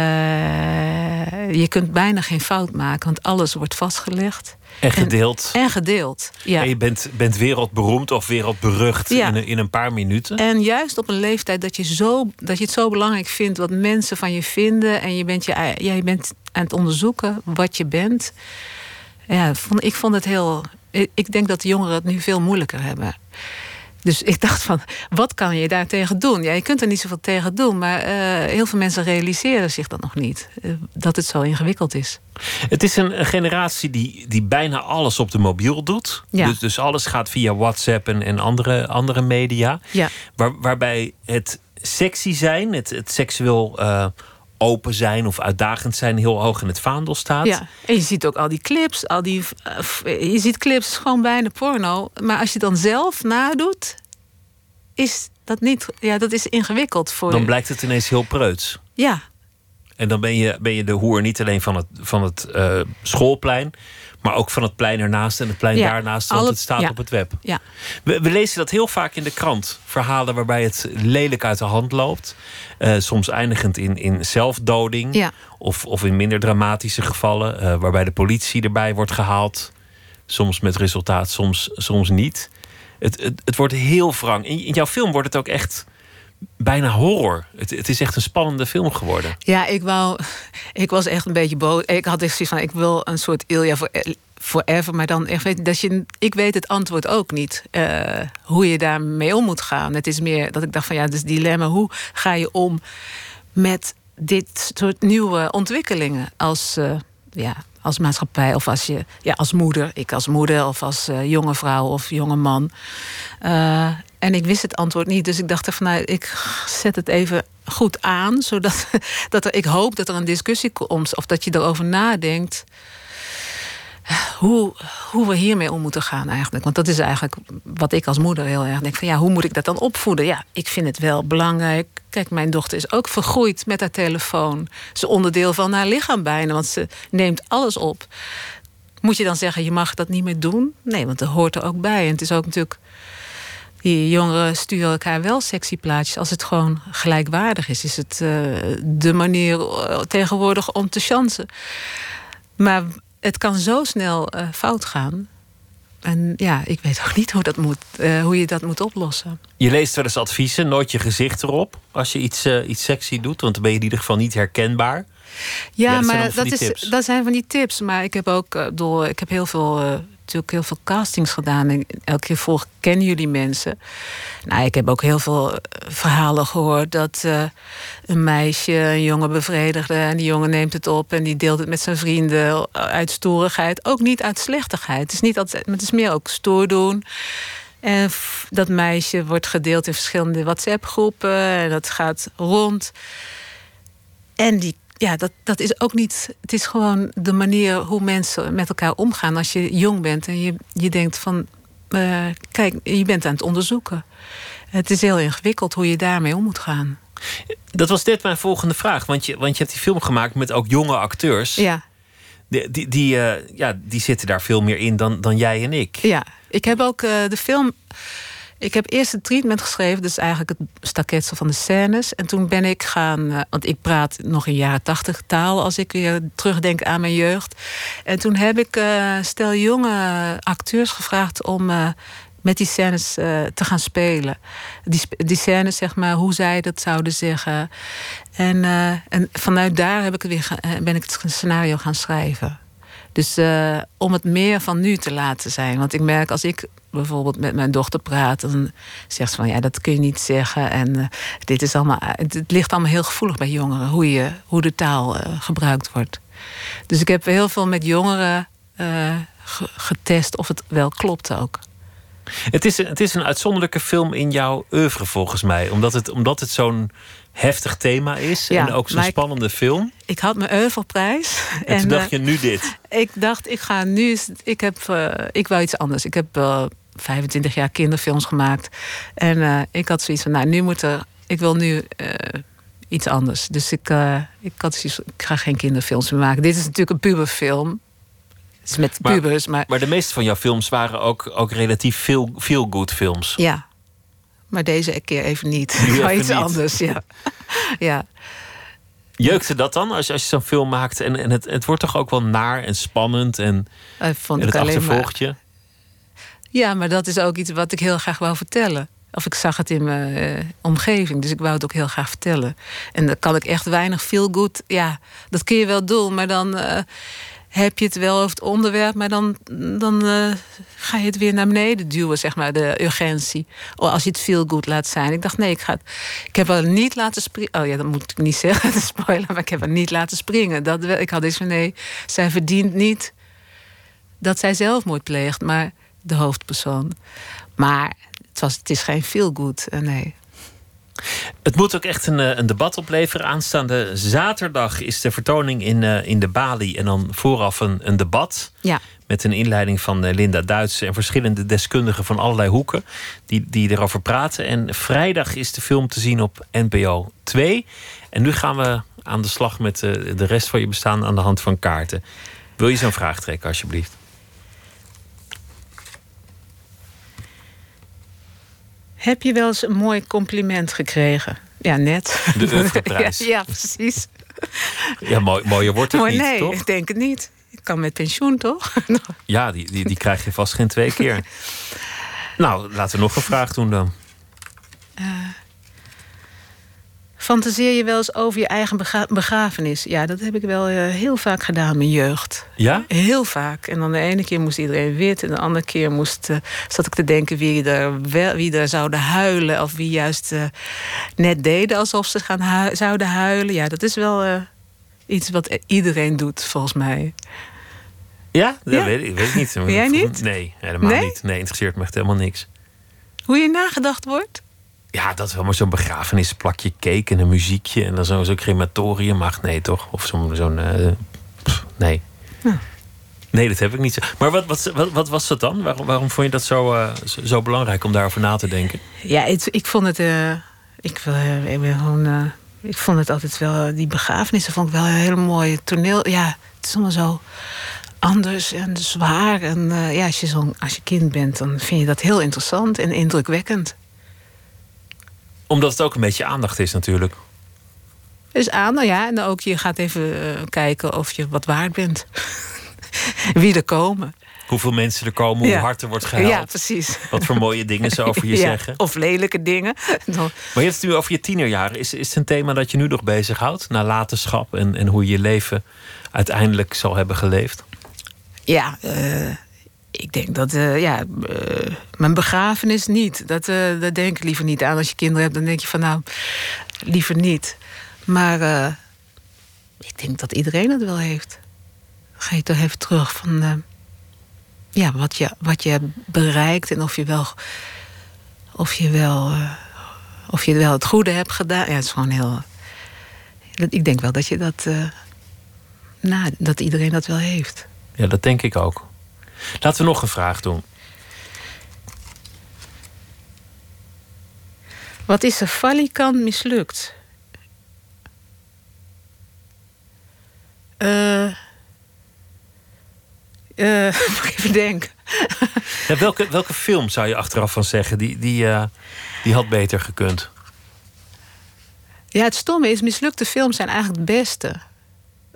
[SPEAKER 14] je kunt bijna geen fout maken, want alles wordt vastgelegd.
[SPEAKER 1] En gedeeld.
[SPEAKER 14] En, en gedeeld, ja.
[SPEAKER 1] En je bent, bent wereldberoemd of wereldberucht ja. in, een, in een paar minuten.
[SPEAKER 14] En juist op een leeftijd dat je, zo, dat je het zo belangrijk vindt wat mensen van je vinden. En je bent, je, ja, je bent aan het onderzoeken wat je bent. Ja, ik vond het heel. Ik denk dat de jongeren het nu veel moeilijker hebben. Dus ik dacht van, wat kan je daar tegen doen? Ja, je kunt er niet zoveel tegen doen, maar uh, heel veel mensen realiseren zich dat nog niet. Uh, dat het zo ingewikkeld is.
[SPEAKER 1] Het is een, een, generatie die, die bijna alles op de mobiel doet.
[SPEAKER 14] Ja.
[SPEAKER 1] Dus, dus alles gaat via WhatsApp en, en andere, andere media.
[SPEAKER 14] Ja.
[SPEAKER 1] Waar, waarbij het sexy zijn, het, het seksueel uh, open zijn of uitdagend zijn heel hoog in het vaandel staat.
[SPEAKER 14] Ja, en je ziet ook al die clips, al die, uh, je ziet clips gewoon bijna porno. Maar als je dan zelf nadoet, is dat niet, ja, dat is ingewikkeld voor
[SPEAKER 1] Dan blijkt het ineens heel preuts.
[SPEAKER 14] Ja.
[SPEAKER 1] En dan ben je, ben je de hoer niet alleen van het, van het uh, schoolplein, maar ook van het plein ernaast en het plein
[SPEAKER 14] ja,
[SPEAKER 1] daarnaast, want
[SPEAKER 14] alle,
[SPEAKER 1] het staat
[SPEAKER 14] ja,
[SPEAKER 1] op het web.
[SPEAKER 14] Ja.
[SPEAKER 1] We, we, lezen dat heel vaak in de krant. Verhalen waarbij het lelijk uit de hand loopt. Uh, soms eindigend in, in zelfdoding. Of, of in minder dramatische gevallen. Uh, waarbij de politie erbij wordt gehaald. Soms met resultaat, soms, soms niet. Het, het, het wordt heel wrang. In, in jouw film wordt het ook echt bijna horror. Het, het, is echt een spannende film geworden.
[SPEAKER 14] Ja, ik wou. Ik was echt een beetje boos. Ik had echt zoiets van: ik wil een soort Ilja voor. Forever, maar dan echt weet dat je. Ik weet het antwoord ook niet. Uh, hoe je daarmee om moet gaan. Het is meer dat ik dacht van ja, is dilemma. Hoe ga je om met dit soort nieuwe ontwikkelingen als, uh, ja, als maatschappij of als je, ja, als moeder, ik als moeder of als uh, jonge vrouw of jonge man. En ik wist het antwoord niet, dus ik dacht van nou, ik zet het even goed aan, zodat dat er, ik hoop dat er een discussie komt of dat je erover nadenkt. Hoe, hoe we hiermee om moeten gaan eigenlijk. Want dat is eigenlijk wat ik als moeder heel erg denk. Van ja, hoe moet ik dat dan opvoeden? Ja, ik vind het wel belangrijk. Kijk, mijn dochter is ook vergroeid met haar telefoon. Ze onderdeel van haar lichaam bijna. Want ze neemt alles op. Moet je dan zeggen, je mag dat niet meer doen? Nee, want dat hoort er ook bij. En het is ook natuurlijk die jongeren sturen elkaar wel sexy plaatjes als het gewoon gelijkwaardig is. Is het uh, de manier uh, tegenwoordig om te chansen. Maar het kan zo snel uh, fout gaan. En ja, ik weet ook niet hoe, dat moet, hoe je dat moet oplossen.
[SPEAKER 1] Je leest wel eens adviezen, nooit je gezicht erop als je iets, iets sexy doet, want dan ben je in ieder geval niet herkenbaar.
[SPEAKER 14] Ja, ja dat maar dat, is, dat zijn van die tips. Maar ik heb ook door, ik heb heel veel natuurlijk heel veel castings gedaan. En elke keer volg kennen jullie mensen. Nou, ik heb ook heel veel eh, verhalen gehoord dat uh, een meisje een jongen bevredigde. En die jongen neemt het op en die deelt het met zijn vrienden uit stoerigheid. Ook niet uit slechtigheid. Het is, niet altijd, het is meer ook stoer doen. En dat meisje wordt gedeeld in verschillende WhatsApp-groepen. En dat gaat rond. En die ja, dat, dat is ook niet. Het is gewoon de manier hoe mensen met elkaar omgaan als je jong bent en je, je denkt van. Uh, kijk, je bent aan het onderzoeken. Het is heel ingewikkeld hoe je daarmee om moet gaan.
[SPEAKER 1] Dat was net mijn volgende vraag. Want je, want je hebt die film gemaakt met ook jonge acteurs.
[SPEAKER 14] Ja.
[SPEAKER 1] Die, die, die, uh, ja, die zitten daar veel meer in dan, dan jij en ik.
[SPEAKER 14] Ja, ik heb ook uh, de film ik heb eerst het treatment geschreven, dus eigenlijk het staketsel van de scènes. En toen ben ik gaan, uh, want ik praat nog in jaren tachtig taal als ik weer terugdenk aan mijn jeugd. En toen heb ik uh, stel jonge acteurs gevraagd om uh, met die scènes te gaan spelen. Die, die scènes, zeg maar, hoe zij dat zouden zeggen. En, en vanuit daar heb ik weer ben ik het scenario gaan schrijven. Dus om het meer van nu te laten zijn. Want ik merk als ik bijvoorbeeld met mijn dochter praat, dan zegt ze van ja, dat kun je niet zeggen. En uh, dit is allemaal, het, ligt allemaal heel gevoelig bij jongeren, hoe, je, hoe de taal uh, gebruikt wordt. Dus ik heb heel veel met jongeren uh, getest of het wel klopt ook.
[SPEAKER 1] Het is, het is een uitzonderlijke film in jouw oeuvre volgens mij, omdat het, omdat het zo'n heftig thema is ja, en ook zo'n spannende film.
[SPEAKER 14] Ik had mijn Euvelprijs.
[SPEAKER 1] En, en toen dacht je nu dit?
[SPEAKER 14] Ik dacht, ik ga nu. Ik, heb, uh, ik wou iets anders. Ik heb uh, 25 jaar kinderfilms gemaakt. En uh, ik had zoiets van, nou, nu moet er... Ik wil nu uh, iets anders. Dus ik, uh, ik had zoiets ik ga geen kinderfilms meer maken. Dit is natuurlijk een puberfilm. Het is met maar, pubers, maar...
[SPEAKER 1] Maar de meeste van jouw films waren ook, ook relatief veel feel-good films.
[SPEAKER 14] Ja. Maar deze keer even niet. Even iets niet. anders, ja. ja.
[SPEAKER 1] Jeukte dat dan als je, als je zo'n film maakt? En, en het, het wordt toch ook wel naar en spannend en, en het achtervolgt je?
[SPEAKER 14] Ja, maar dat is ook iets wat ik heel graag wou vertellen. Of ik zag het in mijn uh, omgeving, dus ik wou het ook heel graag vertellen. En dan kan ik echt weinig feel good. Ja, dat kun je wel doen, maar dan uh, heb je het wel over het onderwerp, maar dan, dan uh, ga je het weer naar beneden duwen, zeg maar, de urgentie. Als je het feel good laat zijn. Ik dacht, nee, ik, ga ik heb haar niet laten springen. Oh ja, dat moet ik niet zeggen, de spoiler, maar ik heb haar niet laten springen. Dat, ik had iets van, nee, zij verdient niet dat zij zelfmoord pleegt. Maar de hoofdpersoon. Maar het, was, het is geen feel good, eh, nee.
[SPEAKER 1] Het moet ook echt een, eh, een, debat opleveren. Aanstaande zaterdag is de vertoning in, uh, in de Bali. En dan vooraf een, een debat.
[SPEAKER 14] Ja.
[SPEAKER 1] Met een inleiding van Linda Duits en verschillende deskundigen van allerlei hoeken. Die, die erover praten. En vrijdag is de film te zien op NPO 2. En nu gaan we aan de slag met de rest van je bestaan aan de hand van kaarten. Wil je zo'n vraag trekken, alsjeblieft?
[SPEAKER 14] Heb je wel eens een mooi compliment gekregen? Ja, net.
[SPEAKER 1] De prijs.
[SPEAKER 14] ja, ja, precies.
[SPEAKER 1] Ja, mooi, mooier wordt het
[SPEAKER 14] Mooi,
[SPEAKER 1] niet,
[SPEAKER 14] nee,
[SPEAKER 1] toch?
[SPEAKER 14] ik denk het niet. Ik kan met pensioen, toch?
[SPEAKER 1] ja, die, die, die krijg je vast geen twee keer. nou, laten we nog een vraag doen dan.
[SPEAKER 14] Uh, Fantaseer je wel eens over je eigen bega begrafenis? Ja, dat heb ik wel uh, heel vaak gedaan in mijn jeugd.
[SPEAKER 1] Ja?
[SPEAKER 14] Heel vaak. En dan de ene keer moest iedereen wit... en de andere keer moest, uh, zat ik te denken wie er, wel, wie er zouden huilen... of wie juist uh, net deden alsof ze gaan hu zouden huilen. Ja, dat is wel iets wat iedereen doet, volgens mij.
[SPEAKER 1] Ja? Dat ja? Weet, ik, weet ik niet.
[SPEAKER 14] Jij niet?
[SPEAKER 1] Nee, helemaal
[SPEAKER 14] nee?
[SPEAKER 1] niet. Nee, interesseert me echt helemaal niks.
[SPEAKER 14] Hoe je nagedacht wordt?
[SPEAKER 1] Ja, dat wel maar zo'n begrafenisplakje cake en een muziekje en dan zo'n zo crematorium mag. Nee, toch? Of zo'n. zo'n uh, nee.
[SPEAKER 14] Ja.
[SPEAKER 1] Nee, dat heb ik niet. Zo. Maar wat, wat, wat, wat, was dat dan? Waarom, waarom vond je dat zo, uh, zo belangrijk om daarover na te denken?
[SPEAKER 14] Ja, het, ik vond het. Uh, ik, ben gewoon, ik vond het altijd wel. Die begrafenissen vond ik wel een hele mooie toneel. Ja, het is allemaal zo anders en zwaar. En ja, als je, zo, als je kind bent, dan vind je dat heel interessant en indrukwekkend.
[SPEAKER 1] Omdat het ook een beetje aandacht is natuurlijk.
[SPEAKER 14] Dus aandacht, ja. En ook je gaat even uh, kijken of je wat waard bent. Wie er komen.
[SPEAKER 1] Hoeveel mensen er komen, hoe hard er wordt gehaald.
[SPEAKER 14] Ja, precies.
[SPEAKER 1] Wat voor mooie dingen ze over je
[SPEAKER 14] ja,
[SPEAKER 1] zeggen.
[SPEAKER 14] Of lelijke dingen.
[SPEAKER 1] Maar je hebt het nu over je tienerjaren. Is, is het een thema dat je nu nog bezighoudt? Nalatenschap en, en hoe je je leven uiteindelijk zal hebben geleefd?
[SPEAKER 14] Ja, uh, ik denk dat, uh, ja, uh, mijn begrafenis niet. Dat, daar denk ik liever niet aan. Als je kinderen hebt, dan denk je van nou, liever niet. Maar ik denk dat iedereen het wel heeft. Dan ga je toch even terug van ja, wat, je, wat je bereikt en of je wel, of je wel, of je wel het goede hebt gedaan. Ja, het is gewoon heel. Ik denk wel dat je dat. nou, dat iedereen dat wel heeft.
[SPEAKER 1] Ja, dat denk ik ook. Laten we nog een vraag doen.
[SPEAKER 14] Wat is er falikant mislukt? Eh. Uh, uh, even denken.
[SPEAKER 1] Ja, welke, welke film zou je achteraf van zeggen? Die, die, uh, die had beter gekund.
[SPEAKER 14] Ja, het stomme is, mislukte films zijn eigenlijk het beste.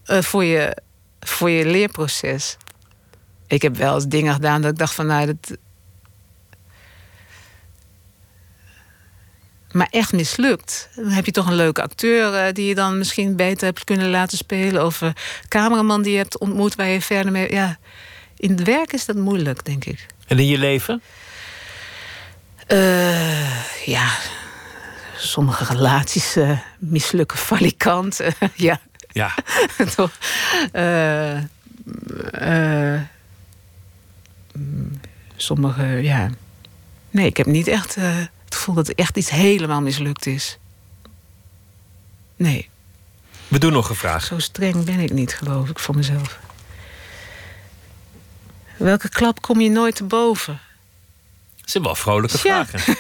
[SPEAKER 14] Uh, voor je voor je leerproces. Ik heb wel eens dingen gedaan dat ik dacht van nou dat. Maar echt mislukt. Dan heb je toch een leuke acteur uh, die je dan misschien beter hebt kunnen laten spelen. Of een cameraman die je hebt ontmoet waar je verder mee. Ja, in het werk is dat moeilijk, denk ik.
[SPEAKER 1] En in je leven?
[SPEAKER 14] Uh, ja, sommige relaties uh, mislukken falikant. ja.
[SPEAKER 1] Ja.
[SPEAKER 14] Toch? Uh, sommige, ja. Nee, ik heb niet echt uh, het gevoel dat echt iets helemaal mislukt is. Nee.
[SPEAKER 1] We doen nog een vraag.
[SPEAKER 14] Zo streng ben ik niet, geloof ik, voor mezelf. Welke klap kom je nooit te boven?
[SPEAKER 1] Dat zijn wel vrolijke
[SPEAKER 14] ja.
[SPEAKER 1] vragen.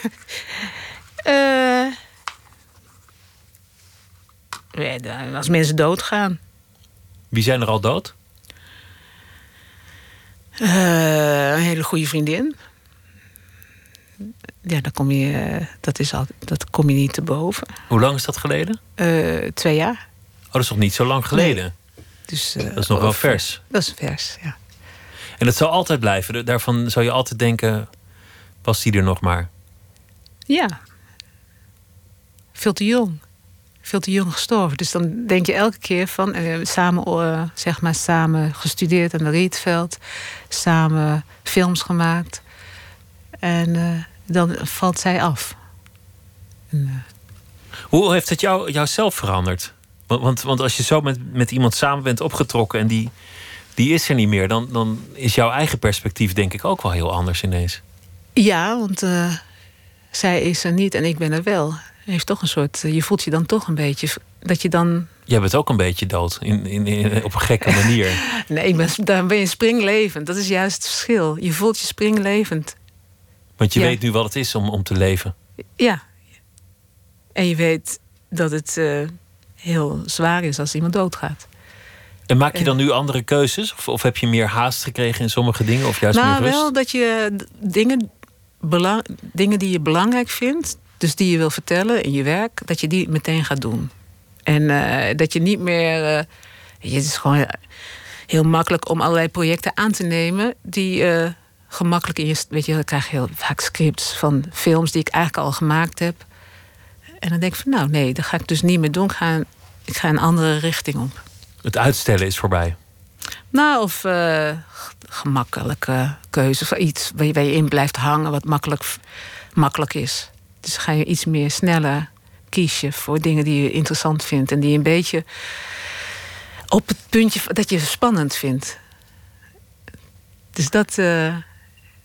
[SPEAKER 14] uh, als mensen doodgaan.
[SPEAKER 1] Wie zijn er al dood?
[SPEAKER 14] Uh, een hele goede vriendin. Ja, dan kom je, dat, is al, dat kom je niet te boven.
[SPEAKER 1] Hoe lang is dat geleden?
[SPEAKER 14] Uh, twee jaar.
[SPEAKER 1] Oh, dat is nog niet zo lang geleden.
[SPEAKER 14] Nee. Dus, uh,
[SPEAKER 1] dat is nog wel vers.
[SPEAKER 14] Dat is vers, ja.
[SPEAKER 1] En dat zal altijd blijven. Daarvan zou je altijd denken: was die er nog maar?
[SPEAKER 14] Ja. Veel te jong veel te jong gestorven. Dus dan denk je elke keer van, hebben samen, uh, zeg maar, samen gestudeerd aan de Rietveld, samen films gemaakt. En uh, dan valt zij af. En, uh...
[SPEAKER 1] Hoe heeft het jou, jouzelf veranderd? Want, want, want, als je zo met, met iemand samen bent opgetrokken en die, die is er niet meer, dan, dan is jouw eigen perspectief denk ik ook wel heel anders ineens.
[SPEAKER 14] Ja, want zij is er niet en ik ben er wel heeft toch een soort. Je voelt je dan toch een beetje. Dat je dan.
[SPEAKER 1] Jij bent ook een beetje dood. In, in, in op een gekke manier.
[SPEAKER 14] nee, ben, dan ben je springlevend. Dat is juist het verschil. Je voelt je springlevend.
[SPEAKER 1] Want je ja. weet nu wat het is om, om te leven.
[SPEAKER 14] Ja. En je weet dat het uh, heel zwaar is als iemand doodgaat.
[SPEAKER 1] En maak je dan nu andere keuzes? Of, of heb je meer haast gekregen in sommige dingen? Of juist
[SPEAKER 14] nou,
[SPEAKER 1] meer rust?
[SPEAKER 14] wel dat je dingen, belang, dingen die je belangrijk vindt dus die je wil vertellen in je werk, dat je die meteen gaat doen. En uh, dat je niet meer. Uh, het is gewoon heel makkelijk om allerlei projecten aan te nemen die uh, gemakkelijk in je. Weet je, dan krijg je heel vaak scripts van films die ik eigenlijk al gemaakt heb. En dan denk ik van nou nee, dat ga ik dus niet meer doen. Ik ga, ik ga een andere richting op.
[SPEAKER 1] Het uitstellen is voorbij.
[SPEAKER 14] Nou, of gemakkelijke keuze. Of iets waar je, waar je in blijft hangen, wat makkelijk, makkelijk is. Dus ga je iets meer sneller kiezen voor dingen die je interessant vindt. En die je een beetje op het puntje dat je spannend vindt. Dus dat. Uh,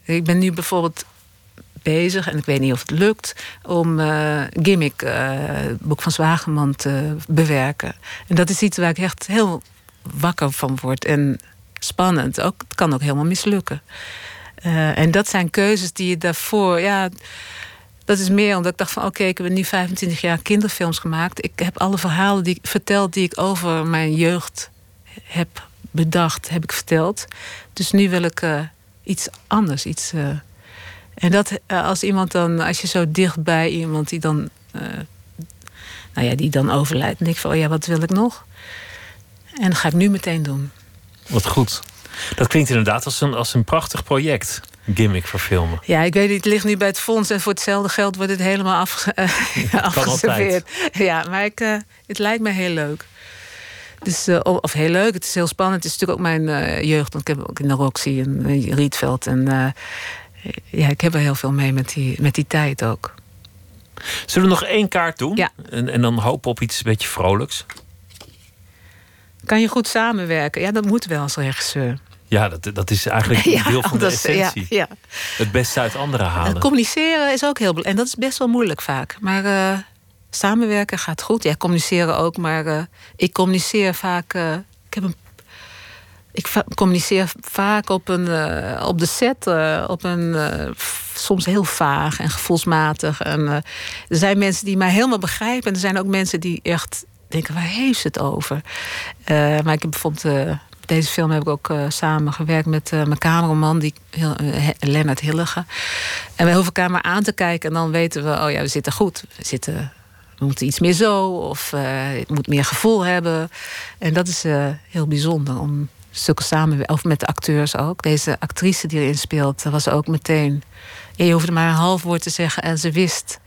[SPEAKER 14] ik ben nu bijvoorbeeld bezig, en ik weet niet of het lukt, om uh, Gimmick, uh, boek van Zwageman, te bewerken. En dat is iets waar ik echt heel wakker van word. En spannend. Ook, het kan ook helemaal mislukken. en dat zijn keuzes die je daarvoor. Ja, dat is meer omdat ik dacht van oké, ik heb nu 25 jaar kinderfilms gemaakt. Ik heb alle verhalen die verteld die ik over mijn jeugd heb bedacht, heb ik verteld. Dus nu wil ik eh, iets anders. Iets, eh, en dat eh, als iemand dan, als je zo dicht bij iemand die dan, nou ja, die dan overlijdt, dan denk ik van, oh ja, wat wil ik nog? En dat ga ik nu meteen doen.
[SPEAKER 1] Wat goed. Dat klinkt inderdaad als een, als een prachtig project. Gimmick verfilmen.
[SPEAKER 14] Ja, ik weet niet, het ligt nu bij het fonds en voor hetzelfde geld wordt het helemaal afge afgeserveerd. Ja, maar ik, eh, het lijkt me heel leuk. Dus, eh, of heel leuk, het is heel spannend. Het is natuurlijk ook mijn eh, jeugd, want ik heb ook in de Roxy en Rietveld. En eh, ja, ik heb er heel veel mee met die, met die tijd ook.
[SPEAKER 1] Zullen we nog één kaart doen?
[SPEAKER 14] Ja.
[SPEAKER 1] En, en dan hopen op iets een beetje vrolijks.
[SPEAKER 14] Kan je goed samenwerken? Ja, dat moet wel als regisseur.
[SPEAKER 1] Ja, dat, dat is eigenlijk een
[SPEAKER 14] Ja,
[SPEAKER 1] deel van de
[SPEAKER 14] ja,
[SPEAKER 1] essentie.
[SPEAKER 14] ja.
[SPEAKER 1] Het beste uit anderen halen.
[SPEAKER 14] En communiceren is ook heel belangrijk. En dat is best wel moeilijk vaak. Maar eh, samenwerken gaat goed. Ja, communiceren ook. Maar eh, ik communiceer vaak. eh, ik heb een. Ik va- communiceer vaak op, een, op de set op een soms heel vaag en gevoelsmatig. En, er zijn mensen die mij helemaal begrijpen. En er zijn ook mensen die echt denken: waar heeft ze het over? Maar ik heb bijvoorbeeld. Deze film heb ik ook eh, samen gewerkt met eh, mijn cameraman, die, eh, Lennart Hillige. En we hoeven elkaar aan te kijken en dan weten we, oh ja, we zitten goed. We, zitten, we moeten iets meer zo, of het moet meer gevoel hebben. En dat is heel bijzonder om stukken samen, of met de acteurs ook. Deze actrice die erin speelt, was ook meteen. Je hoefde maar een half woord te zeggen en ze wist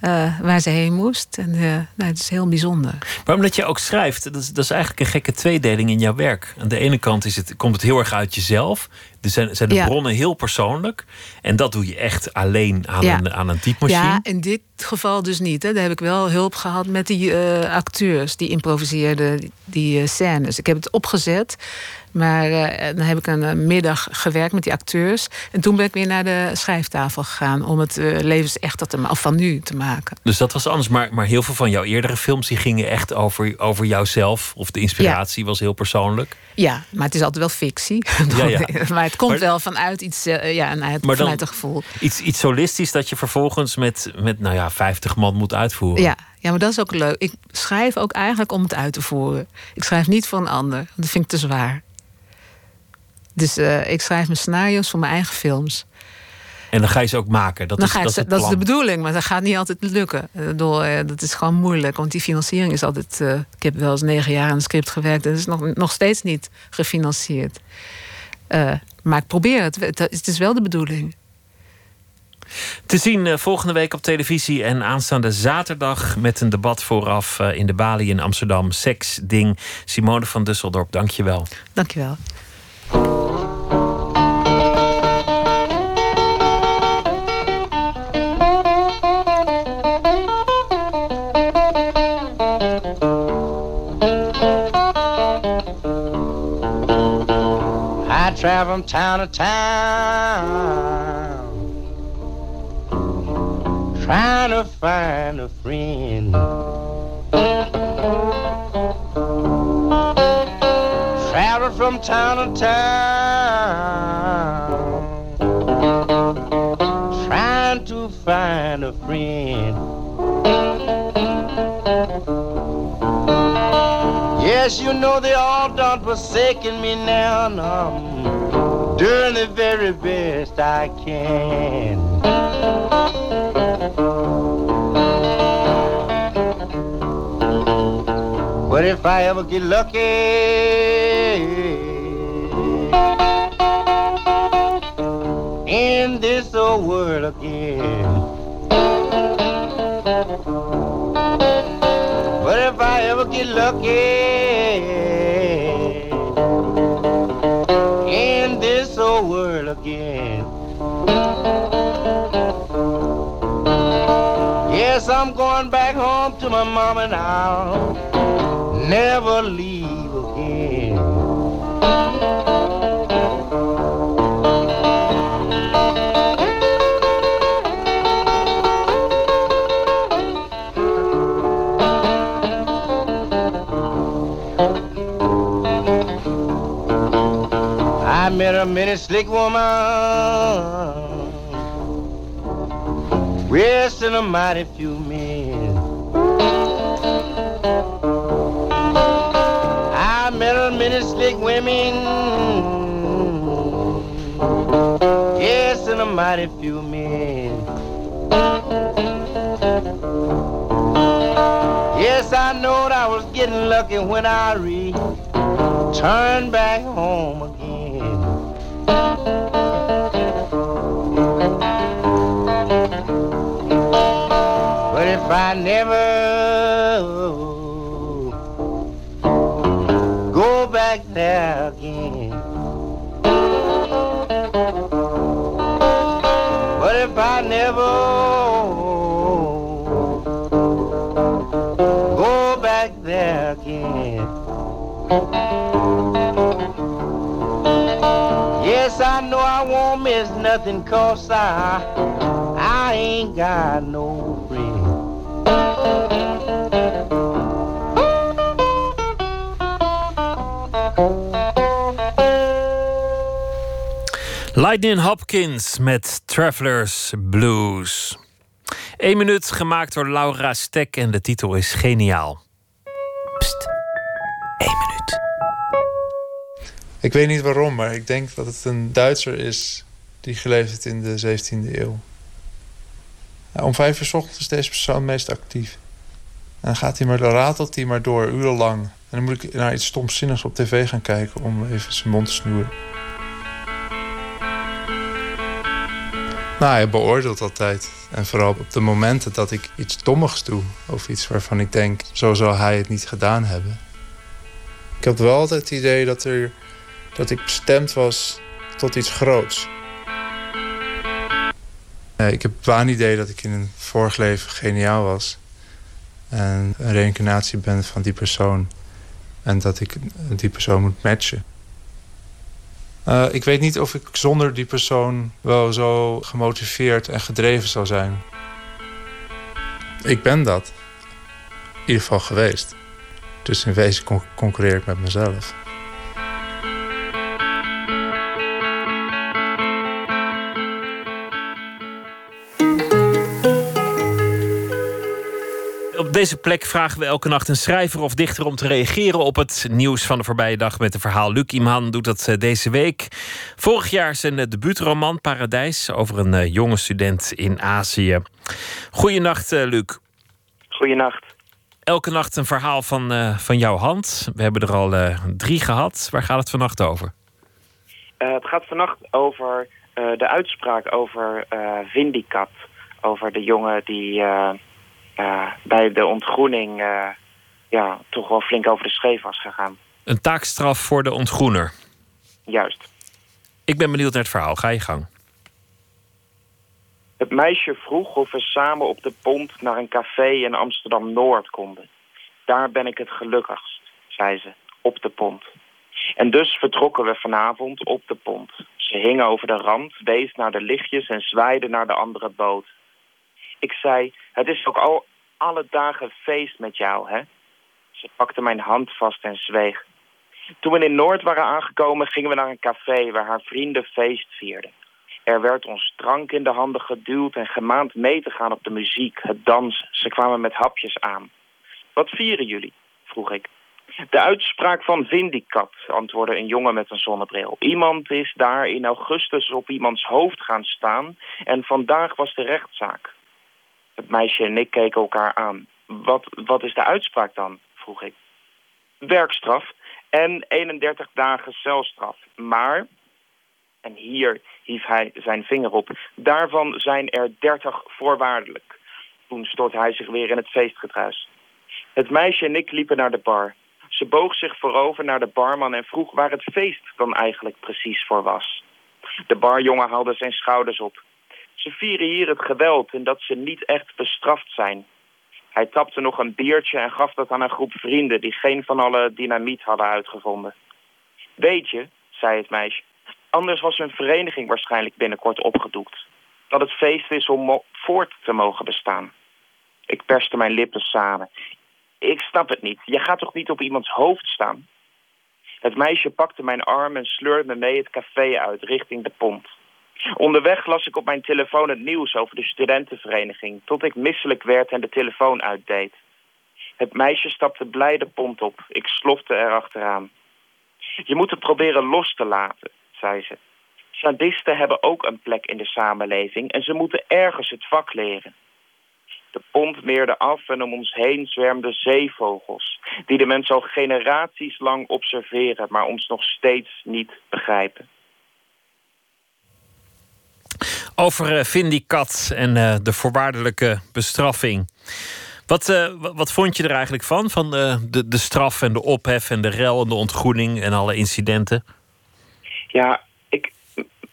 [SPEAKER 14] eh, waar ze heen moest. En eh, nou, het is heel bijzonder.
[SPEAKER 1] Maar omdat je ook schrijft, dat is, dat is eigenlijk een gekke tweedeling in jouw werk. Aan de ene kant is het, komt het heel erg uit jezelf. Er zijn, zijn de
[SPEAKER 14] Ja.
[SPEAKER 1] bronnen heel persoonlijk. En dat doe je echt alleen aan,
[SPEAKER 14] Ja.
[SPEAKER 1] een, aan een typemachine.
[SPEAKER 14] Ja, in dit geval dus niet. Hè. Daar heb ik wel hulp gehad met die eh, acteurs die improviseerden die, die scènes. Ik heb het opgezet, maar eh, dan heb ik een eh, middag gewerkt met die acteurs. En toen ben ik weer naar de schrijftafel gegaan om het eh, levensechter te maken, of van nu te maken.
[SPEAKER 1] Dus dat was anders. Maar, maar heel veel van jouw eerdere films die gingen echt over, over jouzelf. Of de inspiratie was heel persoonlijk.
[SPEAKER 14] Ja, maar het is altijd wel fictie.
[SPEAKER 1] Ja, ja.
[SPEAKER 14] maar het komt
[SPEAKER 1] Maar-
[SPEAKER 14] wel vanuit iets, ja, en uit,
[SPEAKER 1] Maar dan-
[SPEAKER 14] vanuit een gevoel.
[SPEAKER 1] Iets, iets solistisch dat je vervolgens met, met nou ja, 50 man moet uitvoeren.
[SPEAKER 14] Ja, ja, maar dat is ook leuk. Ik schrijf ook eigenlijk om het uit te voeren. Ik schrijf niet voor een ander, dat vind ik te zwaar. Dus eh, ik schrijf mijn scenario's voor mijn eigen films.
[SPEAKER 1] En dan ga je ze ook maken. Dat,
[SPEAKER 14] Dan
[SPEAKER 1] is,
[SPEAKER 14] ga
[SPEAKER 1] dat is het
[SPEAKER 14] dat is de bedoeling, maar dat gaat niet altijd lukken. Eh, Door, eh, dat is gewoon moeilijk, want die financiering is altijd... ik heb wel eens negen jaar aan een script gewerkt... en het is nog, nog steeds niet gefinancierd. Maar ik probeer het. Het is wel de bedoeling.
[SPEAKER 1] Te zien volgende week op televisie en aanstaande zaterdag met een debat vooraf in de Bali in Amsterdam. Seks, ding. Simone van Dusseldorp, dank je wel.
[SPEAKER 14] Dankjewel.
[SPEAKER 15] Travel from town to town, trying to find a friend. Travel from town to town, trying to find a friend. Yes, you know they all done forsaken me now. and I'm doing the very best I can. But if I ever get lucky in this old world again. But if I ever get lucky in this old world again, yes, I'm going back home to my mama now. Never leave again. Met a many slick woman, resting a mighty few men. I met a many slick women. Yes, and a mighty few men. Yes, I knowed I was getting lucky when I returned back home. But if I never go back there again, but if I never go back there again. Yes, I know I won't miss nothing cause I, I ain't got no friend.
[SPEAKER 1] Lightning Hopkins met Travelers Blues. Eén minuut gemaakt door Laura Stek en de titel is geniaal.
[SPEAKER 16] Ik weet niet waarom, maar ik denk dat het een Duitser is die geleefd heeft in de 17e eeuw. Om vijf uur 's ochtends is deze persoon meest actief. En dan gaat hij maar, dan ratelt hij maar door, urenlang. En dan moet ik naar iets stomzinnigs op tv gaan kijken om even zijn mond te snoeren. Nou, hij beoordeelt altijd. En vooral op de momenten dat ik iets dommigs doe. Of iets waarvan ik denk, zo zal hij het niet gedaan hebben. Ik had wel altijd het idee dat, er, dat ik bestemd was tot iets groots. Nee, ik heb het waanidee dat ik in een vorig leven geniaal was. En een reïncarnatie ben van die persoon. En dat ik die persoon moet matchen. Uh, ik weet niet of ik zonder die persoon wel zo gemotiveerd en gedreven zou zijn. Ik ben dat. In ieder geval geweest. Dus in wezen con concurreer ik met mezelf.
[SPEAKER 1] Deze plek vragen we elke nacht een schrijver of dichter om te reageren op het nieuws van de voorbije dag met een verhaal. Luc Imhan doet dat eh, deze week. Vorig jaar zijn eh, debuutroman Paradijs over een uh, jonge student in Azië. Goeienacht, Luc.
[SPEAKER 17] Goeienacht.
[SPEAKER 1] Elke nacht een verhaal van, uh, van jouw hand. We hebben er al uh, drie gehad. Waar gaat het vannacht over?
[SPEAKER 17] het gaat vannacht over de uitspraak over Vindicat. Over de jongen die bij de ontgroening uh, ja, toch wel flink over de scheef was gegaan.
[SPEAKER 1] Een taakstraf voor de ontgroener.
[SPEAKER 17] Juist.
[SPEAKER 1] Ik ben benieuwd naar het verhaal. Ga je gang.
[SPEAKER 17] Het meisje vroeg of we samen op de pont naar een café in Amsterdam-Noord konden. Daar ben ik het gelukkigst, zei ze, op de pont. En dus vertrokken we vanavond op de pont. Ze hing over de rand, wees naar de lichtjes en zwaaide naar de andere boot. Ik zei, het is ook al alle dagen feest met jou, hè? Ze pakte mijn hand vast en zweeg. Toen we in Noord waren aangekomen, gingen we naar een café waar haar vrienden feest vierden. Er werd ons drank in de handen geduwd en gemaand mee te gaan op de muziek, het dansen. Ze kwamen met hapjes aan. Wat vieren jullie? vroeg ik. De uitspraak van Vindicat, antwoordde een jongen met een zonnebril. Iemand is daar in augustus op iemands hoofd gaan staan en vandaag was de rechtszaak. Het meisje en ik keken elkaar aan. Wat, wat is de uitspraak dan? vroeg ik. Werkstraf en 31 dagen celstraf. Maar, en hier hief hij zijn vinger op, daarvan zijn er 30 voorwaardelijk. Toen stort hij zich weer in het feestgedruis. Het meisje en ik liepen naar de bar. Ze boog zich voorover naar de barman en vroeg waar het feest dan eigenlijk precies voor was. De barjongen haalde zijn schouders op. Ze vieren hier het geweld en dat ze niet echt bestraft zijn. Hij tapte nog een biertje en gaf dat aan een groep vrienden... die geen van alle dynamiet hadden uitgevonden. Weet je, zei het meisje, anders was hun vereniging waarschijnlijk binnenkort opgedoekt. Dat het feest is om voort te mogen bestaan. Ik perste mijn lippen samen. Ik snap het niet. Je gaat toch niet op iemands hoofd staan? Het meisje pakte mijn arm en sleurde me mee het café uit richting de pont. Onderweg las ik op mijn telefoon het nieuws over de studentenvereniging... tot ik misselijk werd en de telefoon uitdeed. Het meisje stapte blij de pont op. Ik slofte erachteraan. Je moet het proberen los te laten, zei ze. Sadisten hebben ook een plek in de samenleving en ze moeten ergens het vak leren. De pont meerde af en om ons heen zwermden zeevogels... die de mensen al generaties lang observeren... maar ons nog steeds niet begrijpen.
[SPEAKER 1] Over uh, Vindicat en uh, de voorwaardelijke bestraffing. Wat, uh, wat vond je er eigenlijk van? Van de, de straf en de ophef en de rel en de ontgroening en alle incidenten?
[SPEAKER 17] Ja, ik,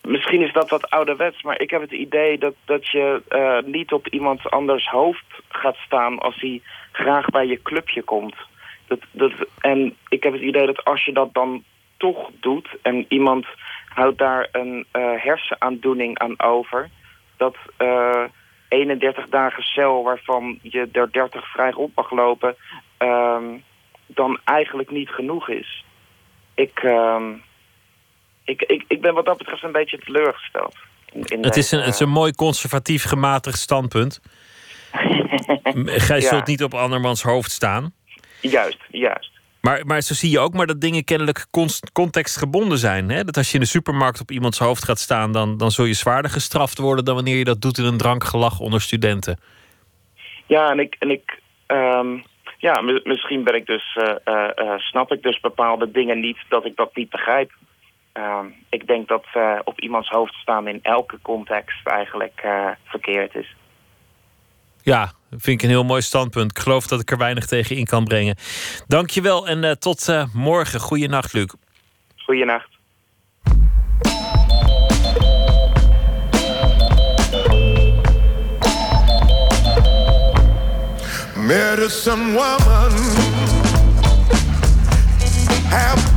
[SPEAKER 17] misschien is dat wat ouderwets, maar ik heb het idee dat, dat je niet op iemand anders hoofd gaat staan als hij graag bij je clubje komt. Dat, dat, en ik heb het idee dat als je dat dan toch doet en iemand houdt daar een uh, hersenaandoening aan over, dat uh, 31 dagen cel waarvan je er 30 vrij op mag lopen, dan eigenlijk niet genoeg is. Ik ik, ik, ik ben wat dat betreft een beetje teleurgesteld.
[SPEAKER 1] In, het, is een, het is een mooi conservatief gematigd standpunt. Gij zult niet op andermans hoofd staan.
[SPEAKER 17] Juist, juist.
[SPEAKER 1] Maar, maar zo zie je ook maar dat dingen kennelijk contextgebonden zijn. Hè? Dat als je in de supermarkt op iemands hoofd gaat staan... Dan, dan zul je zwaarder gestraft worden... dan wanneer je dat doet in een drankgelach onder studenten.
[SPEAKER 17] Ja, en ik... En ik um, ja, misschien ben ik dus, uh, uh, uh, snap ik dus bepaalde dingen niet... dat ik dat niet begrijp. Uh, ik denk dat op iemands hoofd staan in elke context eigenlijk verkeerd is.
[SPEAKER 1] Ja, vind ik een heel mooi standpunt. Ik geloof dat ik er weinig tegen in kan brengen. Dankjewel en uh, tot morgen. Goeienacht, Luc.
[SPEAKER 17] Goeienacht.
[SPEAKER 18] Medicine woman Have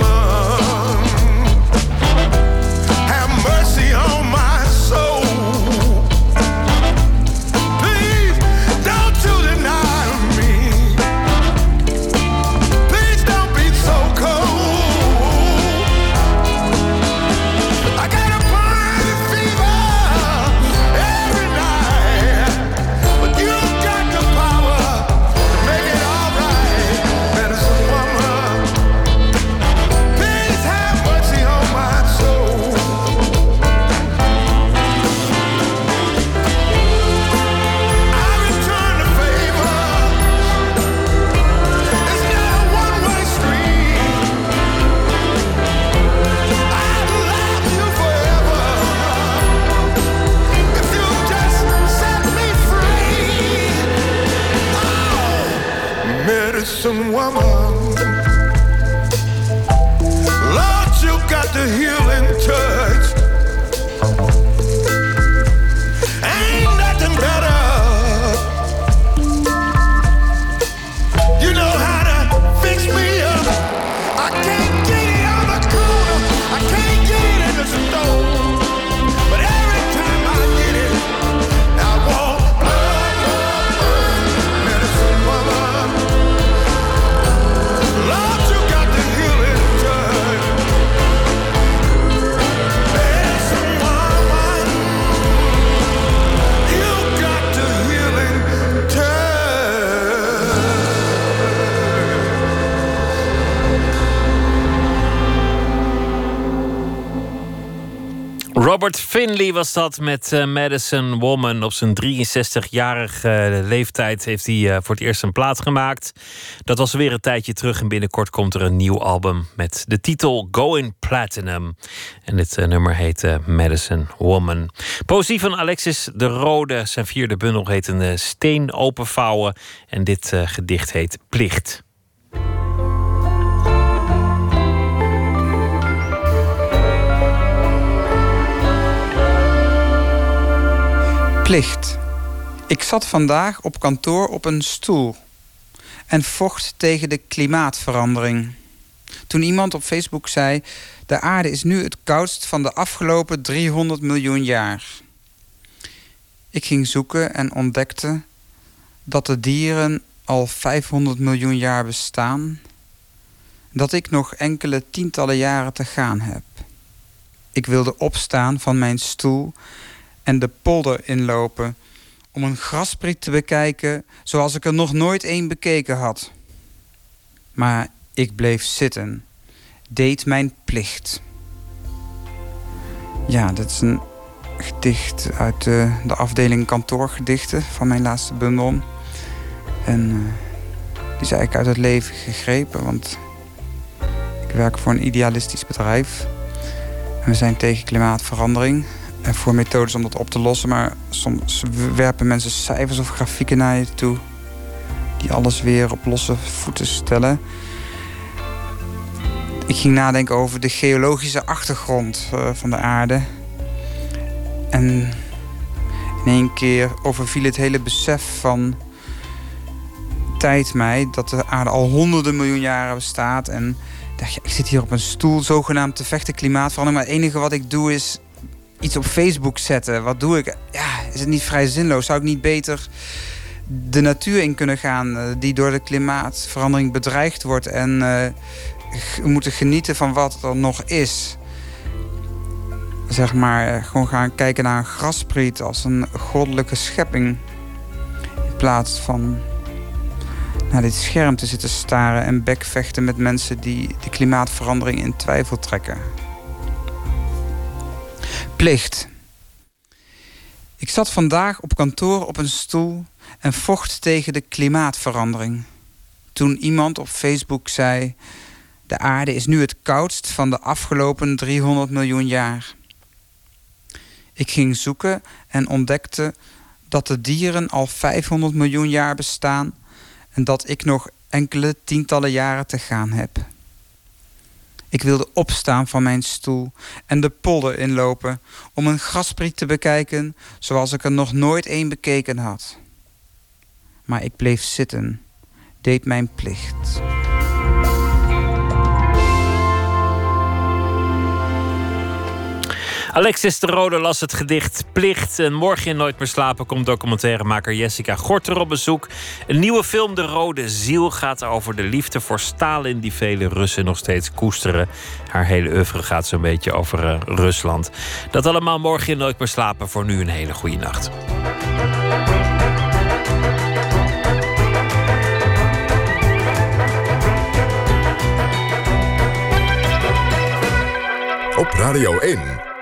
[SPEAKER 18] medicine woman.
[SPEAKER 1] Robert Finley was dat met uh, Madison Woman. Op zijn 63-jarige leeftijd heeft hij uh, voor het eerst een plaat gemaakt. Dat was weer een tijdje terug en binnenkort komt er een nieuw album met de titel Going Platinum. En dit nummer heet Madison Woman. Poëzie van Alexis de Rode. Zijn vierde bundel heet een steen openvouwen. En dit gedicht heet Plicht.
[SPEAKER 19] Plicht. Ik zat vandaag op kantoor op een stoel. en vocht tegen de klimaatverandering. Toen iemand op Facebook zei: De aarde is nu het koudst van de afgelopen 300 miljoen jaar. Ik ging zoeken en ontdekte dat de dieren al 500 miljoen jaar bestaan, dat ik nog enkele tientallen jaren te gaan heb. Ik wilde opstaan van mijn stoel en de polder inlopen om een graspriet te bekijken zoals ik er nog nooit een bekeken had. Maar ik bleef zitten, deed mijn plicht. Ja, dat is een gedicht uit de, de afdeling kantoorgedichten van mijn laatste bundel. En uh, die is eigenlijk uit het leven gegrepen, want ik werk voor een idealistisch bedrijf. En we zijn tegen klimaatverandering en voor methodes om dat op te lossen. Maar soms werpen mensen cijfers of grafieken naar je toe. Die alles weer op losse voeten stellen. Ik ging nadenken over de geologische achtergrond uh, van de aarde. En in één keer overviel het hele besef van tijd mij dat de aarde al honderden miljoen jaren bestaat. En dacht, ik zit hier op een stoel zogenaamd te vechten klimaatverandering. Maar het enige wat ik doe is iets op Facebook zetten. Wat doe ik? Ja, is het niet vrij zinloos? Zou ik niet beter de natuur in kunnen gaan uh, die door de klimaatverandering bedreigd wordt en uh, moeten genieten van wat er nog is? Zeg maar, uh, gewoon gaan kijken naar een graspriet als een goddelijke schepping. In plaats van naar dit scherm te zitten staren en bekvechten met mensen die de klimaatverandering in twijfel trekken. Plicht. Ik zat vandaag op kantoor op een stoel en vocht tegen de klimaatverandering. Toen iemand op Facebook zei: De aarde is nu het koudst van de afgelopen 300 miljoen jaar. Ik ging zoeken en ontdekte dat de dieren al 500 miljoen jaar bestaan en dat ik nog enkele tientallen jaren te gaan heb. Ik wilde opstaan van mijn stoel en de polder inlopen om een graspriet te bekijken zoals ik er nog nooit een bekeken had. Maar ik bleef zitten, deed mijn plicht.
[SPEAKER 1] Alexis de Rode las het gedicht Plicht. En morgen in Nooit meer slapen komt documentairemaker Jessica Gorter op bezoek. Een nieuwe film, De Rode Ziel, gaat over de liefde voor Stalin... die vele Russen nog steeds koesteren. Haar hele oeuvre gaat zo'n beetje over uh, Rusland. Dat allemaal morgen Nooit meer slapen. Voor nu een hele goede nacht.
[SPEAKER 3] Op Radio 1.